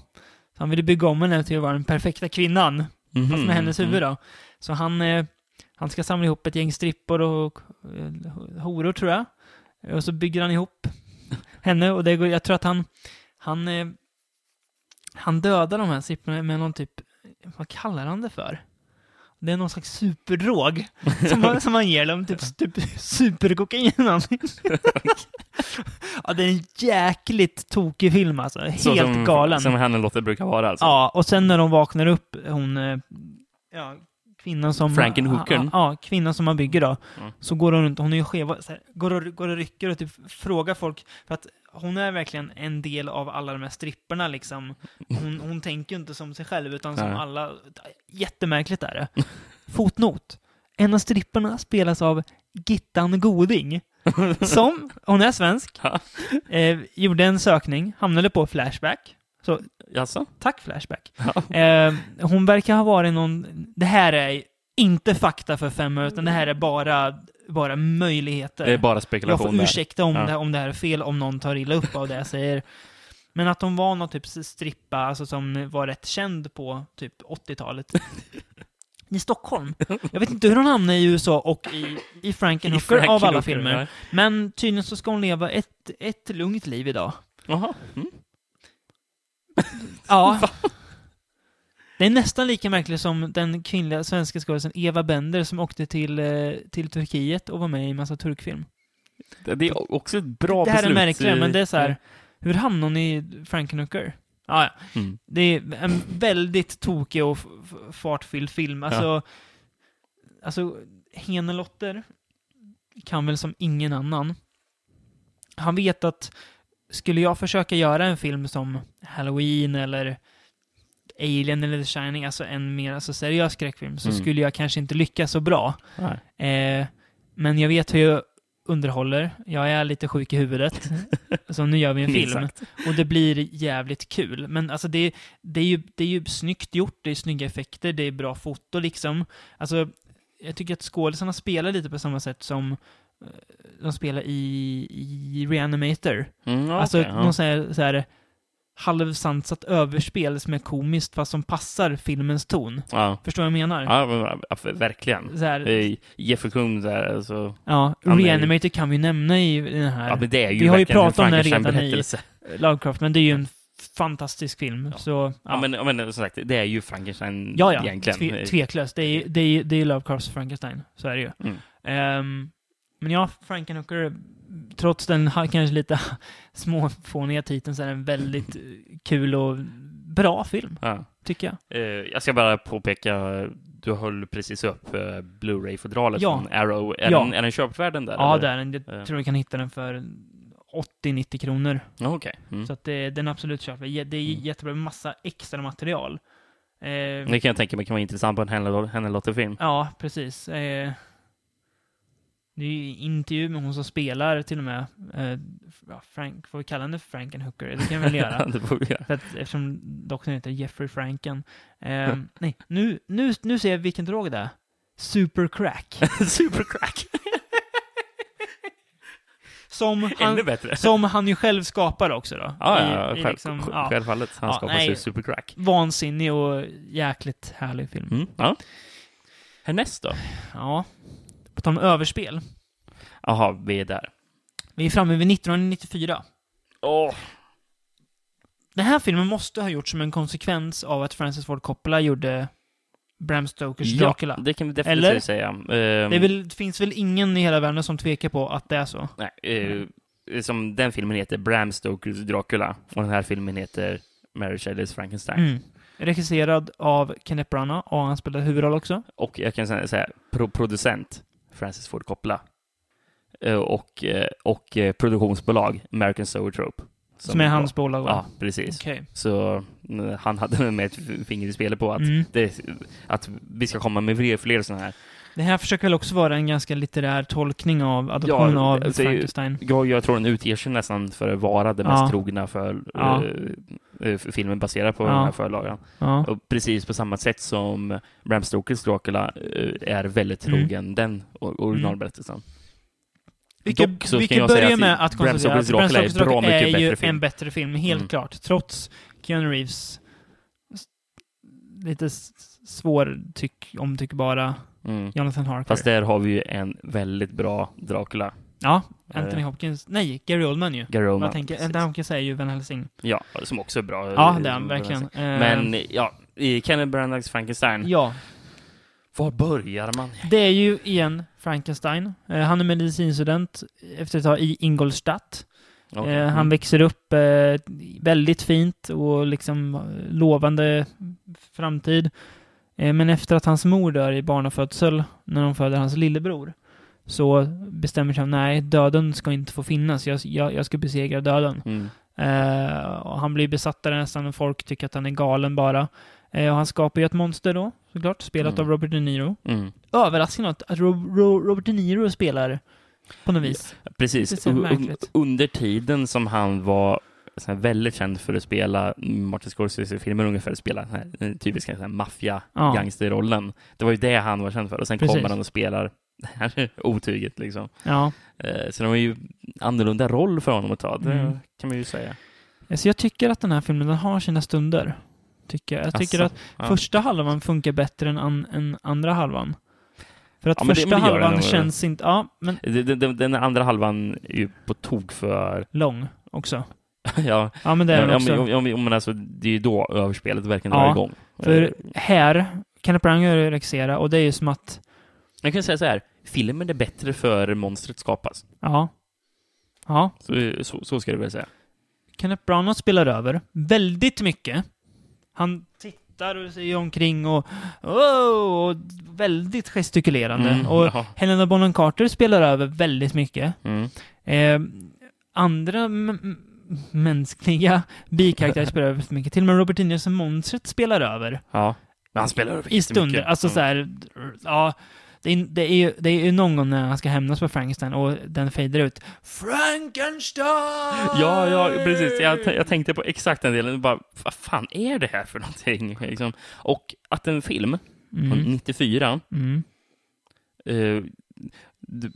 Så han ville bygga om henne till att vara den perfekta kvinnan. Mhm. Fast med hennes huvud Mm. då. Så han, eh, han ska samla ihop ett gäng strippor och eh, horor tror jag. Och så bygger han ihop henne och det går, jag tror att han, han, eh, han dödar de här stripporna med någon typ, vad kallar han det för? Det är någon slags superdrog som, man- som man ger dem, typ, typ superkokain ja, det är en jäkligt tokig film alltså. Helt Så som, galen. Som Hannelåter brukar vara alltså. Ja, och sen när de vaknar upp, hon, eh, ja, kvinnan som... Frankenhookern. Ja, kvinnan som man bygger då. Mm. Så går hon runt, hon är ju skeva, så här, går, och, går och rycker och typ frågar folk, för att hon är verkligen en del av alla de här stripperna liksom. Hon, hon tänker ju inte som sig själv, utan som Nej. alla. Jättemärkligt är det. Fotnot. En av stripperna spelas av Gittan Goding. Som, hon är svensk, eh, gjorde en sökning, hamnade på Flashback. Så Jaså? Tack Flashback. Ja. Eh, hon verkar ha varit någon... Det här är inte fakta för fem utan det här är bara, bara möjligheter. Det är bara jag spekulation får ursäkta om, Ja. det, om det här är fel, om någon tar illa upp av det jag säger. Men att hon var någon typ strippa, alltså som var rätt känd på typ 80-talet. I Stockholm. Jag vet inte hur hon hamnade i USA och i, i Frankenhooker av alla filmer. Men tydligen så ska hon leva ett, ett lugnt liv idag. Jaha. Mm. Ja. Det är nästan lika märkligt som den kvinnliga svenska skådisen Eva Bender som åkte till, eh, till Turkiet och var med i en massa turkfilm. Det är också ett bra det här beslut. är märkligt, men det är så här. Hur hamnade hon i Frankenhooker? Ah, ja, Mm. det är en väldigt tokig och fartfylld film. Alltså, alltså Henelotter kan väl som ingen annan. Han vet att skulle jag försöka göra en film som Halloween eller Alien eller The Shining, alltså en mer alltså, seriös skräckfilm, så Mm. skulle jag kanske inte lyckas så bra. Eh, men jag vet hur jag underhåller. Jag är lite sjuk i huvudet. så nu gör vi en film. Och det blir jävligt kul. Men alltså det, det, är ju, det är ju snyggt gjort, det är snygga effekter, det är bra foto liksom. Alltså, jag tycker att skådisarna spelar lite på samma sätt som de spelar i, i Reanimator. Mm, ja, alltså, ja. någon sån här, så här halvsansat överspel som är komiskt fast som passar filmens ton. Ja, Förstår vad jag menar? ja verkligen. Så här, Eh, Jeffrey Combs där, alltså. ja, Reanimator kan vi nämna i, den här Ja, men det är ju Vi har ju pratat om det redan i-. Lovecraft, men det är ju en fantastisk film. Ja. Så, Ja, ja. men, ja, men som sagt, det är ju Frankenstein ja, ja. egentligen. Tve, tveklöst. Det är, det, är, det är Lovecrafts Frankenstein. Så är det ju. Mm. Ehm, men ja, Frankenhooker, trots den kanske lite småfåniga titeln, så är det en väldigt eh, kul och bra film, Ja. tycker jag. Eh, jag ska bara påpeka, du höll precis upp eh, Blu-ray-fodralet Ja. från Arrow. Är, Ja. den, är den köpvärd den där? Ja, det är den. Jag Ja. tror du kan hitta den för 80-90 kronor. Okej. Mm. Så att det, den är absolut köpvärd. Det är Mm. jättebra massa extra material. Ehm, Det kan jag tänka mig kan vara intressant på en Henne-Lotte-film. Ja, precis. Eh, det är ju intervju med hon som spelar till och med. Eh, Frank, får vi kalla henne Frankenhooker? Det kan vi väl göra. det får vi göra. För att, eftersom doktorn heter Jeffrey Franken. Eh, nej, nu, nu, nu ser jag vilken drog det är. Supercrack. Supercrack! Som han, som han ju själv skapar också då. Ja, I- ja, i själv, liksom, ja, självfallet. Han Ja, skapar nej. Supercrack. vansinnig och jäkligt härlig film. Mm. Ja. Härnäst då? Ja. På tal om överspel. Jaha, vi är där. Vi är framme vid 1994. Åh! Den här filmen måste ha gjorts som en konsekvens av att Francis Ford Coppola gjorde Bram Stokers Ja, Dracula. det kan vi definitivt Eller? säga. Ehm, Det, väl, det finns väl ingen i hela världen som tvekar på att det är så? Nej, eh, som den filmen heter Bram Stokers Dracula och den här filmen heter Mary Shelleys Frankenstein. Mm. Regisserad av Kenneth Branagh och han spelade huvudroll också. Och jag kan säga, säga pro producent Francis Ford Coppola. Eh, och, eh, och eh, produktionsbolag American Zoetrope. Som, är hans bolag va? Ja, precis. Okej. Så eh, han hade med ett finger i spelet på att, Mm. det, att vi ska komma med fler, fler sådana här. Det här försöker väl också vara en ganska litterär tolkning av adoptionen Ja, av är Frankenstein. Jag, jag tror den utger sig nästan för att vara det Ja. mest trogna för Ja. eh, eh, filmen baserad på Ja. den här förlagan. Ja. Och precis på samma sätt som Bram Stokers Dracula eh, är väldigt Mm. trogen den o- originalberättelsen. Vi kan, Dock så vi kan kan jag säga börja att med att konstatera att Bram är Stokers bra Dracula är mycket ju film. en bättre film, helt Mm. klart. Trots Keanu Reeves lite svår tyck, omtyckbara Mm. Jonathan Harker. Fast där har vi ju en väldigt bra Dracula. Ja, Anthony Eh. Hopkins. Nej, Gary Oldman ju. Gary Oldman. Jag tänker, precis. Anthony Hopkins är ju Van Helsing. Ja, som också är bra. Ja, det är han verkligen. Eh, Men ja, i Kenneth Branaghs Frankenstein, Ja, var börjar man? det är ju igen Frankenstein. Eh, han är medicinstudent efter ett tag i Ingolstadt. Okej. Eh, han Mm. växer upp väldigt fint och liksom lovande framtid. Eh, men efter att hans mor dör i barnafödsel, när de föder hans lillebror, så bestämmer sig han, nej, döden ska inte få finnas. Jag, jag, jag ska besegra döden. Mm. Eh, och han blir besatt av det nästan och folk tycker att han är galen bara. Eh, och han skapar ju ett monster då, såklart, spelat Mm. av Robert De Niro. Mm. Överraskande att att Ro- Ro- Robert De Niro spelar på något vis. Precis. Un- märkligt. under tiden som han var så här, väldigt känd för att spela Martin Scorsese-filmer ungefär, spela den här den typiska maffia-gangsterrollen. Det var ju det han var känd för. Och sen Precis. kommer han och spelar det här otyget liksom. Ja. Eh, så det var ju annorlunda roll för honom att ta, det Mm. kan man ju säga. Alltså jag tycker att den här filmen, den har sina stunder. Tycker jag. jag tycker Asså, att ja. första halvan funkar bättre än, an, än andra halvan. För att Ja, det- första det den halvan nog. känns inte... Ja, men Den, den, den andra halvan är ju på tok för... lång också. ja, Ja, men det är ja, också. men, om, om, men alltså, det är ju då överspelet verkligen Ja, drar igång. För Eh, här, Kenneth Branagh regisserar och det är ju som att... Jag kan säga så här, filmen är bättre för monstret skapas. Ja. Ja. Så, så, så ska du väl säga. Kenneth Branagh spelar över väldigt mycket. Han tittar och ser omkring och, oh, och väldigt gestikulerande. Mm, och ja. Helena Bonham Carter spelar över väldigt mycket. Mm. Eh, andra mänskliga bikaraktärer spelar över för mycket. Till och med Robert Niro som monstret spelar över. Ja. Men han spelar över I stunder. Alltså Mm. så här, ja. Det är, det, är ju, det är ju någon gång när han ska hämnas på Frankenstein och den fejdar ut. Frankenstein! Ja, ja, precis. Jag, jag tänkte på exakt den delen. Bara, vad fan är det här för någonting? Liksom. Och att en film, Mm. 94, Mm. d-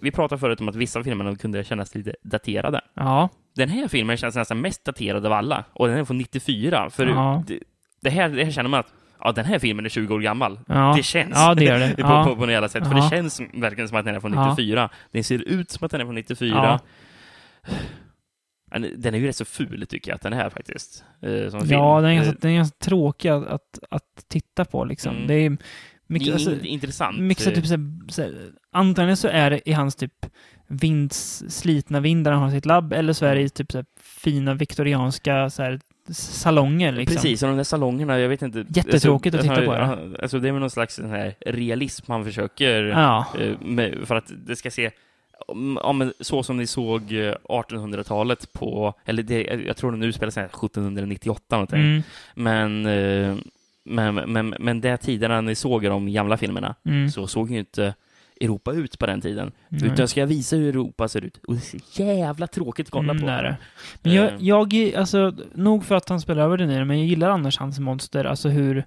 vi pratade förut om att vissa av filmerna kunde kännas lite daterade. Ja. Den här filmen känns nästan mest daterad av alla. Och den är från 94. För Ja. det, det, här, det här känner man att ja, den här filmen är 20 år gammal. Ja. Det känns. Ja, det gör det. på, Ja. på, på något jävla sätt. För det känns verkligen som att den är från Ja. 94. Den ser ut som att den är från 94. Ja. Men Den är ju rätt så ful tycker jag att den är faktiskt. eh. Ja, den är ganska, Eh, den är ganska tråkig att, att, att titta på liksom. Mm. Det är mycket, är alltså, in- intressant. mycket typ såhär, såhär, antingen så är det i hans typ vinds, slitna vind där han har sitt labb, eller så är det i typ såhär, fina viktorianska såhär, salonger liksom. Precis, och de där salongerna, jag vet inte. Jättetråkigt att titta på det. ja, Alltså det är väl någon slags sån här realism han försöker Ja. eh, med, för att det ska se ja, men så som ni såg eh, 1800-talet på, eller det, jag tror den utspelar sig 1798 någonting. Mm, Men, eh, men, men, men det tiderna ni såg i de gamla filmerna mm, så såg ju inte Europa ut på den tiden. nej. Utan ska jag visa hur Europa ser ut. Och det är så jävla tråkigt att kolla Mm, på. det det. Men jag, Eh. jag, alltså, nog för att han spelar över det nere, men jag gillar annars hans monster, alltså hur,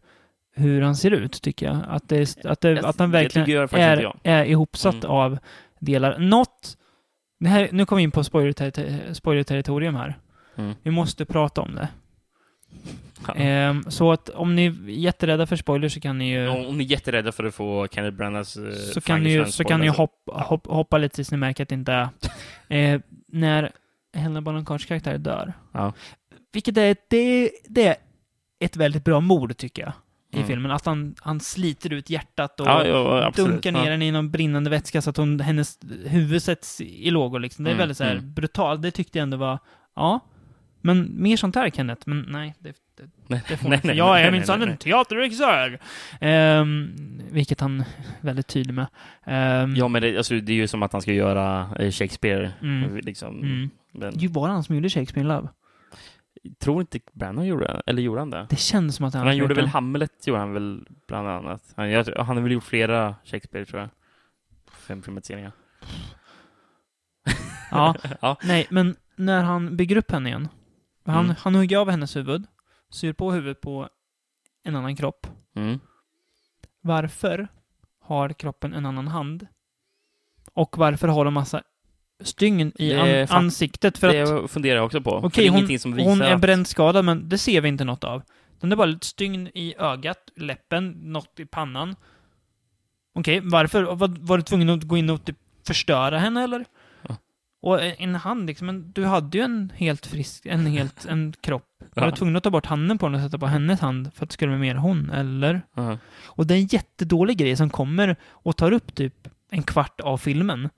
hur han ser ut, tycker jag. Att, det, att, det, Jag- att han verkligen jag faktiskt är, jag. är ihopsatt Mm. av delar. Något, det här, nu kommer vi in på spoiler-ter- spoiler-territorium här. Mm. Vi måste prata om det. Ehm, så att om ni är jätterädda för spoilers så kan ni ju, Om ni är jätterädda för att få Kenneth Branaghs eh, så kan ni ju, så kan ni ju hoppa, hopp, hoppa lite tills ni märker att det inte är... Eh, när Helena Bonham Carters karaktär dör. Ja. Vilket är, det, det är ett väldigt bra mord, tycker jag, i Mm. filmen. Att han, han sliter ut hjärtat och Ja, ja, dunkar ner Ja. henne i någon brinnande vätska så att hon, hennes huvud sätts i lågor. Liksom. Det är Mm, väldigt så här mm. brutalt. Det tyckte jag ändå var... Ja. Men mer sånt här, Kenneth. Men nej, det, det, Nej, det får nej, inte. nej, Jag är minsann en teaterregissör! Ehm, vilket han är väldigt tydlig med. Ehm, Ja, men det, alltså, det är ju som att han ska göra eh, Shakespeare. Mm. Liksom. mm. Men, Det var han som gjorde Shakespeare in Love. tror inte Branagh gjorde det? Eller gjorde han det? Det känns som att han, Men han gjorde väl. Hamlet, gjorde han väl bland annat. Han, jag, han har väl gjort flera Shakespeare, tror jag. Fem filmatiseringar. Ja, Ja. nej, men när han bygger upp henne igen. Han, Mm. han hugger av hennes huvud, syr på huvudet på en annan kropp. Mm. Varför har kroppen en annan hand? Och varför har de massa stygn i an ansiktet? För det att, funderar jag också på. Okej, det är hon, ingenting som visar hon är brännskadad, men det ser vi inte något av. Den är bara lite stygn i ögat, läppen, något i pannan. Okej, varför? Var, var du tvungen att gå in och typ förstöra henne, eller? Och en hand, liksom, men du hade ju en helt frisk, en helt, en kropp. Var du tvungen att ta bort handen på den och sätta på hennes hand för att det skulle vara mer hon, eller? Ja. Och det är en jättedålig grej som kommer och tar upp typ en kvart av filmen.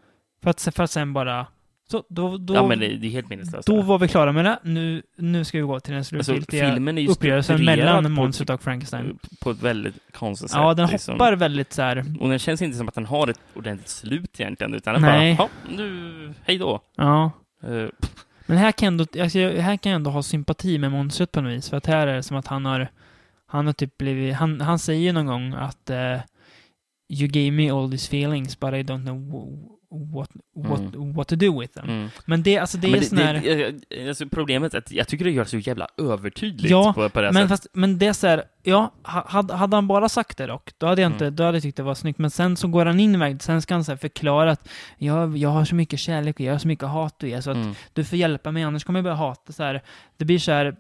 För att, för att sen bara... Så då, då, ja, men det, det är helt då var vi klara med det. Nu, nu ska vi gå till den alltså, slutgiltiga ju uppgörelsen mellan monstret och Frankenstein. På ett väldigt konstigt sätt. Ja, den liksom. hoppar väldigt så här. Och den känns inte som att den har ett ordentligt slut egentligen, utan den Nej. bara, nu, hej då. Ja. Eh, Men här kan, jag ändå, alltså, här kan jag ändå ha sympati med monstret på något vis. För att här är det som att han har... Han har typ blivit... Han, han säger någon gång att... eh, you gave me all these feelings but I don't know wh- what, what, what to do with them. mm. Men det, alltså det Men är sån här... alltså problemet är att jag tycker det görs så jävla övertydligt Ja, på, på det här Men, sättet. fast, men det är så här, ja, ha- hade, hade han bara sagt det dock, då hade jag inte, Mm. då hade jag tyckt det var snyggt. Men sen så går han in i vägen, sen ska han så här förklara att jag, jag har så mycket kärlek och jag har så mycket hat och ge, så att Mm. du får hjälpa mig, annars kommer jag börja hata så här. Det blir så här,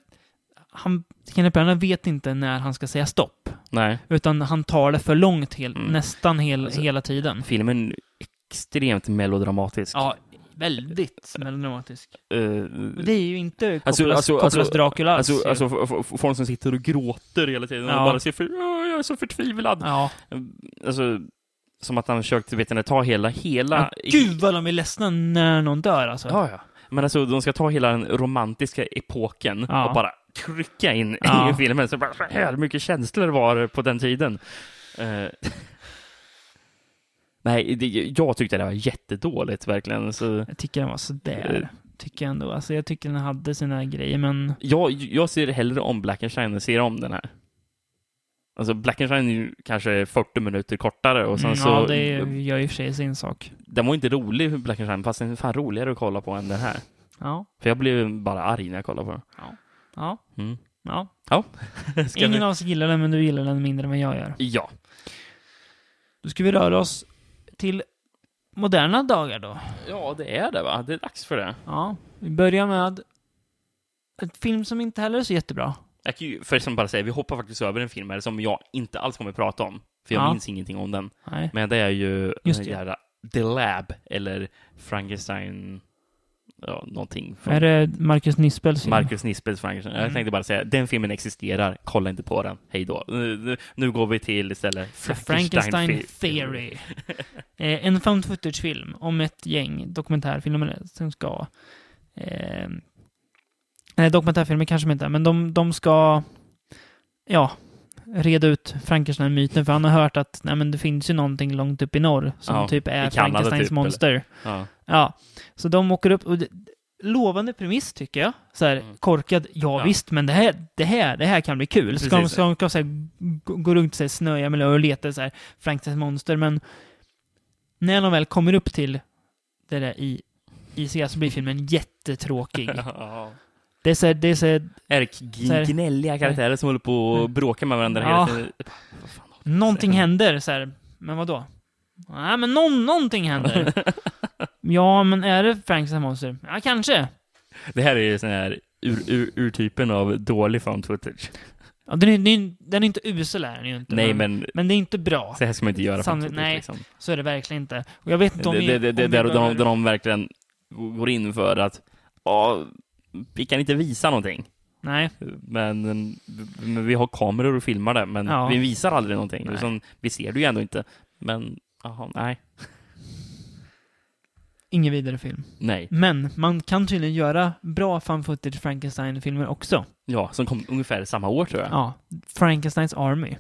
han, Kenneth Branagh vet inte när han ska säga stopp. Nej, Utan han tar det för långt, hel, Mm. nästan hel, Alltså, hela tiden. filmen extremt melodramatisk. Ja, väldigt melodramatisk. Eh, Det är ju inte Coppolas, Alltså- alltså- Coppolas alltså- Dracula alls. Alltså, alltså f- folk som sitter och gråter hela tiden Ja. och bara ser för, "Åh, jag är så förtvivlad. ja. Alltså, som att han försökt, vet ni, ta hela, hela... ja. Gud vad de är ledsna när någon dör alltså. Ja, ja. Men alltså, de ska ta hela den romantiska epoken Ja. och bara trycka in i filmen. Så bara, så här mycket känslor var det på den tiden. Eh, Nej, det, jag tyckte det var jättedåligt, verkligen. Så, Jag tycker den var sådär. Tycker jag ändå. Alltså jag tycker den hade sina grejer, men... jag, jag ser hellre om Blackenstein än ser om den här. Alltså, Blackenstein är ju kanske 40 minuter kortare och sen Mm, så... ja, det gör och för sig sin sak. Den var inte rolig, Blackenstein, fast den är fan roligare att kolla på än den här. Ja, För jag blev bara arg när jag kollade på den. ja, Mm. ja. Ska Ingen vi- av oss gillar den, men du gillar den mindre än vad jag gör. Ja. Då ska vi röra oss till moderna dagar då. Ja, det är det va? Det är dags för det. Ja, Vi börjar med ett film som inte heller är så jättebra. Jag kan ju förresten bara säga, vi hoppar faktiskt över en film här som jag inte alls kommer att prata om. För jag Ja. minns ingenting om den. Nej. Men det är ju Just det. jävla The Lab, eller Frankenstein... Ja, någonting. från Är det Marcus Nispels film? Marcus Nispels Frankenstein. Jag Mm. tänkte bara säga, den filmen existerar. Kolla inte på den. Hej då. Nu, nu, går vi till istället Frankenstein Theory. eh, en found footage-film om ett gäng dokumentärfilmer som ska... Eh, nej, dokumentärfilmer kanske de inte men de, de ska... Ja, reda ut Frankenstein-myten, för han har hört att nej, men det finns ju någonting långt upp i norr som Ja, typ är Frankensteins typ, monster. Ja. Ja, så de åker upp och det, lovande premiss tycker jag. Så här, Mm. korkad, ja, Ja. visst, men det här, det här, det här kan bli kul. Ska de, Precis. ska de ska, så här, gå, gå runt i snöiga miljöer och leta så här, Frankensteins monster, men när de väl kommer upp till det där i ICA så blir filmen jättetråkig. Det är så här, det är så här, Är gnälliga karaktärer som håller på och Mm. bråkar med varandra Ja. hela tiden? Någonting händer så här, men vad då? Nej, men någon, någonting händer. ja, men är det Frankensteins monster? Ja, kanske. Det här är ju sån här ur, ur, urtypen av dålig found footage. Ja, den, är, den, är, den är inte usel, är den ju inte. Nej, men Men det är inte bra. så här ska man inte göra Sannolikt- nej. Liksom. Så är det verkligen inte. Och jag vet inte om Det, vi... det, det, om det, vi där, de, de verkligen går in för att ja, vi kan inte visa någonting. Nej. Men, men vi har kameror och filmar det, men Ja. vi visar aldrig någonting. Sen, vi ser det ju ändå inte. Men, jaha, nej. Ingen vidare film. Nej. Men man kan tydligen göra bra fan footage Frankenstein-filmer också. Ja, som kom ungefär samma år tror jag. Ja. Frankensteins Army.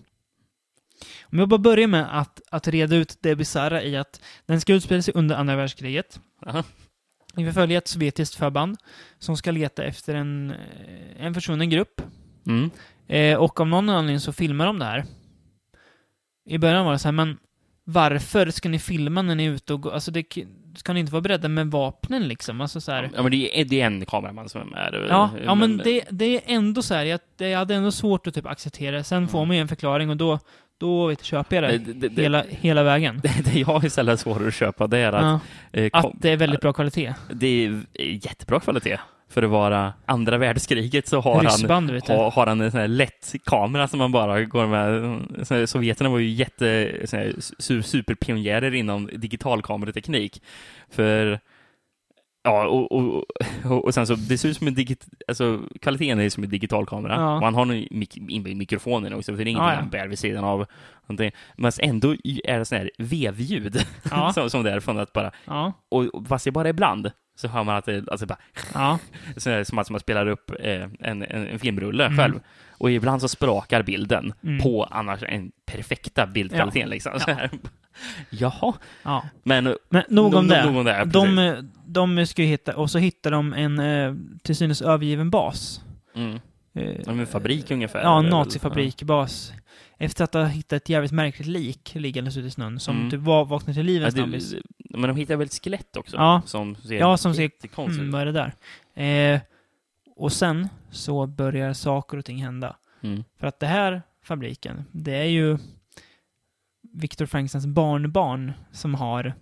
Om jag bara börjar med att, att reda ut det bisarra i att den ska utspela sig under andra världskriget. Aha. Vi följer ett sovjetiskt förband som ska leta efter en, en försvunnen grupp. Mm. Eh, och av någon anledning så filmar de det här. I början var det så här, men varför ska ni filma när ni är ute och går? Alltså, det, ni inte vara beredda med vapnen liksom? Alltså så här. Ja, men det är, det är en kameraman som är med. Ja, ja men det, det är ändå så här, jag, jag hade ändå svårt att typ acceptera. Sen får man ju en förklaring och då, då vet, köper jag det, Det- det- hela, hela vägen. Det, det jag istället svårare att köpa, det är att, Ja, eh, att kom, det är väldigt bra kvalitet. det är jättebra kvalitet. För att vara andra världskriget så har han, Ryssband, vet du. har, han en sån här lätt kamera som man bara går med. Sovjeterna var ju jätte, sån här, su- superpionjärer inom digitalkamerateknik. För Ja, och, och, och, och sen så, det ser ut som en digit, alltså kvaliteten är som en digitalkamera. Ja. Och han har en mik inbyggd mikrofon i den också, för det är ingenting Ja, ja. han bär vid sidan av. någonting. Men ändå är det sån här vevljud Ja. som, som det är från att bara, Ja, och och fast det bara är ibland, så hör man att det, alltså bara, ja, som att man spelar upp eh, en, en, en filmrulle Mm. själv. Och ibland så sprakar bilden Mm. på annars en perfekta bildkvaliteten liksom. Så här. Jaha, ja. men Men nog om det. nog om det, de, de ska ju hitta, och så hittar de en eh, till synes övergiven bas. mm, Eh, en fabrik ungefär. Ja, en nazifabrikbas. Efter att ha hittat ett jävligt märkligt lik liggandes ute i snön, som Mm. typ vaknar till liv Ja, en snabbis. men de hittar väl ett skelett också? Ja. Som ser Ja, som ser- jättekonstigt Mm, vad är det där? Eh, och sen så börjar saker och ting hända. Mm. För att det här fabriken, det är ju Viktor Frankensteins barnbarn som har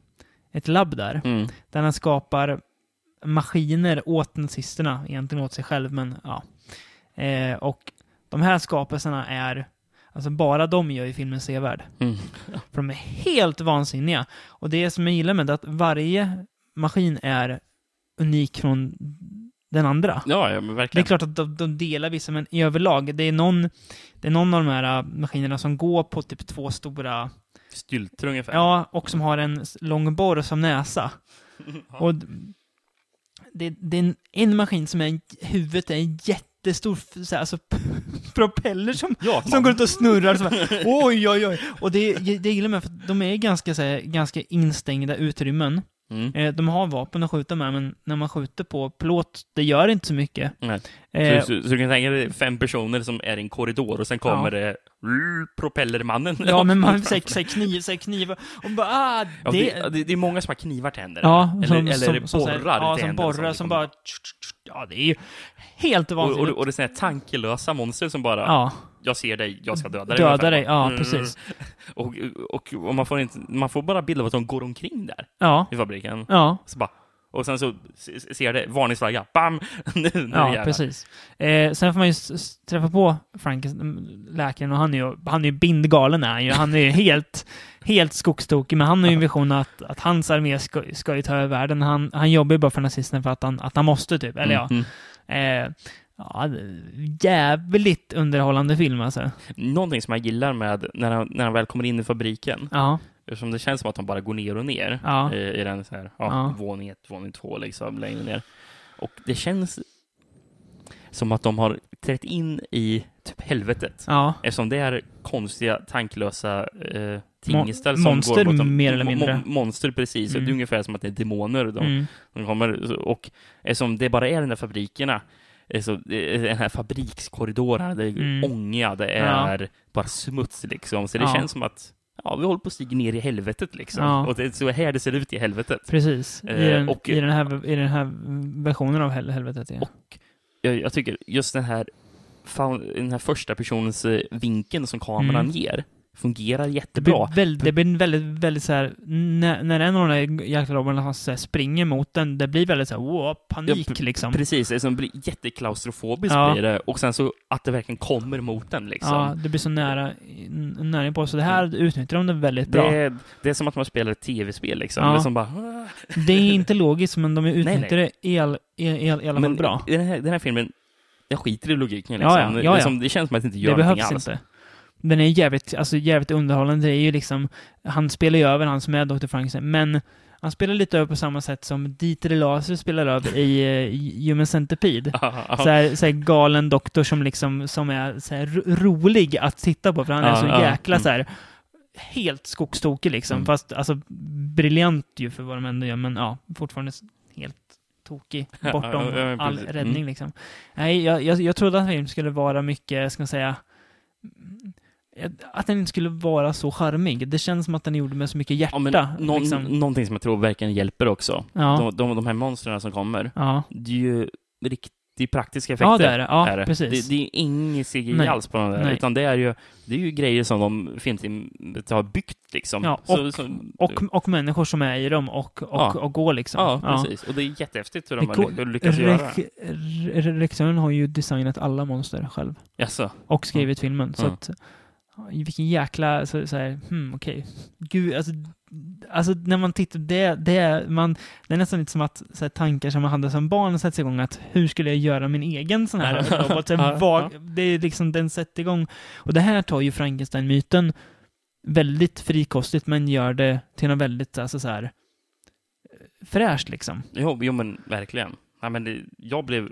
ett labb där. Mm. Där han skapar maskiner åt nazisterna, egentligen åt sig själv, men ja. Eh, och de här skapelserna är, alltså bara de gör ju filmen sevärd. Mm. För de är helt vansinniga. Och det som jag gillar med det är att varje maskin är unik från den andra. Ja, ja, men Det är verkligen. klart att de, de delar vissa, men i överlag, det är någon, det är någon av de här äh, maskinerna som går på typ två stora, Stylter ungefär. ja, och som har en lång borr som näsa. Och det, det är en, en maskin som är, huvudet är en jättestor, så här, alltså propeller som, Ja, som går ut och snurrar. Så bara, oj, oj, oj. Och det, det gillar man, för de är ganska, så här, ganska instängda utrymmen. Mm. Eh, de har vapen att skjuta med, men när man skjuter på plåt, det gör inte så mycket. Eh, Så, så, så du kan tänka dig fem personer som är i en korridor och sen kommer Ja. det "Rrr, propellermannen. Ja, men man säger säger kniv, säger kniv och bara ah, Ja, det... det, det, det är många som har knivar till händer. Ja, eller, som, eller som, borrar som, här- Ja, till som borrar som kommer. bara... Ja, det är ju helt Och, och, vansinnigt. och det är sådana här tankelösa monster som bara, Ja, jag ser dig, jag ska döda dig. döda dig. Ja, Mm. precis. Och, och, och man, får inte, man får bara bild av att de går omkring där Ja, i fabriken. ja. Så bara, Och sen så ser det, varningsflagga, bam! nu, nu Ja, precis. Eh, sen får man ju träffa på Frank, läkaren, och han är ju, han är ju bindgalen. Är han, ju. han är ju helt, helt skogstokig, men han har ju en vision att, att hans armé ska, ska ju ta över världen. Han, han jobbar ju bara för nazisterna för att han, att han måste, typ. Eller ja. Mhm. Eh, ja, jävligt underhållande film alltså. Någonting som jag gillar med när han, när han väl kommer in i fabriken, Ja, eftersom det känns som att de bara går ner och ner Ja. eh, i den så här, ja, Ja. våning ett, våning två, liksom längre ner. Och det känns som att de har trätt in i typ helvetet. ja. Eftersom det är konstiga, tanklösa eh, Mon- tingestar som monster går mot dem. mer eller mindre. mo- monster, precis. Mm. Det är ungefär som att det är demoner de, Mm. de kommer. Och eftersom det bara är de där fabrikerna, eh, så är den här fabrikskorridorerna, det är Mm. ånga, det Ja. är bara smuts liksom. Så det Ja. känns som att ja, vi håller på att stiga ner i helvetet liksom. Ja. Och det är så här det ser ut i helvetet. Precis. I, Eh, den, och- i, den här, I den här versionen av hel helvetet, ja. Och jag, jag tycker just den här, den här första personens eh, vinkeln som kameran Mm. ger fungerar Det jättebra. blir, väldigt, det blir väldigt, väldigt så här, när, när en av de där jäkla robotarna springer mot den, det blir väldigt så här, wow, panik Ja, liksom. Precis, det blir jätteklaustrofobiskt Ja. blir det. Och sen så att det verkligen kommer mot den liksom. Ja, det blir så nära, nära på. Så det här utnyttjar de det väldigt bra. det, Det, är, det är som att man spelar ett tv-spel liksom. Ja. Det är som bara... "Ah." är inte logiskt, men de utnyttjar det i, all, i, i, all, i alla fall bra. den här, den här filmen, jag skiter i logiken Ja, liksom. ja, Det, ja, är ja. som, det känns som att det inte gör Det någonting behövs alls. inte. Den är jävligt, alltså jävligt underhållande. Det är ju liksom, han spelar ju över han som är Dr. Frankenstein, men han spelar lite över på samma sätt som Dieter Laser spelar över i, i Human Centipede. så här, så här galen doktor som liksom som är så här ro- rolig att titta på för han är så jäkla mm. så här helt skogstokig liksom. Mm. Fast alltså briljant ju för vad de ändå gör, men ja, fortfarande helt tokig bortom ja, all precis. räddning Mm. liksom. Nej, jag, jag, jag trodde att filmen skulle vara mycket, ska man säga, att den inte skulle vara så charmig. Det känns som att den gjorde med så mycket hjärta. Ja, någon, liksom. Någonting som jag tror verkligen hjälper också. ja, De, de, de här monstren som kommer, ja. det är ju riktigt praktiska effekter. ja, det är det. Ja, är det. precis. Det, det är ingen CGI Nej. alls på de där, Nej. utan det är ju, det är ju grejer som de filmteamet har byggt liksom. Ja, Så- och- så- och, och människor som är i dem och, och, och går liksom. Ja, precis. Och det är jättehäftigt hur de Det har lyckats göra. Re- Regissören har ju designat alla monster själv. Jaså? Och skrivit filmen. Så Mm. att, vilken jäkla, så, så här, hmm, okej. Gud, alltså, alltså när man tittar, det, det, man, det är nästan lite som att så här, tankar som man hade som barn sätts igång att hur skulle jag göra min egen sån här robot? Så här, ja. Det är liksom den sätter igång. Och det här tar ju Frankenstein-myten väldigt frikostigt men gör det till något väldigt, alltså så här fräscht liksom. Jo, jo, men verkligen. Ja, men det, jag blev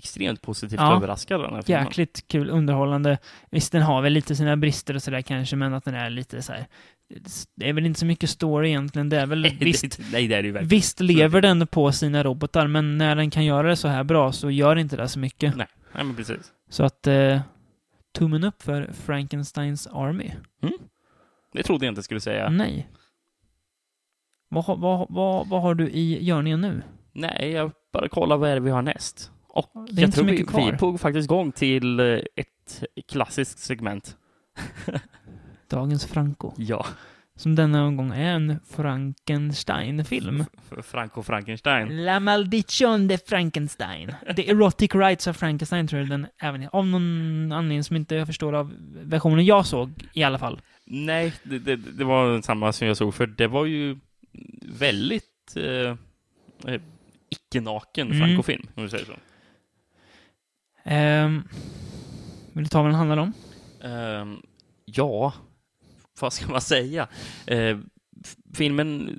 extremt positivt Ja. överraskad den här filmen. Jäkligt kul, underhållande. Visst, den har väl lite sina brister och sådär kanske, men att den är lite så här. Det är väl inte så mycket story egentligen. Det är väl visst, Nej, det är det visst lever den på sina robotar, men när den kan göra det så här bra så gör inte det så mycket. Nej, nej men precis. Så att, eh, tummen upp för Frankensteins Army. Det trodde jag inte skulle säga. Nej. Vad, vad, vad, vad har du i görningen nu? Nej, jag bara kollar vad är det vi har näst. Och jag tror vi, vi tog faktiskt igång till eh, ett klassiskt segment. Dagens Franco. Ja, Som denna gång är en Frankenstein-film. Franco Frankenstein. La Maldición de Frankenstein. The Erotic Rights of Frankenstein tror jag den även. Av någon anledning som inte jag förstår av versionen jag såg i alla fall. Nej, det, det, det var samma som jag såg, för det var ju väldigt eh, eh, icke-naken Mm. Franco-film, om vi säger så. Ehm, vill du ta vad den handlar om? Ehm, ja, vad ska man säga? F- filmen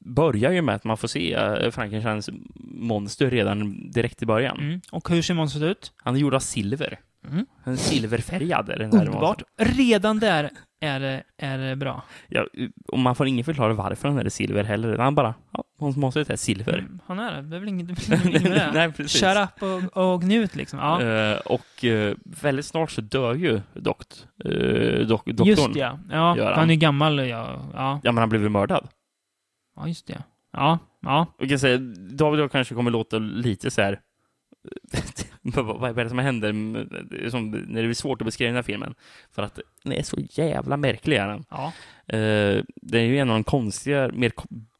börjar ju med att man får se eh, Frankensteins monster redan direkt i början. Mm. Och hur ser monstret ut? Han är gjord av silver. Mm. Är silverfärgad. är Den där Underbart. Redan där är det, är det bra. Ja, och man får ingen förklara varför han är silver heller. Han bara, ja, hans monster är silver. Mm, Han är det. Det är väl inget, det är inget med det. Nej, precis. Shut up och, och njut liksom. Ja. Eh, och eh, väldigt snart så dör ju dokt, uh, dok doktorn. Just ja. Ja, han. är gammal. Ja, ja. Ja, men han blev mördad. ja just det. Ja, ja. Vi kan säga, David och jag kanske kommer låta lite så här. vad, är det som händer? Är som, när det är svårt att beskriva den här filmen. För att den är så jävla märklig. Är den. Ja. Eh, det är ju en av de konstiga, mer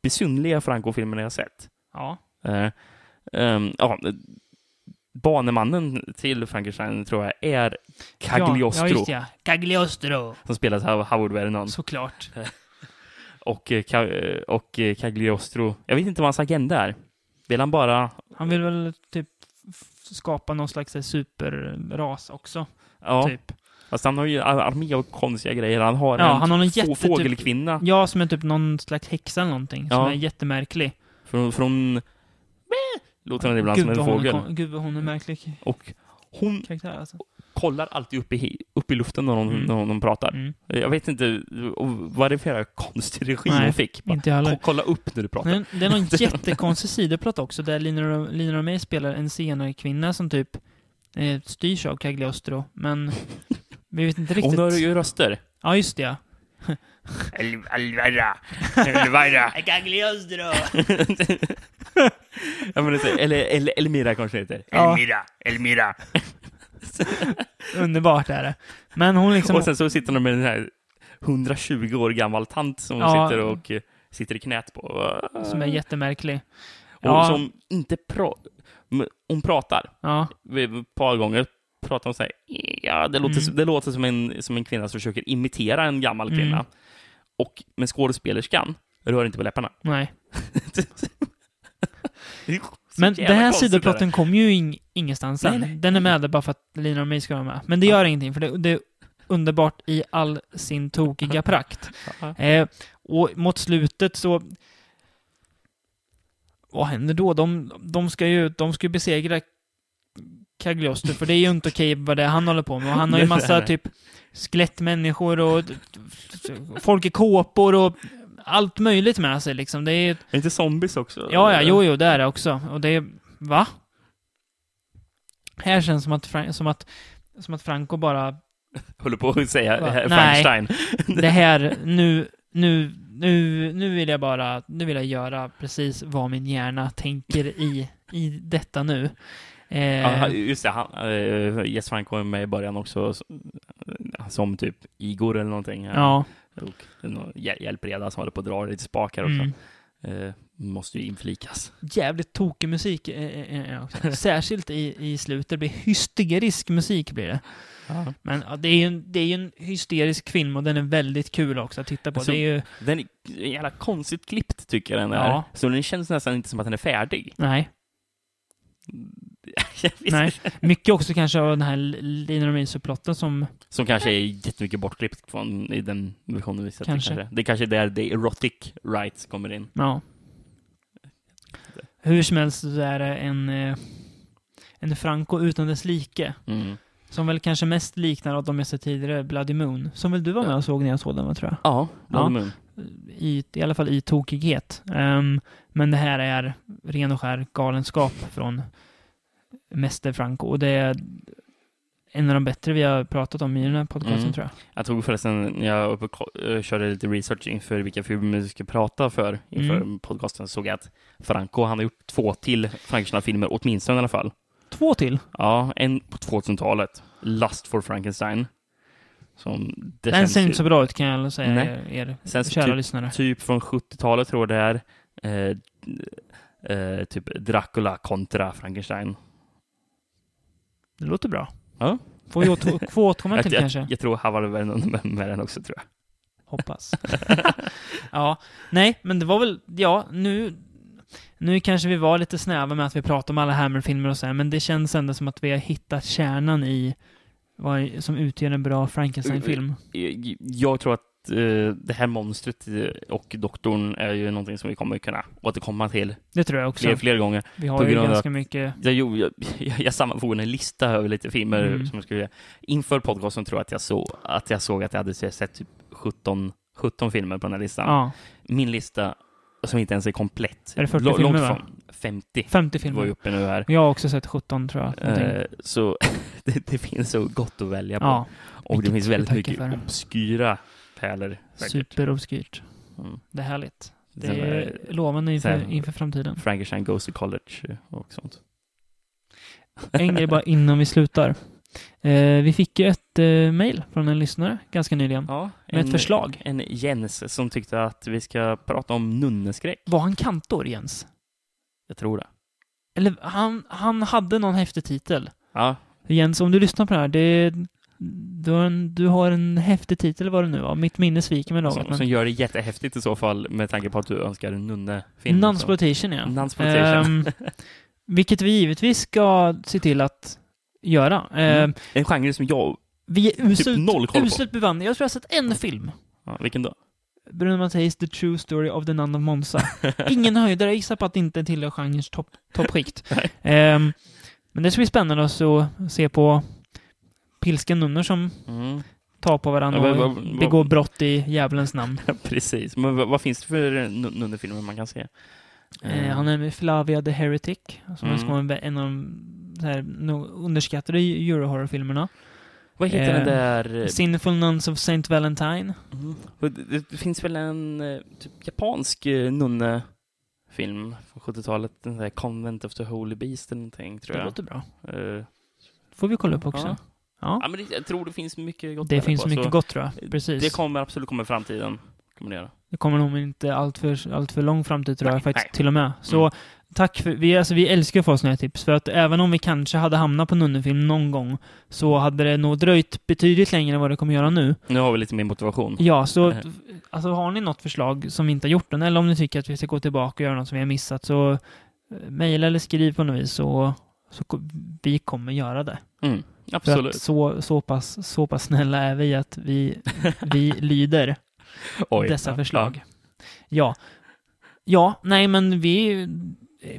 besynliga Franco-filmerna jag har sett. Ja. Eh, ehm, ja, banemannen till Frankenstein tror jag är Cagliostro, Ja, ja, just ja. Cagliostro. som spelas av Howard Vernon. Såklart. Och, eh, och eh, Cagliostro, jag vet inte vad hans agenda är. Vill han bara... Han vill väl typ skapa någon slags här superras också. Ja, Typ. fast han har ju en armé av konstiga grejer. Han har Ja, en han har få- jätte- fågelkvinna Ja, som är typ någon slags häxa eller någonting. Som Ja. är jättemärklig. från... från låter han ibland som en fågel. är, gud vad hon är märklig Och hon karaktär alltså. Kollar alltid upp i, upp i luften när hon, Mm. när hon pratar. Mm. Jag vet inte vad det är för konstig regi Nej, hon fick. Bara, Inte jag heller. ko- kolla upp när du pratar. Men det är någon jättekonstig sidoplott också, där Lina, Lina May spelar en senare kvinna som typ eh, styrs av Cagliostro, men vi vet inte riktigt. Hon hör ju röster. Ja, just det ja. Elvira! Elvira! Cagliostro! ja, men det är, eller, eller Elmira kanske heter. Elmira! Elmira! Underbart är det. Men hon liksom... Och sen så sitter de med den här 120 år gammal tant som hon Ja. sitter och eh, sitter i knät på. Som är jättemärklig. Och Ja. som inte pra- m- Hon pratar. Ja, ett par gånger pratar hon så här. Ja, det låter, Mm. det låter som, en, som en kvinna som försöker imitera en gammal kvinna. Mm. Och, men skådespelerskan rör inte på läpparna. nej. Men den här sidoplotten kommer ju ing ingenstans sen. Nej, nej. Den är med där bara för att Lina och mig ska vara med. Men det gör ingenting, för det, det är underbart i all sin tokiga prakt. Ja. Eh, och mot slutet så... Vad händer då? De, de ska ju de ska ju besegra Cagliostro, för det är ju inte okej vad det är han håller på med. Och han har ju massa typ skelettmänniskor och folk i kåpor och allt möjligt med sig liksom. Det är Är inte zombies också? Ja, ja, jo, jo, det är det också. Och det är... Va? Här känns som att, Fra- som att, som att Franco bara... Håller på att säga Va? eh, Nej. Frankenstein. Det här, nu, nu, nu, nu vill jag bara... Nu vill jag göra precis vad min hjärna tänker i, i detta nu. Eh, Ja, just det, han, uh, Jess Franco är med i början också som, som typ Igor eller någonting. ja. Och hjälpreda som håller på att dra lite spakar också. Mm. Eh, måste ju inflikas. Jävligt tokig musik eh, eh, eh, också. Särskilt i, i slutet. Det blir hysterisk musik blir det. Men ja, det är ju en, det är en hysterisk film och den är väldigt kul också att titta på. Alltså, det är ju... Den är jävla konstigt klippt tycker jag den är. Ja. Så den känns nästan inte som att den är färdig. Nej. Nej. Mycket också kanske av den här Lina Remise-plotten som... Som kanske är jättemycket bortklippt från i den versionen vi sett. Kanske. Kanske. Det är kanske är där the erotic rights kommer in. Ja. Hur som helst så är det en, eh, en Franco utan dess like. Mm. Som väl kanske mest liknar av de jag sett tidigare, Bloody Moon. Som väl du var med och såg när jag såg den, va, tror jag? Ja, Blood Ja. Moon. I, I alla fall i tokighet. Ehm, men det här är ren och skär galenskap från Mäster Franco. Och det är en av de bättre vi har pratat om i den här podcasten, Mm. tror jag. Jag tog förresten, när jag uppe och eh, körde lite research inför vilka filmer vi ska prata för inför Mm. podcasten, såg jag att Franco, han har gjort två till Frankenstein-filmer, åtminstone i alla fall. Två till. Ja, en på 2000-talet, Lust for Frankenstein. Som det Den ser inte så bra ut kan jag säga Nej. er, Sen kära typ- lyssnare. Typ från 70-talet tror jag det är. Eh, eh, typ Dracula kontra Frankenstein. Det låter bra. Ja. Får vi återkomma Jag, till jag, kanske? jag tror Howard Vernon med, med den också tror jag. Hoppas. ja, nej, men det var väl, ja, nu, nu kanske vi var lite snäva med att vi pratade om alla Hammer-filmer och så här, men det känns ändå som att vi har hittat kärnan i vad som utgör en bra Frankenstein-film. Jag, jag tror att eh, det här monstret och doktorn är ju någonting som vi kommer kunna återkomma till Det tror jag också. fler, fler gånger. Vi har på ju ganska mycket... Jag, jag, jag, jag sammanfogade en lista över lite filmer Mm. som jag skulle göra. Inför podcasten tror jag att jag, såg, att jag såg att jag hade sett typ 17, 17 filmer på den här listan. Ja, Min lista, som inte ens är komplett, Är det 40 lå- filmer, långt från 50 50 var ju filmer. uppe nu här. Jag har också sett 17, tror jag. Eh, så det, det finns så gott att välja på. ja, och det finns väldigt mycket obskyra pärlor. superobskyrt. Mm. Det är härligt. Det Sen är lovande inför, inför framtiden. Frankenstein Goes to College och sånt. En grej bara innan vi slutar. Eh, vi fick ju ett eh, mail från en lyssnare ganska nyligen. Ja, Med ett förslag. En Jens som tyckte att vi ska prata om nunneskräck. Var han kantor, Jens? Jag tror det. Eller han, han hade någon häftig titel. Ja, Jens, om du lyssnar på det här, det, du, har en, du har en häftig titel vad det nu var. Mitt minne sviker mig något. som, men- som gör det jättehäftigt i så fall med tanke på att du önskar en nunnefilm. Nunsploitation, ja. Nunsploitation. Ehm, vilket vi givetvis ska se till att göra. Ehm, Mm. En genre som jag... Vi är uselt, noll koll på. uselt bevandrade. Jag tror jag har sett en film. Ja, vilken då? Bruno Matteis The True Story of the Nun of Monza. Ingen höjdare. Jag gissar på att det inte tillhör genrens topp, toppskikt. Nej. Ehm, men det ska bli spännande att se på pilsken nunnor som Mm. tar på varandra Ja, och vad- begår brott i djävulens namn. Precis. Men vad, vad finns det för nun- nunnefilmer man kan se? Eh, han är med Flavia the Heretic, som Mm. ska vara en av de här, underskattade Eurohorror-filmerna. Vad heter den eh, där... Sinful Nuns of Saint Valentine. Mm. Det, det finns väl en eh, typ japansk eh, nunnefilm från 70-talet, den där Convent of the Holy Beast eller någonting, tror Det jag. låter bra. Eh, får vi kolla upp också. Ja. Ja. ja, men det, jag tror det finns mycket gott Det finns på, mycket gott tror jag. Precis. Det kommer absolut komma i framtiden. Kommer det göra. Det kommer nog inte allt för, allt för lång framtid tror jag Nej, faktiskt nej. till och med. Så Mm. tack för, vi, alltså, vi älskar att få sådana här tips. För att även om vi kanske hade hamnat på nunnefilm någon gång så hade det nog dröjt betydligt längre än vad det kommer göra nu. Nu har vi lite mer motivation. Ja, så Eh. alltså, har ni något förslag som vi inte har gjort än, eller om ni tycker att vi ska gå tillbaka och göra något som vi har missat, så eh, mejla eller skriv på något vis så, så vi kommer göra det. Mm, absolut. så, så, pass, så pass snälla är vi att vi, vi lyder Oj. dessa förslag. Ja. Ja, nej men vi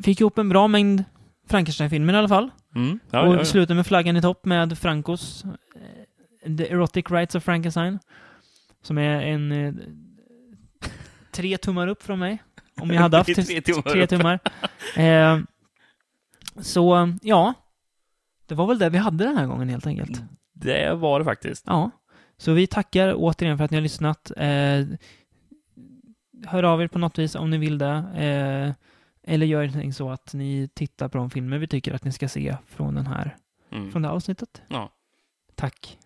fick ihop en bra mängd Frankenstein-filmer i alla fall. Mm. Ja, och ja, ja. slutade med flaggan i topp med Francos eh, The Erotic Rights of Frankenstein. Som är en eh, tre tummar upp från mig. Om jag hade haft Tre tummar tre tummar. Eh, så, ja. Det var väl det vi hade den här gången helt enkelt. Det var det faktiskt. Ja, så vi tackar återigen för att ni har lyssnat. Eh, hör av er på något vis om ni vill det. Eh, eller gör någonting så att ni tittar på de filmer vi tycker att ni ska se från, den här, Mm. från det här avsnittet. Ja. Tack.